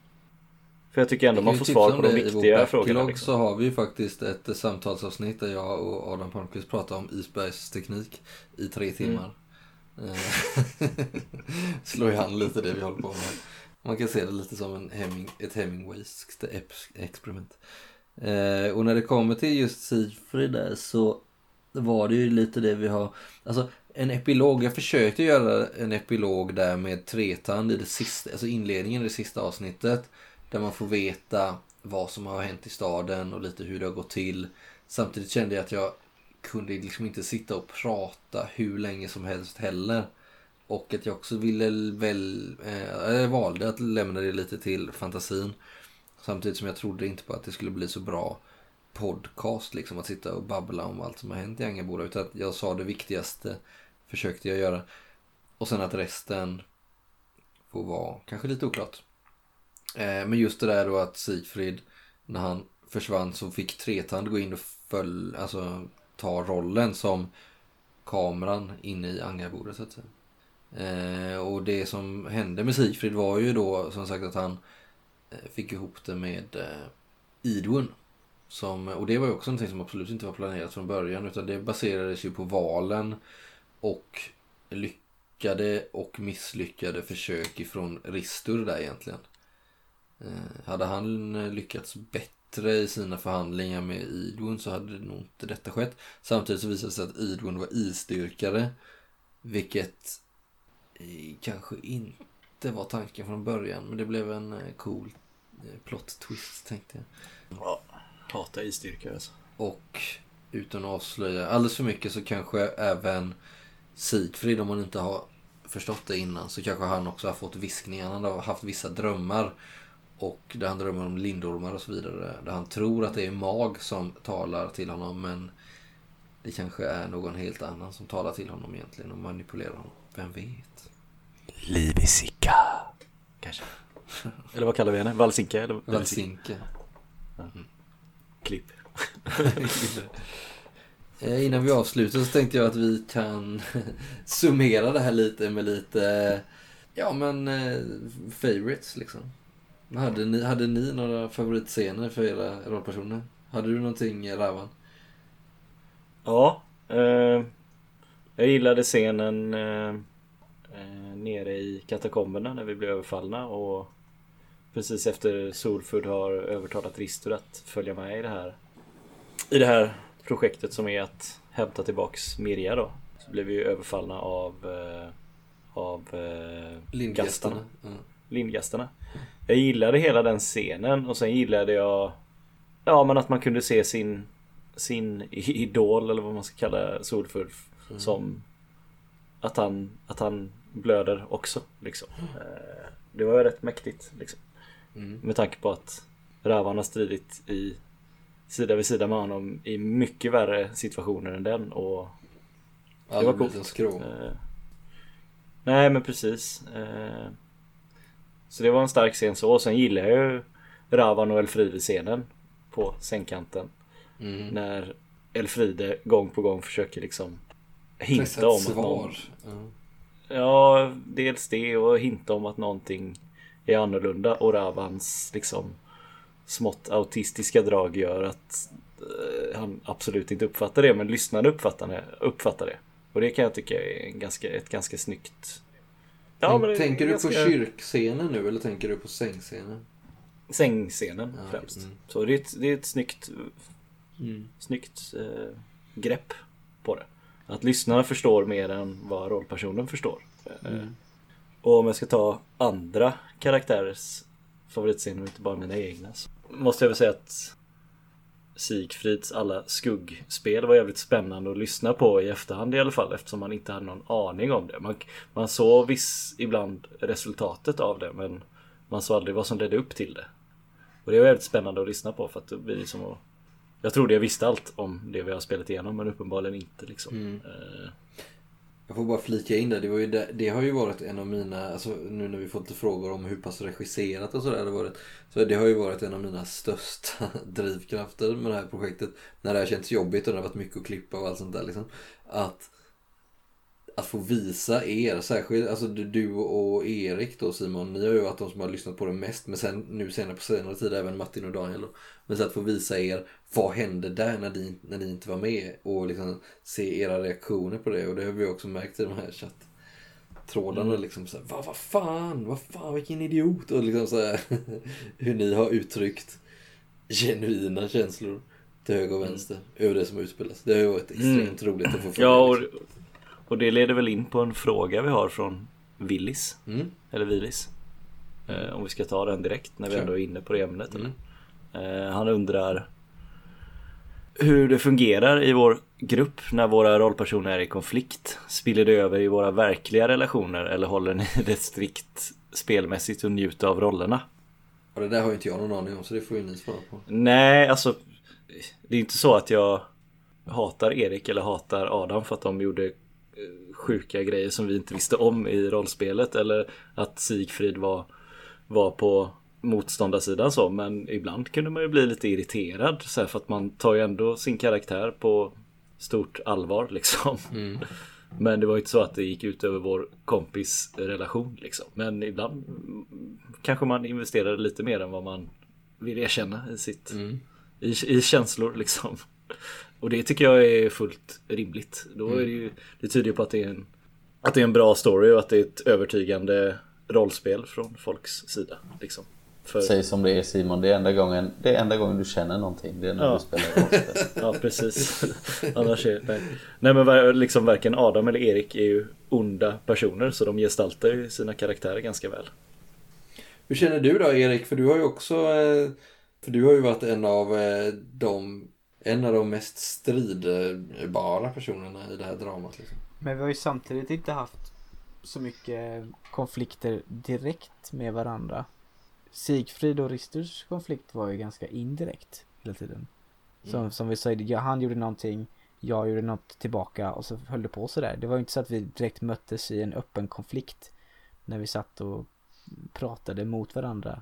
För jag tycker ändå man får svar på de viktiga frågorna. Liksom. så har vi ju faktiskt ett samtalsavsnitt där jag och Adam Palmqvist pratar om isbergsteknik i tre timmar. Eh, Slår han lite det vi håller på med. Man kan se det lite som en Heming, ett Hemingwayskt experiment. Eh, och när det kommer till just Sigfrid där så var det ju lite det vi har, alltså en epilog, jag försökte göra en epilog där med tretand i det sista, alltså inledningen i det sista avsnittet. Där man får veta vad som har hänt i staden och lite hur det har gått till. Samtidigt kände jag att jag kunde liksom inte sitta och prata hur länge som helst heller. Och att jag också ville väl, eh, jag valde att lämna det lite till fantasin. Samtidigt som jag trodde inte på att det skulle bli så bra podcast liksom att sitta och babbla om allt som har hänt i Angaboda. Utan att jag sa det viktigaste försökte jag göra. Och sen att resten får vara kanske lite oklart. Eh, men just det där då att Sigfrid när han försvann så fick Tretand gå in och följ, alltså, ta rollen som kameran inne i Angarboda så att säga. Eh, och det som hände med Sigfrid var ju då som sagt att han eh, fick ihop det med eh, Idun. Som, och det var ju också någonting som absolut inte var planerat från början utan det baserades ju på valen och lyckade och misslyckade försök ifrån Ristur där egentligen. Eh, hade han eh, lyckats bättre i sina förhandlingar med Idun så hade nog inte detta skett. Samtidigt så visade det sig att Idun var isdyrkare Vilket eh, kanske inte var tanken från början. Men det blev en eh, cool eh, plot twist tänkte jag. Hatar isstyrka alltså. Och utan att avslöja alldeles för mycket så kanske även Sigfrid, om man inte har förstått det innan, så kanske han också har fått viskningar. Han har haft vissa drömmar. Och där han drömmer om lindormar och så vidare. Där han tror att det är mag som talar till honom men det kanske är någon helt annan som talar till honom egentligen och manipulerar honom. Vem vet? Livisika. Kanske. Eller vad kallar vi henne? Valsinka? Eller Valsinke. Klipp. Eh, Innan vi avslutar så tänkte jag att vi kan summera det här lite med lite, ja men, eh, favorites liksom. Hade ni, hade ni några favoritscener för era rollpersoner? Hade du någonting, Ravan? Ja. Eh, jag gillade scenen eh, eh, nere i katakomberna när vi blev överfallna och precis efter Solfud har övertalat Ristur att följa med i det här i det här projektet som är att hämta tillbaks Mirja då. Så blev vi ju överfallna av av av eh, Lindgästerna. gastarna. Ja. Lindgästerna. Jag gillade hela den scenen och sen gillade jag Ja men att man kunde se sin Sin idol eller vad man ska kalla Solfulf Som Att han, att han blöder också liksom. Eh, Det var ju rätt mäktigt liksom. Mm. Med tanke på att Ravan har stridit i sida vid sida med honom i mycket värre situationer än den och det var Aldrig blivit coolt. Eh, nej men precis. Eh, så det var en stark scen så. Och sen gillar jag ju Ravan och Elfride-scenen på sängkanten. Mm. När Elfride gång på gång försöker liksom hinta om att någon, svar. Ja. Ja, dels det och hinta om att någonting är annorlunda och Ravans liksom smått autistiska drag gör att eh, han absolut inte uppfattar det men lyssnarna uppfattar det, uppfattar det. Och det kan jag tycka är en ganska, ett ganska snyggt... Ja, Tänk- men det är tänker du på ganska- kyrkscenen nu eller tänker du på sängscenen? Sängscenen Ja, främst. mm. Så det är ett, det är ett snyggt, Mm. snyggt eh, grepp på det. Att lyssnarna förstår mer än vad rollpersonen förstår. Eh, Mm. Och om jag ska ta andra karaktärers favoritscener och inte bara mina egna så måste jag väl säga att Sigfrids alla skuggspel var jävligt spännande att lyssna på i efterhand i alla fall eftersom man inte hade någon aning om det. Man, man såg viss ibland resultatet av det men man såg aldrig vad som ledde upp till det. Och det var jävligt spännande att lyssna på för att det blir som att Jag trodde jag visste allt om det vi har spelat igenom men uppenbarligen inte liksom. Mm. Eh, jag får bara flika in där. Det, var ju det, det har ju varit en av mina, alltså nu när vi fått lite frågor om hur pass regisserat och sådär det varit. Så det har ju varit en av mina största drivkrafter med det här projektet. När det har känts jobbigt och det har varit mycket att klippa och allt sånt där liksom. Att, att få visa er, särskilt alltså du, och Erik då Simon, ni har ju varit de som har lyssnat på det mest. Men sen nu senare på senare tid även Martin och Daniel då. Men så att få visa er, vad hände där när ni, när ni inte var med? Och liksom se era reaktioner på det. Och det har vi också märkt i de här chatttrådarna. Mm. Liksom så här, vad, vad fan, vad fan, vilken idiot. Och liksom så här, hur ni har uttryckt genuina känslor till höger och vänster över det som utspelas. Det har ju varit extremt roligt att få följa. Mm. Ja, och, liksom. Och det leder väl in på en fråga vi har från Willis. Mm. Eller Willis. Eh, om vi ska ta den direkt när vi Kör. ändå är inne på det ämnet. Mm. Eh, han undrar hur det fungerar i vår grupp när våra rollpersoner är i konflikt. Spiller det över i våra verkliga relationer eller håller ni det strikt spelmässigt och njuter av rollerna? Och det där har ju inte jag någon aning om så det får ju ni svara på. Nej, alltså det är inte så att jag hatar Erik eller hatar Adam för att de gjorde sjuka grejer som vi inte visste om i rollspelet eller att Sigfrid var, var på motståndarsidan så men ibland kunde man ju bli lite irriterad så här, för att man tar ju ändå sin karaktär på stort allvar liksom. Men det var ju inte så att det gick ut över vår kompis relation liksom. Men ibland mm, kanske man investerade lite mer än vad man vill erkänna i sitt i, i känslor liksom. Och det tycker jag är fullt rimligt. Då är det ju, det tyder ju på att det är en att det är en bra story och att det är ett övertygande rollspel från folks sida. Liksom. För, Säg som det är Simon, det är enda gången, det är enda gången du känner någonting. Det är när Ja. du spelar rollspel. Ja precis. Annars är nej. nej men liksom varken Adam eller Erik är ju onda personer så de gestaltar ju sina karaktärer ganska väl. Hur känner du då Erik? För du har ju också eh, För du har ju varit en av eh, de En av de mest stridbara personerna i det här dramat liksom. Men vi har ju samtidigt inte haft så mycket konflikter direkt med varandra. Sigfrid och Risters konflikt var ju ganska indirekt hela tiden. Som, som vi sa, han gjorde någonting, jag gjorde något tillbaka och så höll det på sådär. Det var ju inte så att vi direkt möttes i en öppen konflikt när vi satt och pratade mot varandra.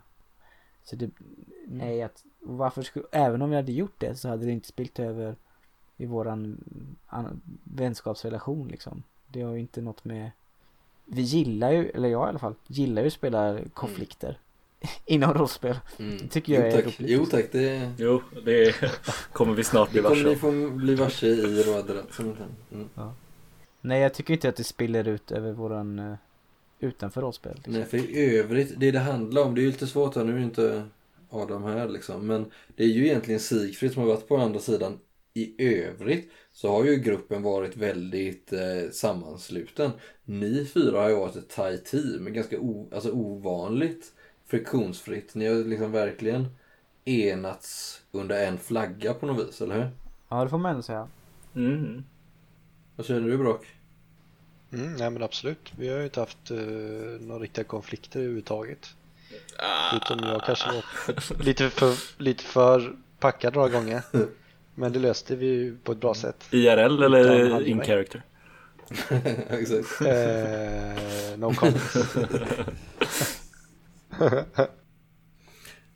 Så det, nej att, varför skulle, även om vi hade gjort det så hade det inte spilt över i våran an, vänskapsrelation liksom. Det har ju inte något med Vi gillar ju, eller jag i alla fall, gillar ju att spela konflikter Inom rollspel Det tycker jag jo, är tack. roligt. Jo tack, det, Jo, det kommer vi snart bli det kommer varse ni få bli varse i Rådrat. Mm. Nej jag tycker inte att det spiller ut över våran uh, Utanför rollspel liksom. Nej, för i övrigt, det det handlar om, det är ju lite svårt här, nu är ju Adam här liksom, men det är ju egentligen Sigfrid som har varit på andra sidan. I övrigt så har ju gruppen varit väldigt eh, sammansluten. Ni fyra har ju varit ett tight team, ganska o, alltså ovanligt friktionsfritt. Ni har liksom verkligen enats under en flagga på något vis, eller hur? Ja det får man ändå säga Mm. Vad känner du Brock? Mm, nej men absolut. Vi har ju inte haft uh, några riktiga konflikter överhuvudtaget. Utom jag kanske var lite för, lite för packad några gånger. Men det löste vi ju på ett bra sätt. IRL eller in character? Exakt. Eh, no comments.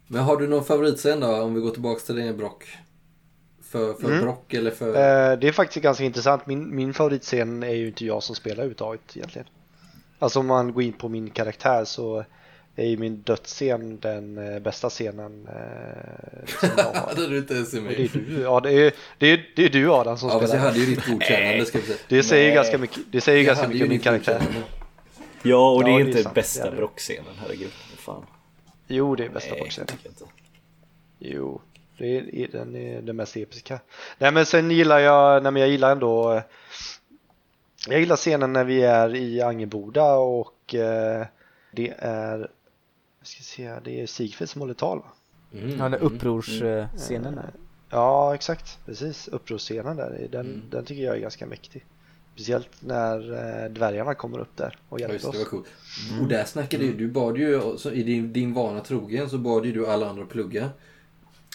Men har du någon favoritscen då? Om vi går tillbaka till det Brock. För, för Mm. Brock eller för... Eh, det är faktiskt ganska intressant. Min, min favoritscen är ju inte jag som spelar överhuvudtaget egentligen. Alltså om man går in på min karaktär så är ju min dödsscen den eh, bästa scenen eh, som jag har. det är du inte ens Och med. det är du, ja det är, det är, det är du Adam som Ja fast jag spelar. hade ju ditt godkännande ska vi säga. Det säger ju ganska mycket, det säger ju Jag ganska hade mycket om min karaktär. Ja, och det Ja, är det är inte bästa Det är det. Brock-scenen, herregud. Fan. Jo det är bästa jag inte. Jo, det är, den är den mest episka. Nej men sen gillar jag, nej men jag gillar ändå eh, Jag gillar scenen när vi är i Angeboda och eh, det är jag ska se, det är Sigfrid som håller tal va? Mm, Ja, den mm, upprorsscenen där. Ja exakt, precis upprorsscenen där, den, Mm. den tycker jag är ganska mäktig. Speciellt när eh, dvärgarna kommer upp där och Ja, hjälper just det, oss. var coolt. Och där snackade ju, du bad ju, så i din, din vana trogen så bad ju du alla andra plugga.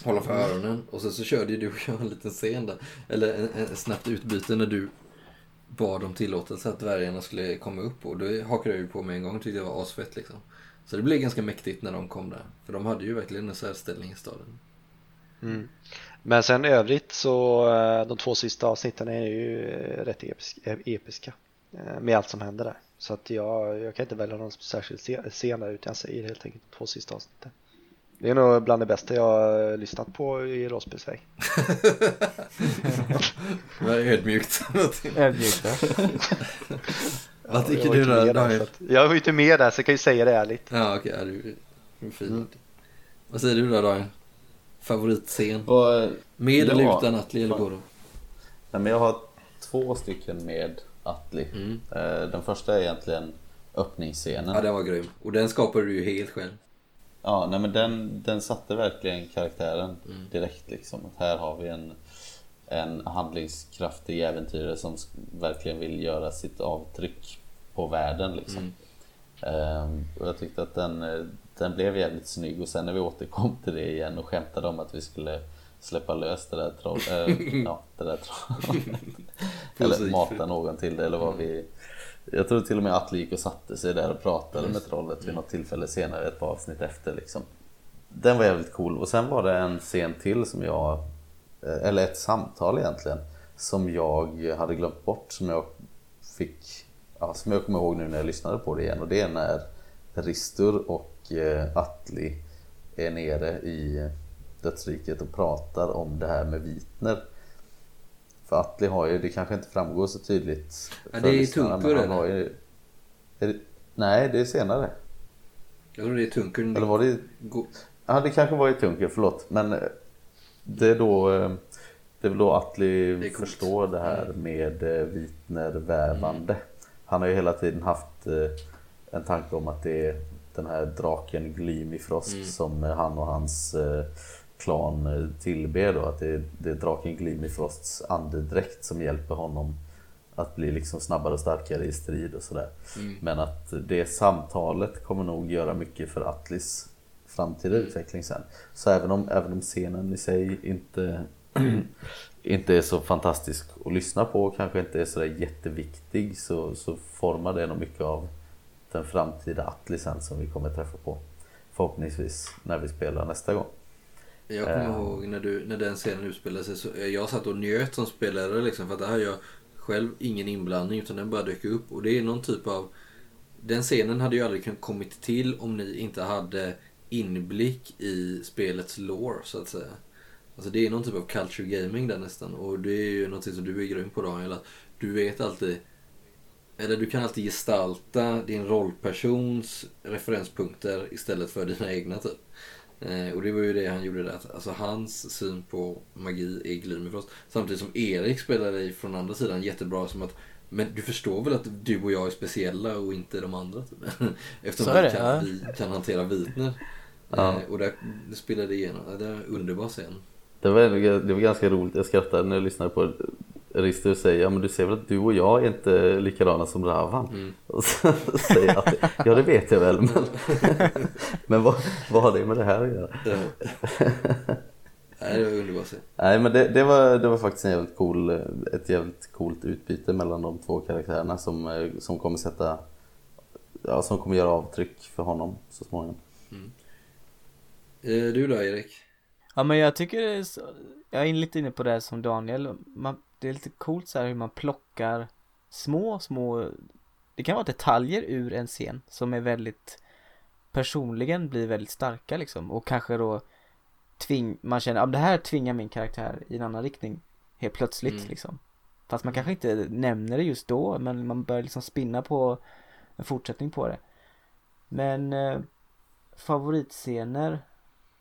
Hålla för öronen. Och sen så körde ju du en liten scen där. Eller en, en snabbt utbyte när du bad om tillåtelse att dvärgarna skulle komma upp. Och då hakade jag ju på med en gång och tyckte det var asfett liksom. Så det blev ganska mäktigt när de kom där. För de hade ju verkligen en särställning i staden. Mm. Men sen övrigt så eh, de två sista avsnitten är ju eh, rätt eh, episka med allt som händer där. Så att jag, jag kan inte välja någon särskild scen där utan jag säger helt enkelt de två sista avsnitten. Det är nog bland det bästa jag har lyssnat på i rollspelsväg. Det var ödmjukt. Ödmjukt va? Vad tycker Jag du då, där, Daniel? att- Jag var ju inte med där så jag kan ju säga det ärligt. Ja okej, ja, du du är fin. Vad säger du då Daniel? Favoritscen? Och, Med eller Ja. utan Atli eller båda? nej, men jag har två stycken med Atli. Mm. Eh, Den första är egentligen öppningsscenen. Ja den var grym. Och den skapade du ju helt själv. Ja, nej men den, den satte verkligen karaktären Mm. direkt liksom. Att här har vi en, en handlingskraftig äventyrare som verkligen vill göra sitt avtryck på världen liksom. Mm. Ehm, och jag tyckte att den, eh, den blev jävligt snygg och sen när vi återkom till det igen och skämtade om att vi skulle släppa lös det där troll, äh, ja, det där trollet. eller mata någon till det eller vad vi Jag tror till och med Atle gick och satte sig där och pratade med trollet vid något tillfälle senare ett par avsnitt efter liksom. Den var jävligt cool och sen var det en scen till som jag Eller ett samtal egentligen Som jag hade glömt bort som jag fick ja, Som jag kommer ihåg nu när jag lyssnade på det igen och det är när Ristur och eh, Atli är nere i Dödsriket och pratar om det här med Vitner För Atli har ju, det kanske inte framgår så tydligt Ja, det är lyssnarna, Tunkur, eller? ju, det, Nej det är senare Jag tror det är Tunkern. Eller var det Ja, det kanske var i Tunker, förlåt. Men eh, det är då, eh, det är väl då Atli Det förstår det här med eh, Vitner vävande. Han har ju hela tiden haft eh, en tanke om att det är den här draken Glimifrost som eh, han och hans klan tillber då. Att det är, det är draken Glimifrosts andedräkt som hjälper honom att bli liksom snabbare och starkare i strid och sådär. Men att det samtalet kommer nog göra mycket för Atlis framtida utveckling sen. Så även om, även om scenen i sig inte, inte är så fantastisk att lyssna på och kanske inte är så jätteviktig så, så formar det nog mycket av den framtida Atli sen som vi kommer träffa på. Förhoppningsvis när vi spelar nästa gång. Jag kommer Eh. ihåg när, du, när den scenen utspelade sig. Så jag satt och njöt som spelare liksom. För att där har jag själv ingen inblandning. Utan den bara dök upp. Och det är någon typ av... Den scenen hade ju aldrig kunnat kommit till om ni inte hade inblick i spelets lore så att säga. Alltså det är någon typ av culture gaming där nästan. Och det är ju något som du är grym på Daniel. Att du vet alltid eller du kan alltid gestalta din rollpersons referenspunkter istället för dina egna typ. Eh, och det var ju det han gjorde där. Alltså hans syn på magi är Glimmerfrost. Samtidigt som Erik spelar dig från andra sidan jättebra som att men du förstår väl att du och jag är speciella och inte de andra? Typ. Eftersom vi kan, ja. vi kan hantera vitner. Ja. Eh, och där det spelade igenom. Det är underbar scen. Det var, det var ganska roligt, jag skrattade när jag lyssnade på Rister säger ja men du ser väl att du och jag är inte likadana som Ravan? Och så säger jag att ja det vet jag väl men, men vad, vad har det med det här att göra? Ja. Nej, det var bara säga. Nej men det, det, var, det var faktiskt en jävligt cool, ett jävligt coolt utbyte mellan de två karaktärerna som, eh, som kommer sätta Ja, som kommer göra avtryck för honom så småningom. Eh, Du då Erik? Ja men jag tycker det är så, jag är lite inne på det som Daniel, man, det är lite coolt så här hur man plockar små, små, det kan vara detaljer ur en scen som är väldigt personligen blir väldigt starka liksom och kanske då tving, man känner, ja det här tvingar min karaktär i en annan riktning helt plötsligt Mm. liksom. Fast man kanske inte nämner det just då men man börjar liksom spinna på en fortsättning på det. Men eh, favoritscener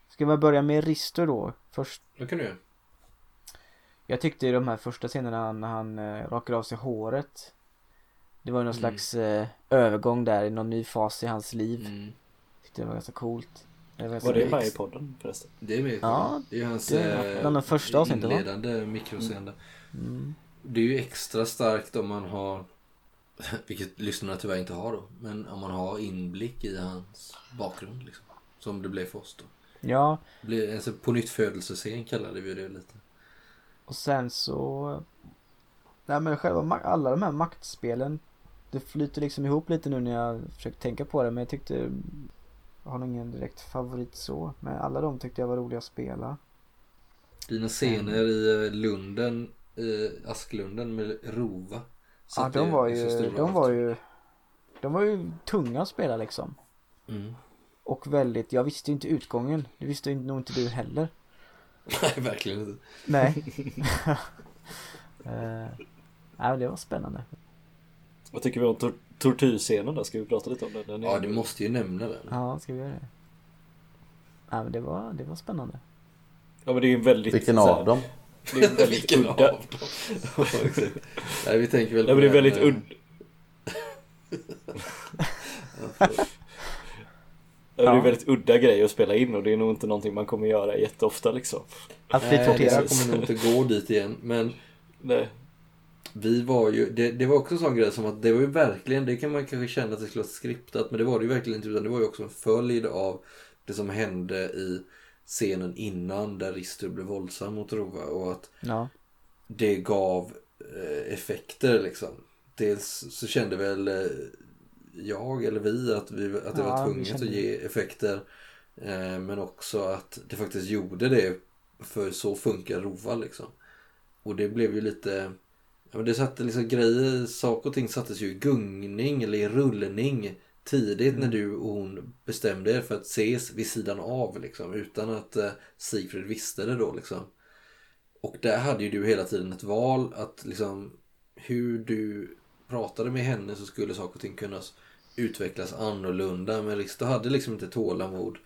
Ska vi börja med Risto då? Först, Det kan du jag tyckte ju de här första scenerna när han eh, rakar av sig håret Det var ju någon Mm. slags eh, övergång där i någon ny fas i hans liv Mm. Tyckte det var ganska coolt det Var så det med i podden förresten? Det är med. Ja, det är hans det är eh, första avsnitten, va? inledande mikroscen där. mm. Det är ju extra starkt om man har, vilket lyssnarna tyvärr inte har då, men om man har inblick i hans bakgrund liksom. Som det blev för oss då. Ja, blir sån på nytt födelsescen kallade vi det lite. och sen så Nej men själva alla de här maktspelen Det flyter liksom ihop lite nu när jag försöker tänka på det men jag tyckte Jag har nog ingen direkt favorit så Men alla de tyckte jag var roliga att spela Dina scener i eh, Lunden, i Asklunden med Rova. Ja de var ju, de var ju De var ju tunga att spela liksom Mm. Och väldigt, jag visste ju inte utgången Det visste ju nog inte du heller Nej, verkligen inte. Nej uh, Nej det var spännande Vad tycker vi om tor tortyrscenen då? Ska vi prata lite om den? den är... Ja, du måste ju nämna den. Ja, ska vi göra det? Nej men det var, det var spännande Ja men det är ju väldigt... Vilken av dem? Det är en väldigt Vilken av udda... dem? Ja, exakt. Nej, vi tänker väl Ja men det är väldigt eh, udda... Ja, det är Ja. en väldigt udda grej att spela in och det är nog inte någonting man kommer göra jätteofta liksom. Att bli Nej, torterad det kommer nog inte gå dit igen. Men Nej. vi var ju, det, det var också en sån grej som att det var ju verkligen, det kan man kanske känna att det skulle vara skriptat, men det var det ju verkligen inte. Utan det var ju också en följd av det som hände i scenen innan där Rister blev våldsam mot Rova och att Ja, det gav eh, effekter liksom. Dels så kände väl eh, jag eller vi att, vi, att det Ja, var tvunget att ge effekter. Eh, men också att det faktiskt gjorde det. För så funkar Rova liksom. Och det blev ju lite... Ja, men det satte liksom grejer, saker och ting sattes ju i gungning eller i rullning tidigt Mm. när du och hon bestämde er för att ses vid sidan av liksom. Utan att eh, Sigfrid visste det då liksom. Och där hade ju du hela tiden ett val att liksom hur du pratade med henne så skulle saker och ting kunna utvecklas annorlunda. Men Risto hade liksom inte tålamod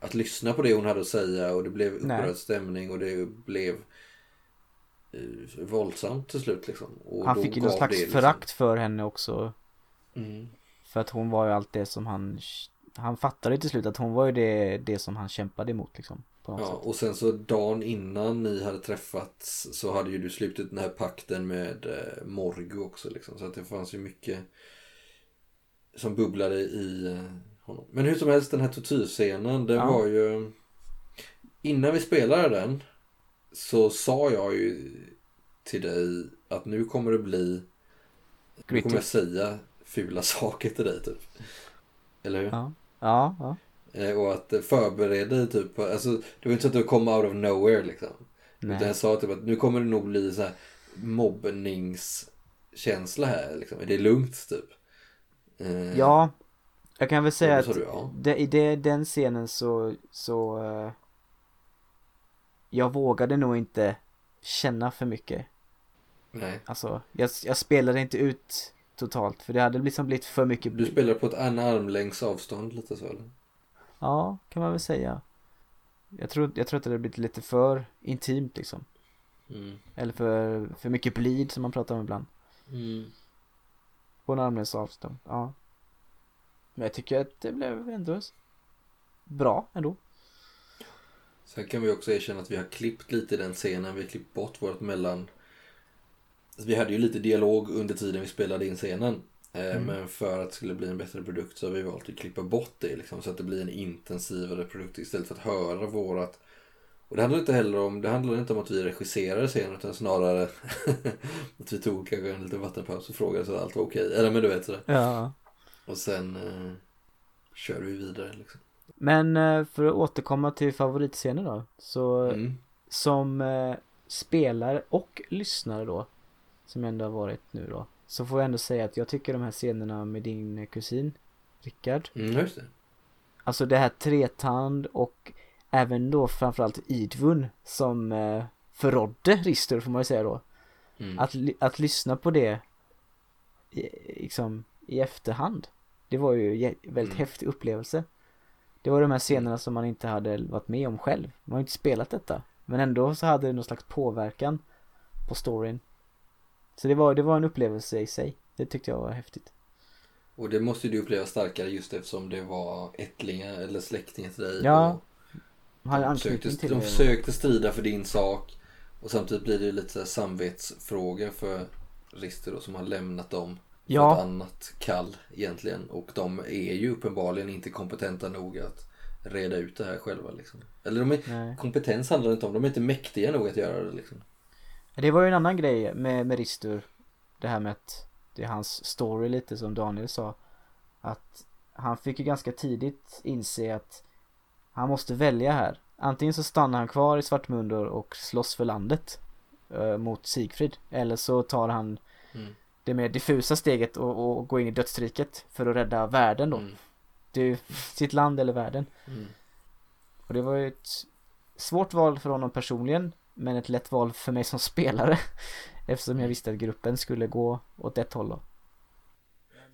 att lyssna på det hon hade att säga och det blev upprörd stämning och det blev eh, våldsamt till slut liksom. Och han fick ju någon slags liksom- förakt för henne också Mm. För att hon var ju allt det som han Han fattade ju till slut att hon var ju det, det som han kämpade emot liksom Ja, sätt och sen så dagen innan ni hade träffats så hade ju du slutit den här pakten med eh, Morgo också liksom. Så att det fanns ju mycket som bubblade i eh, honom. Men hur som helst den här tortyrscenen den Ja. var ju Innan vi spelade den så sa jag ju till dig att nu kommer det bli Nu kommer jag säga fula saker till dig typ. Eller hur? Ja, ja, ja. Eh, Och att förbereda dig typ alltså det var inte så att du kom out of nowhere liksom. Utan Nej. jag sa typ att nu kommer det nog bli så här mobbningskänsla här liksom. Är det lugnt typ? Eh, Ja Jag kan väl säga att du ja. det, i det, den scenen så, så eh, Jag vågade nog inte känna för mycket Nej. Alltså jag, jag spelade inte ut totalt för det hade liksom blivit för mycket Du spelar på ett en armlängds avstånd lite så eller? Ja, kan man väl säga Jag tror, jag tror att det hade blivit lite för intimt liksom Mm. Eller för, för mycket blid som man pratar om ibland Mm. På en armlängds avstånd, ja Men jag tycker att det blev ändå Bra ändå Sen kan vi också erkänna att vi har klippt lite i den scenen. Vi har klippt bort vårt mellan... Vi hade ju lite dialog under tiden vi spelade in scenen. Eh, Mm. Men för att det skulle bli en bättre produkt så har vi valt att klippa bort det liksom, så att det blir en intensivare produkt istället för att höra vårat Och det handlar inte heller om, det handlar inte om att vi regisserade scenen utan snarare att vi tog kanske en liten vattenpaus och frågade så att allt var okej. Eller men du vet sådär. Ja. Och sen eh, kör vi vidare liksom. Men eh, för att återkomma till favoritscener då. Så Mm. som eh, spelare och lyssnare då. Som jag ändå har varit nu då. Så får jag ändå säga att jag tycker de här scenerna med din kusin Rickard. Mm, just det. Alltså det här Tretand och även då framförallt Idvun som eh, förrådde Rister får man ju säga då. Mm. Att, att lyssna på det i, liksom i efterhand. Det var ju en väldigt Mm. häftig upplevelse. Det var de här scenerna som man inte hade varit med om själv. Man har ju inte spelat detta. Men ändå så hade det någon slags påverkan på storyn. Så det var, det var en upplevelse i sig. Det tyckte jag var häftigt. Och det måste du uppleva starkare just eftersom det var ättlingar eller släktingar till dig. Ja, och Hade de anknytning försökte, de försökte strida för din sak. Och samtidigt blir det ju lite så här samvetsfrågor för Rister då som har lämnat dem Ja. ett annat kall egentligen. Och de är ju uppenbarligen inte kompetenta nog att reda ut det här själva liksom. Eller de är, Nej. kompetens handlar det inte om, de är inte mäktiga nog att göra det liksom. Det var ju en annan grej med, med Ristur. Det här med att det är hans story lite som Daniel sa. Att han fick ju ganska tidigt inse att han måste välja här. Antingen så stannar han kvar i Svartmundur och slåss för landet eh, mot Sigfrid. Eller så tar han Mm. det mer diffusa steget och, och går in i dödsriket för att rädda världen då. Mm. Det sitt land eller världen. Mm. Och det var ju ett svårt val för honom personligen men ett lätt val för mig som spelare eftersom jag visste att gruppen skulle gå åt ett håll då.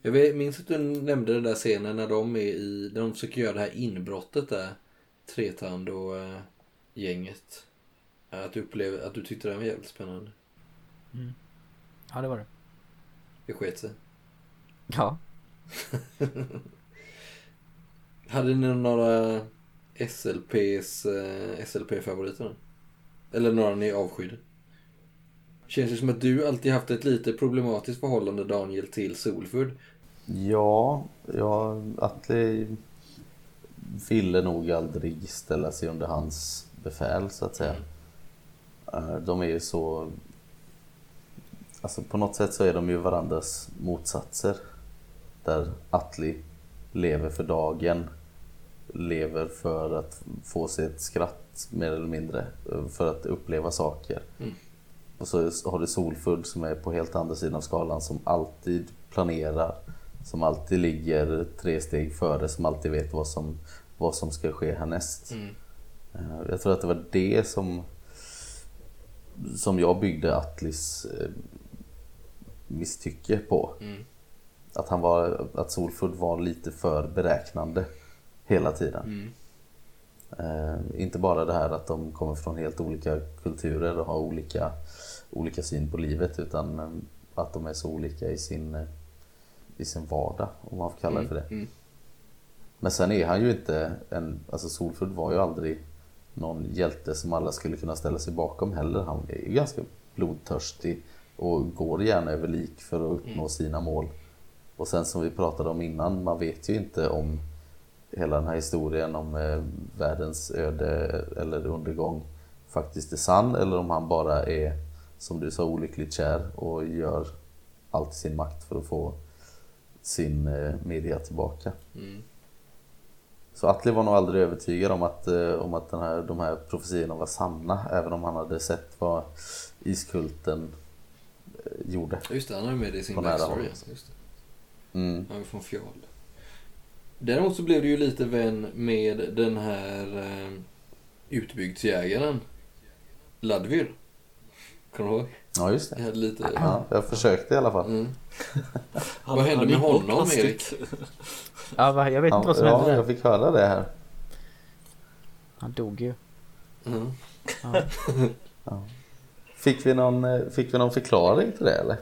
Jag minns att du nämnde den där scenen när de är i, när de försöker göra det här inbrottet där. Tretand och äh, gänget. Att du upplevde, att du tyckte det var jävligt spännande. Ja det var det. Det sket sig. Ja. Hade ni några SLPs, eh, SLP-favoriter? Eller några ni avskydde? Känns det som att du alltid haft ett lite problematiskt förhållande Daniel till Solford. Ja, ja, Atli ville nog aldrig ställa sig under hans befäl så att säga. Eh, De är ju så... Alltså på något sätt så är de ju varandras motsatser. Där Atli lever för dagen, lever för att få sig ett skratt mer eller mindre, eh, för att uppleva saker. Mm. Och så har du Solfull som är på helt andra sidan av skalan som alltid planerar, som alltid ligger tre steg före, som alltid vet vad som, vad som ska ske härnäst. Mm. Eh, Jag tror att det var det som, som jag byggde Atlis eh, misstycke på. Mm. Att, han var, att Solfull var lite för beräknande hela tiden. Mm. Eh, inte bara det här att de kommer från helt olika kulturer och har olika, olika syn på livet utan eh, att de är så olika i sin, i sin vardag om man får kalla det för det. Mm. Men sen är han ju inte en, alltså Solfull var ju aldrig någon hjälte som alla skulle kunna ställa sig bakom heller. Han är ju ganska blodtörstig och går gärna över lik för att uppnå sina mål. Och sen som vi pratade om innan, man vet ju inte om hela den här historien om eh, världens öde eller undergång faktiskt är sann eller om han bara är, som du sa, olyckligt kär och gör allt i sin makt för att få sin eh, media tillbaka. Mm. Så Atli var nog aldrig övertygad om att, eh, om att den här, de här profetiorna var sanna även om han hade sett vad iskulten eh, gjorde. Just det, han har med det i sin backstory. alltså, Just det. Mm. Han är från Fjol. Däremot så blev du ju lite vän med den här eh, utbygdsjägaren. Ladvir. Kommer du ihåg? Ja just Jag det. hade lite... Ja, jag försökte i alla fall. Mm. Han- Vad hände med honom. Erik? Ja, va, jag vet inte Ja, vad som hände ja, där. jag fick höra det här. Han dog ju. Mm. Ja. Fick vi någon, eh, fick vi någon förklaring till det eller?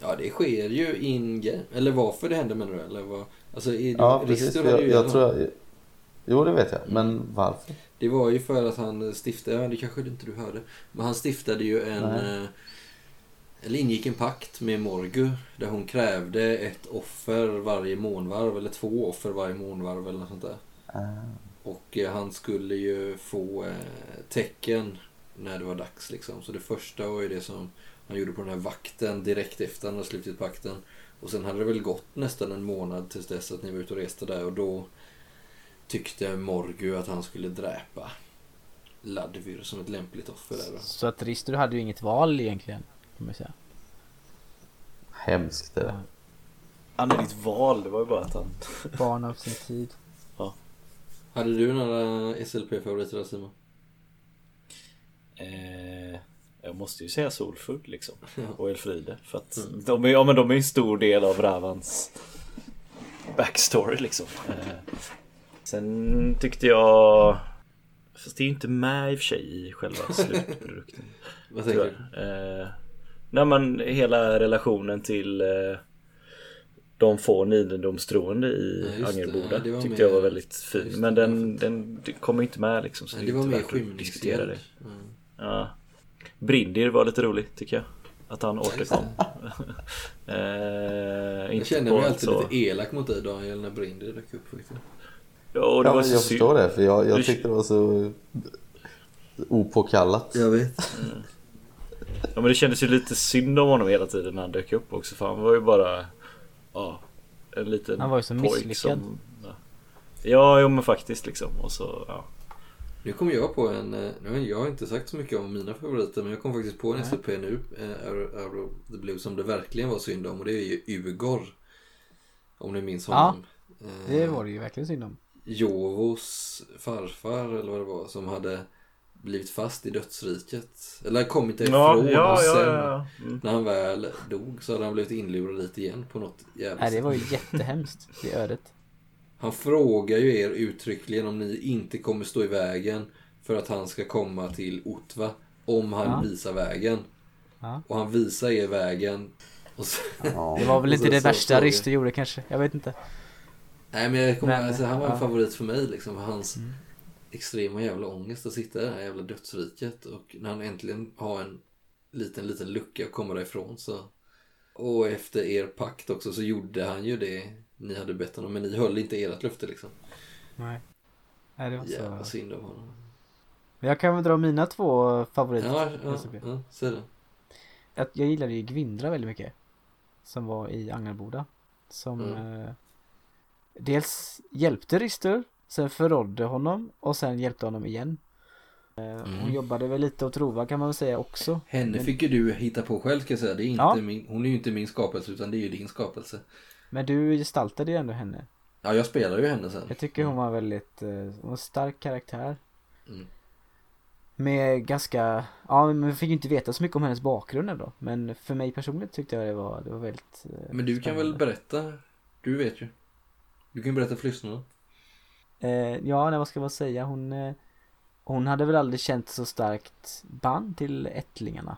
Ja, det sker ju in Eller varför det hände menar du? Eller vad? Alltså, är du, Ja precis. Jag, jag redan- tror jag, jo det vet jag, men varför? Det var ju för att han stiftade, ja, det kanske inte du hörde, men han stiftade ju en, Nej. Eller ingick en pakt med Morgu där hon krävde ett offer varje månvarv eller två offer varje månvarv eller något sånt där. Ah, Och eh, han skulle ju få eh, tecken när det var dags liksom. Så det första var ju det som han gjorde på den här vakten direkt efter han hade slutit pakten. Och sen hade det väl gått nästan en månad tills dess att ni var ute och reste där och då tyckte Morgu att han skulle dräpa Ladvir som ett lämpligt offer där då. Så att Rister hade ju inget val egentligen. Kan man säga. Hemskt det. Han är ditt val, det var ju bara att han... Barn av sin tid. Hade du några SLP-favoriter där Simon? Eh, jag måste ju säga Solfull liksom. Ja. Och Elfride. För att Mm. de, är, ja, men de är en stor del av Ravans backstory liksom. Eh, sen tyckte jag... Fast det är ju inte med i och för sig i själva slutprodukten. Vad tänker du? Eh, nej men hela relationen till eh, de få nidendomstroende i Ja. Angerboda Ja, tyckte med- jag var väldigt fin. det. Men den, den det kommer inte med liksom. Så det, det var mer det. Mm. Ja. Brindir var lite roligt tycker jag. Att han återkom. eh, Jag på mig alltid så... lite elak mot dig Daniel när Brinder dök upp faktiskt. Ja, och det Ja, var så jag förstår det för jag, Du- jag tyckte det var så opåkallat. Jag vet. Ja men det kändes ju lite synd om honom hela tiden när han dök upp också för han var ju bara Ja En liten Han var ju så misslyckad. som, ja. ja jo men faktiskt liksom och så ja. Nu kom jag på en, eh, nu har jag inte sagt så mycket om mina favoriter men jag kom faktiskt på en Nej. SLP nu, eh, Out of the Blue, som det verkligen var synd om och det är ju Ugor. Om ni minns Ja, honom. Eh, Det var det ju verkligen synd om. Jovos farfar eller vad det var som hade blivit fast i dödsriket. Eller kommit därifrån ja, och ja, sen ja. Mm. när han väl dog så hade han blivit inlurad dit igen på något jävligt Nej det var ju jättehemskt. Det ödet. Han frågar ju er uttryckligen om ni inte kommer stå i vägen för att han ska komma till Otva om han Ja. visar vägen. Ja. Och han visar er vägen. Och så, Ja. Det var väl Och inte det värsta. Rister gjorde kanske. Jag vet inte. Nej men jag kommer, Men, alltså, han var en ja. favorit för mig liksom. Hans Mm. Extrema jävla ångest att sitta i det här jävla dödsriket. Och när han äntligen har en liten, liten lucka att komma därifrån så. Och efter er pakt också så gjorde han ju det ni hade bett honom. Men ni höll inte ert löfte liksom. Nej. Nej det var Jävla så. synd om honom. Men jag kan väl dra mina två favoriter. Ja, ja, ja, säg det. Att jag gillade ju Gvindra väldigt mycket. Som var i Angelboda. Som Mm. eh, dels hjälpte Rister, sen förrådde honom och sen hjälpte honom igen. Eh, Hon Mm. jobbade väl lite åt Rova kan man väl säga också. Henne Men- fick ju du hitta på själv ska jag säga. Det är inte Ja. min, hon är ju inte min skapelse utan det är ju din skapelse. Men du gestaltade ju ändå henne. Ja, jag spelar ju henne sen. Jag tycker hon var väldigt, eh, hon var en stark karaktär. Mm. Med ganska, ja men vi fick ju inte veta så mycket om hennes bakgrund ändå. Men för mig personligen tyckte jag det var, det var väldigt eh, Men du kan väl spännande. berätta? Du vet ju. Du kan ju berätta för lyssnarna. Eh, ja, nej, vad ska man säga? Hon, eh, hon hade väl aldrig känt så starkt band till ättlingarna.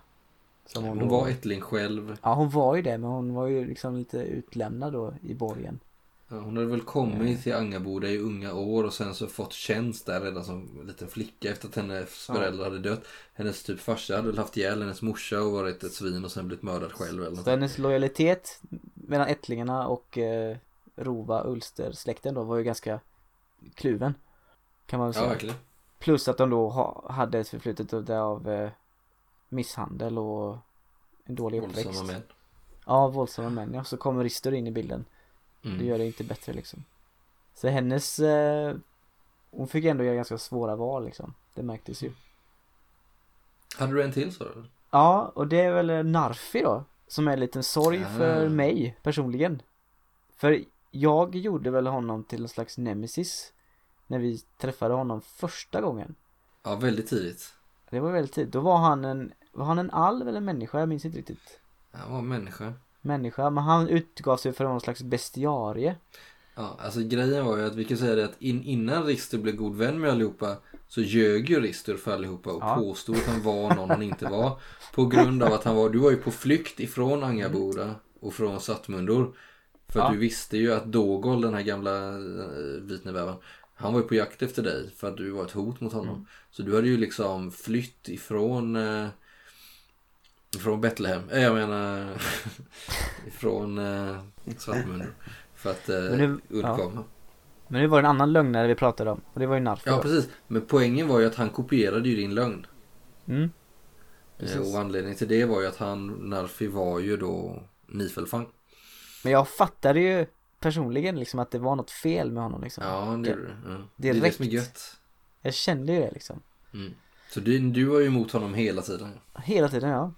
Som hon, Hon var ättling själv. Ja, hon var ju det, men hon var ju liksom lite utlämnad då i borgen. Ja, Hon hade väl kommit till Angaboda i unga år och sen så fått tjänst där redan som liten flicka efter att hennes Ja. föräldrar hade dött. Hennes typ farsa hade väl haft ihjäl hennes morsa och varit ett svin och sen blivit mördad själv eller Så något. hennes lojalitet mellan ättlingarna och eh, Rova Ulster släkten då var ju ganska kluven. Kan man väl Ja, säga. verkligen. Plus att de då ha, hade ett förflutet av, av eh, misshandel och en dålig uppväxt. Våldsamma män. Ja, våldsamma män. Ja, så kommer Rister in i bilden. Det Mm. gör det inte bättre liksom. Så hennes, eh, hon fick ändå göra ganska svåra val liksom. Det märktes ju. Hade du en till sa du? Ja, och det är väl Narfi då. Som är en liten sorg Ah. för mig personligen. För jag gjorde väl honom till en slags nemesis. När vi träffade honom första gången. Ja, väldigt tidigt. Det var väldigt tidigt. Då var han en, var han en alv eller en människa? Jag minns inte riktigt. Han var människa. Människa, men han utgav sig för någon slags bestiarie. Ja, alltså grejen var ju att vi kan säga det att in, innan Rister blev god vän med allihopa så ljög ju Rister för allihopa och Ja. påstod att han var någon han inte var. På grund av att han var, du var ju på flykt ifrån Angaboda och från Sattmundor. För att Ja. du visste ju att Dogol, den här gamla uh, vitnevävan, han var ju på jakt efter dig för att du var ett hot mot honom. Mm. Så du hade ju liksom flytt ifrån eh, Ifrån Betlehem, äh, jag menar ifrån uh, Svartmundor. För att uh, Men nu- undkomma. Men det var en annan lögnare vi pratade om och det var ju Narfi Ja precis, men poängen var ju att han kopierade ju din lögn. Mm. Eh, Precis. Och anledningen till det var ju att han, Narfi var ju då Nifelfang. Men jag fattade ju personligen liksom att det var något fel med honom liksom. Ja, det gjorde det. Ja. Det är det Direkt. som är gött. Jag kände ju det liksom. Mm. Så du, du var ju emot honom hela tiden. Hela tiden ja.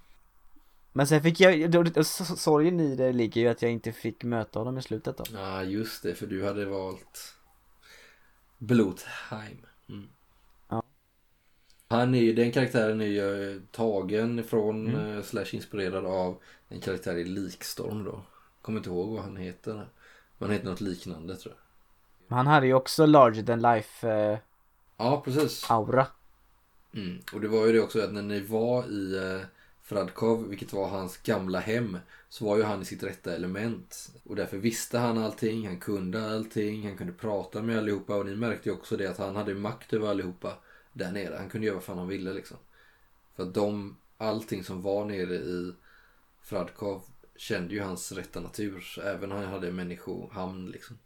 Men sen fick jag, då- sorgen i det ligger ju att jag inte fick möta honom i slutet då. Ja, just det, för du hade valt Blotheim. Mm. Ja. Han är ju, den karaktären är ju eh, tagen från, Mm. eh, slash inspirerad av en karaktär i Likstorm då. Kommer inte ihåg vad han heter. Men han heter något liknande tror jag. Men han hade ju också larger than life eh, Ja, precis. aura. Mm. Och det var ju det också att när ni var i eh, Fradkov, vilket var hans gamla hem, så var ju han i sitt rätta element. Och därför visste han allting, han kunde allting, han kunde prata med allihopa och ni märkte ju också det att han hade makt över allihopa där nere. Han kunde göra vad fan han ville liksom. För att de, allting som var nere i Fradkov kände ju hans rätta natur, även han hade människohamn liksom.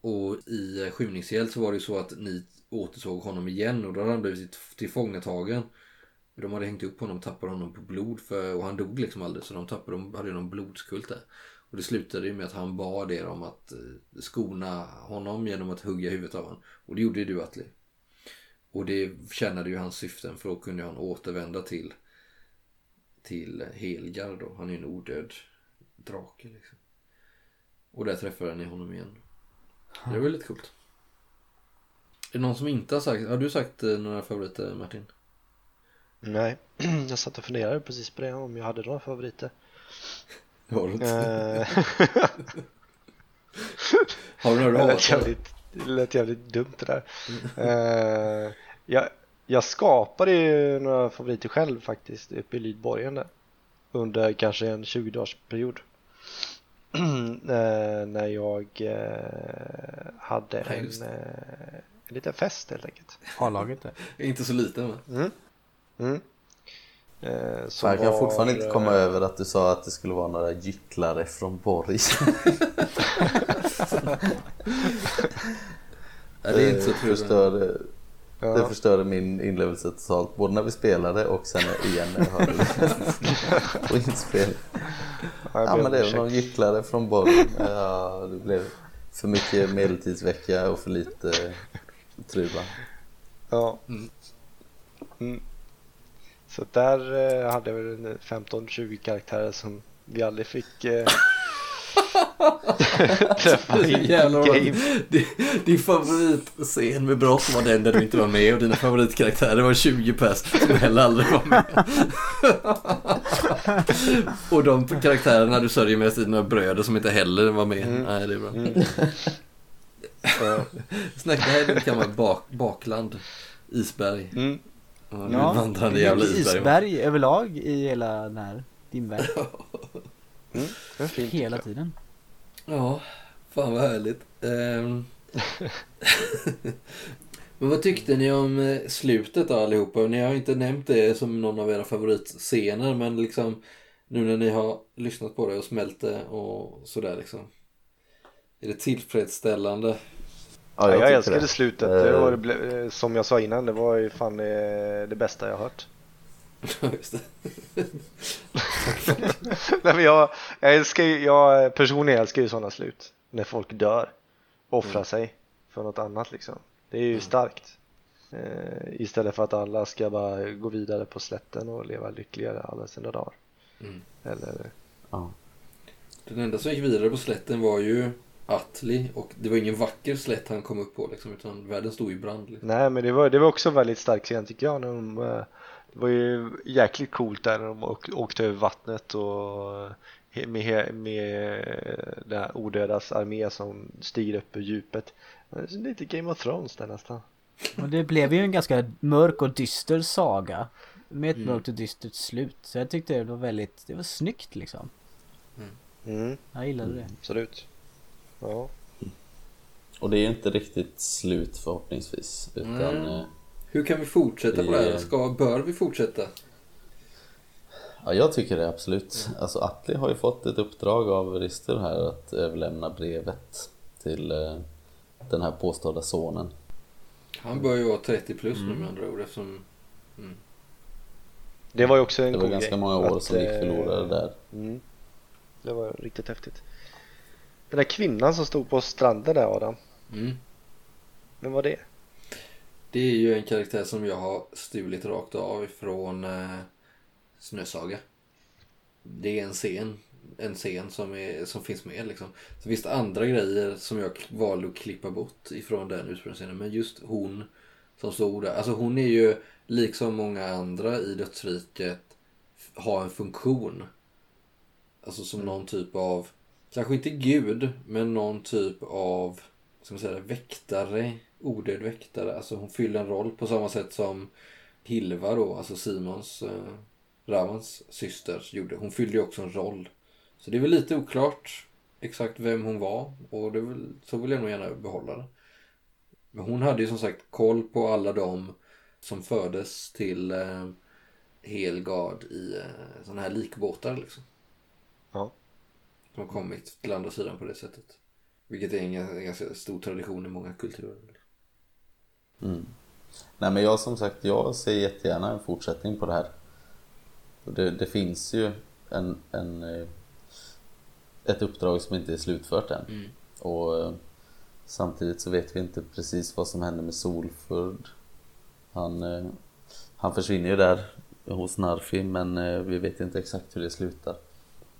Och i skymningshjälp så var det ju så att ni återsåg honom igen och då hade han blivit tillfångatagen. De hade hängt upp honom och tappat honom på blod för, och han dog liksom aldrig så de tappade, de hade ju någon blodskult där. Och det slutade ju med att han bad er om att eh, skona honom genom att hugga huvudet av honom. Och det gjorde ju du Atli. Och det tjänade ju hans syften för då kunde han återvända till till Helgar då. Han är ju en odöd drake liksom. Och där träffade ni honom igen. Det var lite coolt. Är det någon som inte har sagt, har du sagt eh, några favoriter Martin? Nej, jag satt och funderade precis på det om jag hade några favoriter. Det har du inte. Eh, Har du några du hatar? jävligt, det lät jävligt dumt det där. Eh, jag, jag skapade ju några favoriter själv faktiskt uppe i Lydborgen där. Under kanske en 20-årsperiod. Eh, när jag eh, hade en, eh, en liten fest helt enkelt. A-laget där. Inte så liten va? Mm. Mm. Eh, som Jag kan var, fortfarande inte komma eh, över att du sa att det skulle vara några gycklare från Borg. Det är inte så trevligt. Ja. det förstörde min inlevelse totalt. Både när vi spelade och sen igen när jag hörde det på inspel. Ja ber men det var någon gycklare från Borg. Ja, det blev för mycket medeltidsvecka och för lite truva. Ja. Mm. Mm. Så där eh, hade jag väl en 15-20 karaktärer som vi aldrig fick eh, träffa Det är i jävla bra. game. Din, din favoritscen med brott var den där du inte var med och dina favoritkaraktärer var 20 pers som heller aldrig var med. och de karaktärerna du sörjer med är dina bröder som inte heller var med. Mm. Nej, det är bra. Mm. Ja. Snack, det här är ett gammalt bak, bakland. Isberg. Mm. Ja, vandrande det är jävla isberg. isberg överlag i hela den här dimvärlden. Mm. Hela tiden. Ja, fan vad härligt. Ehm. Men vad tyckte ni om eh, slutet då allihopa? Ni har inte nämnt det som någon av era favoritscener men liksom nu när ni har lyssnat på det och smält det och sådär liksom. Är det tillfredsställande? Ja, jag tycker älskade det. slutet. Eh, Det var, det ble- eh, som jag sa innan, det var ju fan eh, det bästa jag hört. Just det. Nej, men jag, jag älskar ju, jag personligen älskar ju sådana slut. När folk dör. Offrar Mm. sig för något annat liksom. Det är ju starkt. Eh, istället för att alla ska bara gå vidare på slätten och leva lyckligare alla sina dagar. Mm. Eller, Ja. Den enda som gick vidare på slätten var ju Atli och det var ingen vacker slätt han kom upp på liksom utan världen stod i brand. Liksom. nej men det var, det var också väldigt stark scen tycker jag. När de, eh, det var ju jäkligt coolt där när de åk, åkte över vattnet och med, med den här odödas armé som stiger upp ur djupet. Det är Lite Game of Thrones där nästan. Och det blev ju en ganska mörk och dyster saga. Med ett Mm. mörkt och dystert slut. Så jag tyckte det var väldigt, det var snyggt liksom. Mm, Jag gillade det. absolut. Ja. Och det är ju inte riktigt slut förhoppningsvis. Utan Mm. eh, Hur kan vi fortsätta på det här? Ska, bör vi fortsätta? ja, jag tycker det absolut. Alltså Atli har ju fått ett uppdrag av Rister här att överlämna brevet till, eh, den här påstådda sonen. Han bör ju vara 30 plus nu med andra ord eftersom... Det var ju också en Det var ganska grej, många år att, som gick eh, förlorade där. Mm. Det var riktigt häftigt. Den där kvinnan som stod på stranden där Adam, Mm. vem var det? Det är ju en karaktär som jag har stulit rakt av ifrån eh, Snösaga. Det är en scen. En scen som, är, som finns med liksom. Så finns det andra grejer som jag valde att klippa bort ifrån den ursprungsscenen. Men just hon som stod där. Alltså hon är ju liksom många andra i dödsriket har en funktion. Alltså som någon typ av, kanske inte gud, men någon typ av, ska man säga väktare, odöd väktare. Alltså hon fyller en roll på samma sätt som Hilva då, alltså Simons, eh, Ravans syster, gjorde. Hon fyllde ju också en roll. Så det är väl lite oklart exakt vem hon var och det väl, så vill jag nog gärna behålla det. Men hon hade ju som sagt koll på alla de som fördes till eh, Helgard i eh, sådana här likbåtar liksom. Ja. Som har kommit till andra sidan på det sättet. Vilket är en ganska stor tradition i många kulturer. Mm. Nej men jag som sagt, jag ser jättegärna en fortsättning på det här. Det, det finns ju en, en, eh, ett uppdrag som inte är slutfört än. Mm. Och eh, samtidigt så vet vi inte precis vad som händer med Solfurd. Han, eh, han försvinner ju där hos Narfi men vi vet inte exakt hur det slutar.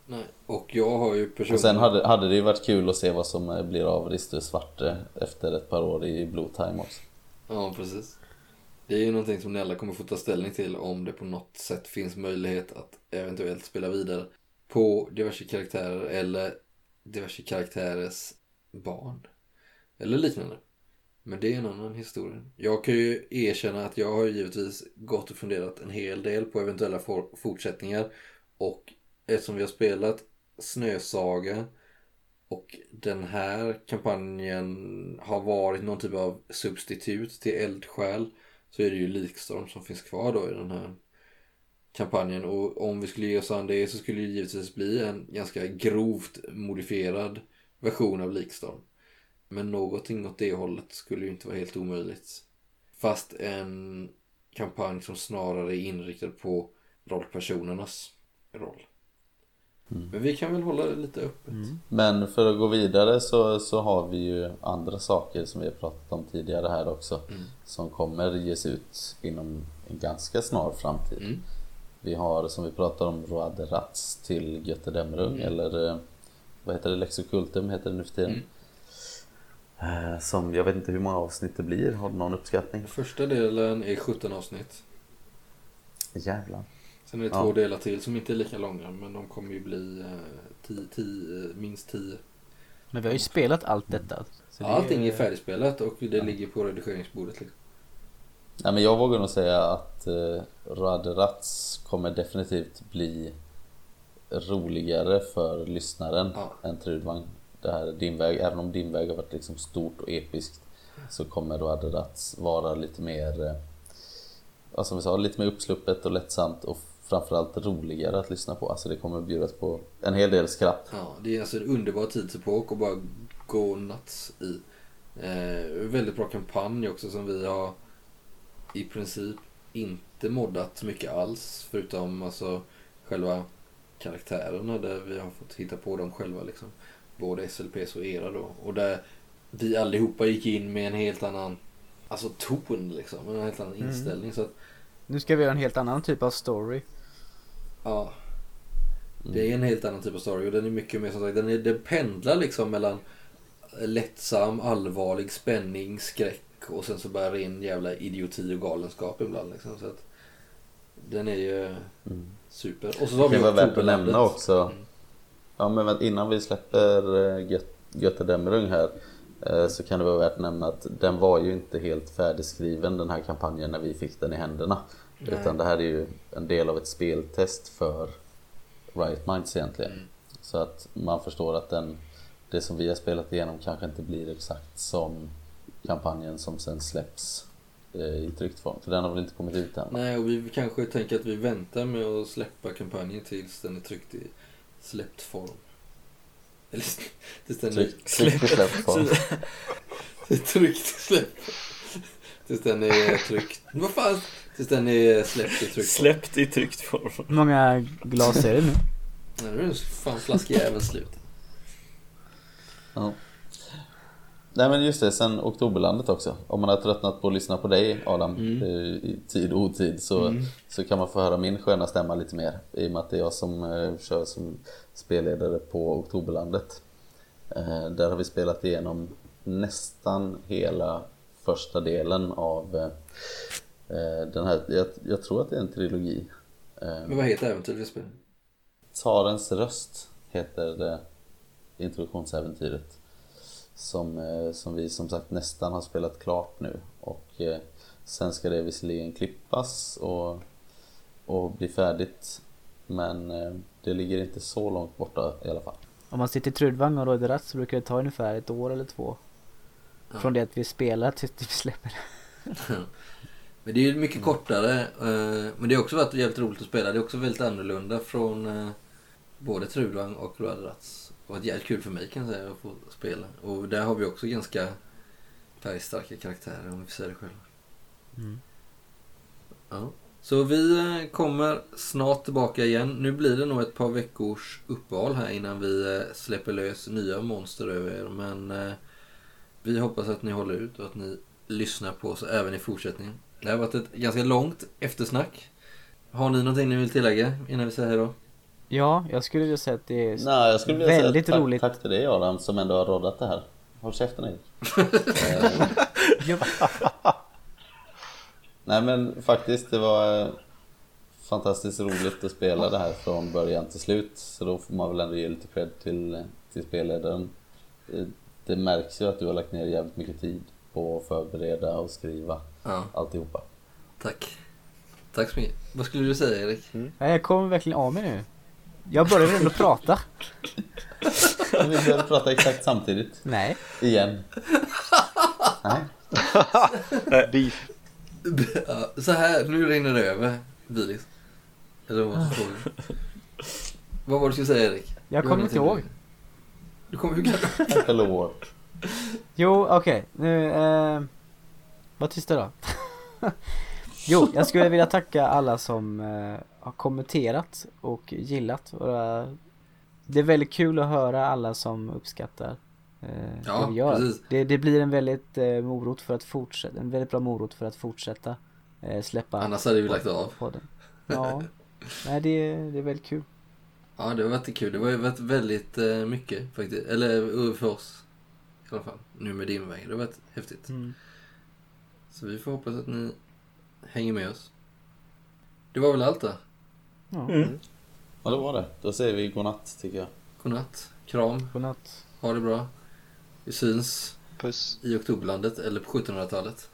Nej. Och jag har ju personligen... Och sen hade, hade det ju varit kul att se vad som blir av Rister Svarte efter ett par år i Blue Time också. Ja, precis. Det är ju någonting som ni alla kommer få ta ställning till om det på något sätt finns möjlighet att eventuellt spela vidare på diverse karaktärer eller diverse karaktärers barn. Eller liknande. Men det är en annan historia. Jag kan ju erkänna att jag har givetvis gått och funderat en hel del på eventuella for- fortsättningar. Och eftersom vi har spelat Snösaga och den här kampanjen har varit någon typ av substitut till Eldsjäl så är det ju Likstorm som finns kvar då i den här kampanjen och om vi skulle ge oss an det så skulle det givetvis bli en ganska grovt modifierad version av Likstorm. Men någonting åt det hållet skulle ju inte vara helt omöjligt. Fast en kampanj som snarare är inriktad på rollpersonernas roll. Men vi kan väl hålla det lite öppet. Men för att gå vidare så, så har vi ju andra saker som vi har pratat om tidigare här också. Som kommer ges ut inom en ganska snar framtid. Mm. Vi har som vi pratade om Roade Rats till Götterdämmerung eller eh, vad heter det? Lexocultum heter det nu för tiden. Eh, Som jag vet inte hur många avsnitt det blir. Har du någon uppskattning? Första delen är 17 avsnitt. Jävlar. Sen är det Ja. två delar till som inte är lika långa men de kommer ju bli eh, tio, tio, minst 10. Men vi har ju spelat allt detta. så det Allting är färdigspelat och det ligger på redigeringsbordet. Liksom. Nej, men jag vågar nog säga att eh, Roade Rats kommer definitivt bli roligare för lyssnaren Ja. än Trudvang. Det här Din väg, även om Din väg har varit liksom stort och episkt så kommer Roade Rats vara lite mer, eh, som vi sa, lite mer uppsluppet och lättsamt och framförallt roligare att lyssna på. Alltså det kommer bjudas på en hel del skratt. Ja, det är alltså en underbar tidsepok och bara gå nuts i. Eh, väldigt bra kampanj också som vi har i princip inte moddat mycket alls förutom alltså själva karaktärerna där vi har fått hitta på dem själva liksom. Både SLPs och era då. Och där vi allihopa gick in med en helt annan alltså ton liksom. En helt annan Mm. inställning. Så att, Nu ska vi göra en helt annan typ av story. Ja. Det är en helt annan typ av story och den är mycket mer som sagt, den, är, den pendlar liksom mellan lättsam, allvarlig, spänning, skräck och sen så bara ren jävla idioti och galenskap ibland liksom. Så att den är ju super. Och så har Det vi kan vara värt att nämna också. Mm. Ja men innan vi släpper eh, Göt- Götterdämmerung här eh, så kan det vara värt att nämna att den var ju inte helt färdigskriven den här kampanjen när vi fick den i händerna. Nej. Utan det här är ju en del av ett speltest för Riot Minds egentligen. Mm. Så att man förstår att den, det som vi har spelat igenom kanske inte blir exakt som kampanjen som sen släpps eh, i tryckt form. För den har väl inte kommit ut än? va? Nej, och vi kanske tänker att vi väntar med att släppa kampanjen tills den är tryckt i släppt form. Eller tills den är Tryck, tryck i släppt form. Tryckt släpp. Tills den är tryckt. Vad fan? Tills den är släppt i tryckt. Släppt i tryckt form. Hur många glas är det nu? Nej, nu är fan flaskjäveln slut. Ja. Nej men just det, sen Oktoberlandet också. Om man har tröttnat på att lyssna på dig Adam Mm. eh, i tid och otid så, så kan man få höra min sköna stämma lite mer. I och med att det är jag som eh, kör som spelledare på Oktoberlandet. Eh, där har vi spelat igenom nästan hela första delen av eh, eh, den här, jag, jag tror att det är en trilogi. Eh, Men vad heter äventyret vi spelar? Tsarens röst heter det introduktionsäventyret. Som, eh, som vi som sagt nästan har spelat klart nu. Och eh, sen ska det visserligen klippas och, och bli färdigt. Men eh, det ligger inte så långt borta i alla fall. Om man sitter i Trudvang och råder ratt så brukar det ta ungefär ett år eller två. Från det att vi spelar tills vi släpper det. Men det är ju mycket kortare. eh, Men det har också varit jävligt roligt att spela. Det är också väldigt annorlunda från eh, både Trudvang och Rödrats. Det varit jävligt kul för mig kan jag säga att få spela. Och där har vi också ganska färgstarka karaktärer om vi säga det själva. Ja. Så vi eh, kommer snart tillbaka igen. Nu blir det nog ett par veckors uppehåll här innan vi släpper lös nya monster över er. Men vi hoppas att ni håller ut och att ni lyssnar på oss även i fortsättningen. Det har varit ett ganska långt eftersnack. Har ni någonting ni vill tillägga innan vi säger hej då? Ja, jag skulle vilja säga att det är Nej, jag skulle vilja väldigt säga tack, roligt. tack till dig Adam som ändå har roddat det här. Håll käften Erik. Eh, Nej men faktiskt det var eh, fantastiskt roligt att spela det här från början till slut. Så då får man väl ändå ge lite cred till, eh, till spelledaren. Det märks ju att du har lagt ner jävligt mycket tid på att förbereda och skriva Ja, alltihopa. tack. Tack så mycket. Vad skulle du säga Erik? Nej, jag kommer verkligen av mig nu. Jag börjar redan att prata. Men vi började prata exakt samtidigt. Nej. Igen. Nej. Beef. Så här, nu rinner det över. Bilis. Eller vad? Vad var det du skulle säga Erik? Jag kommer inte ihåg. Du- kommer? Tack och lov. Jo, okej. Nu, eh, var tysta då. jo, jag skulle vilja tacka alla som eh, har kommenterat och gillat våra... Det är väldigt kul att höra alla som uppskattar eh, Ja, det vi gör. precis. Det, det blir en väldigt eh, morot för att fortsätta, en väldigt bra morot för att fortsätta eh, släppa Annars hade vi lagt av. podden. Ja, nej det, det är väldigt kul. Ja, det har varit kul. Det har ju varit väldigt eh, mycket faktiskt. Eller för oss. I alla fall. Nu med din väg. Det har varit häftigt. Mm. Så vi får hoppas att ni hänger med oss. Det var väl allt då. Ja, Ja det var det. Då säger vi godnatt tycker jag. Godnatt. Kram. godnatt. Ha det bra. Vi syns Puss. i Oktoberlandet eller på 1700-talet.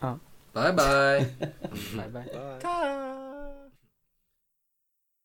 Ja. Bye bye. Bye bye. Bye.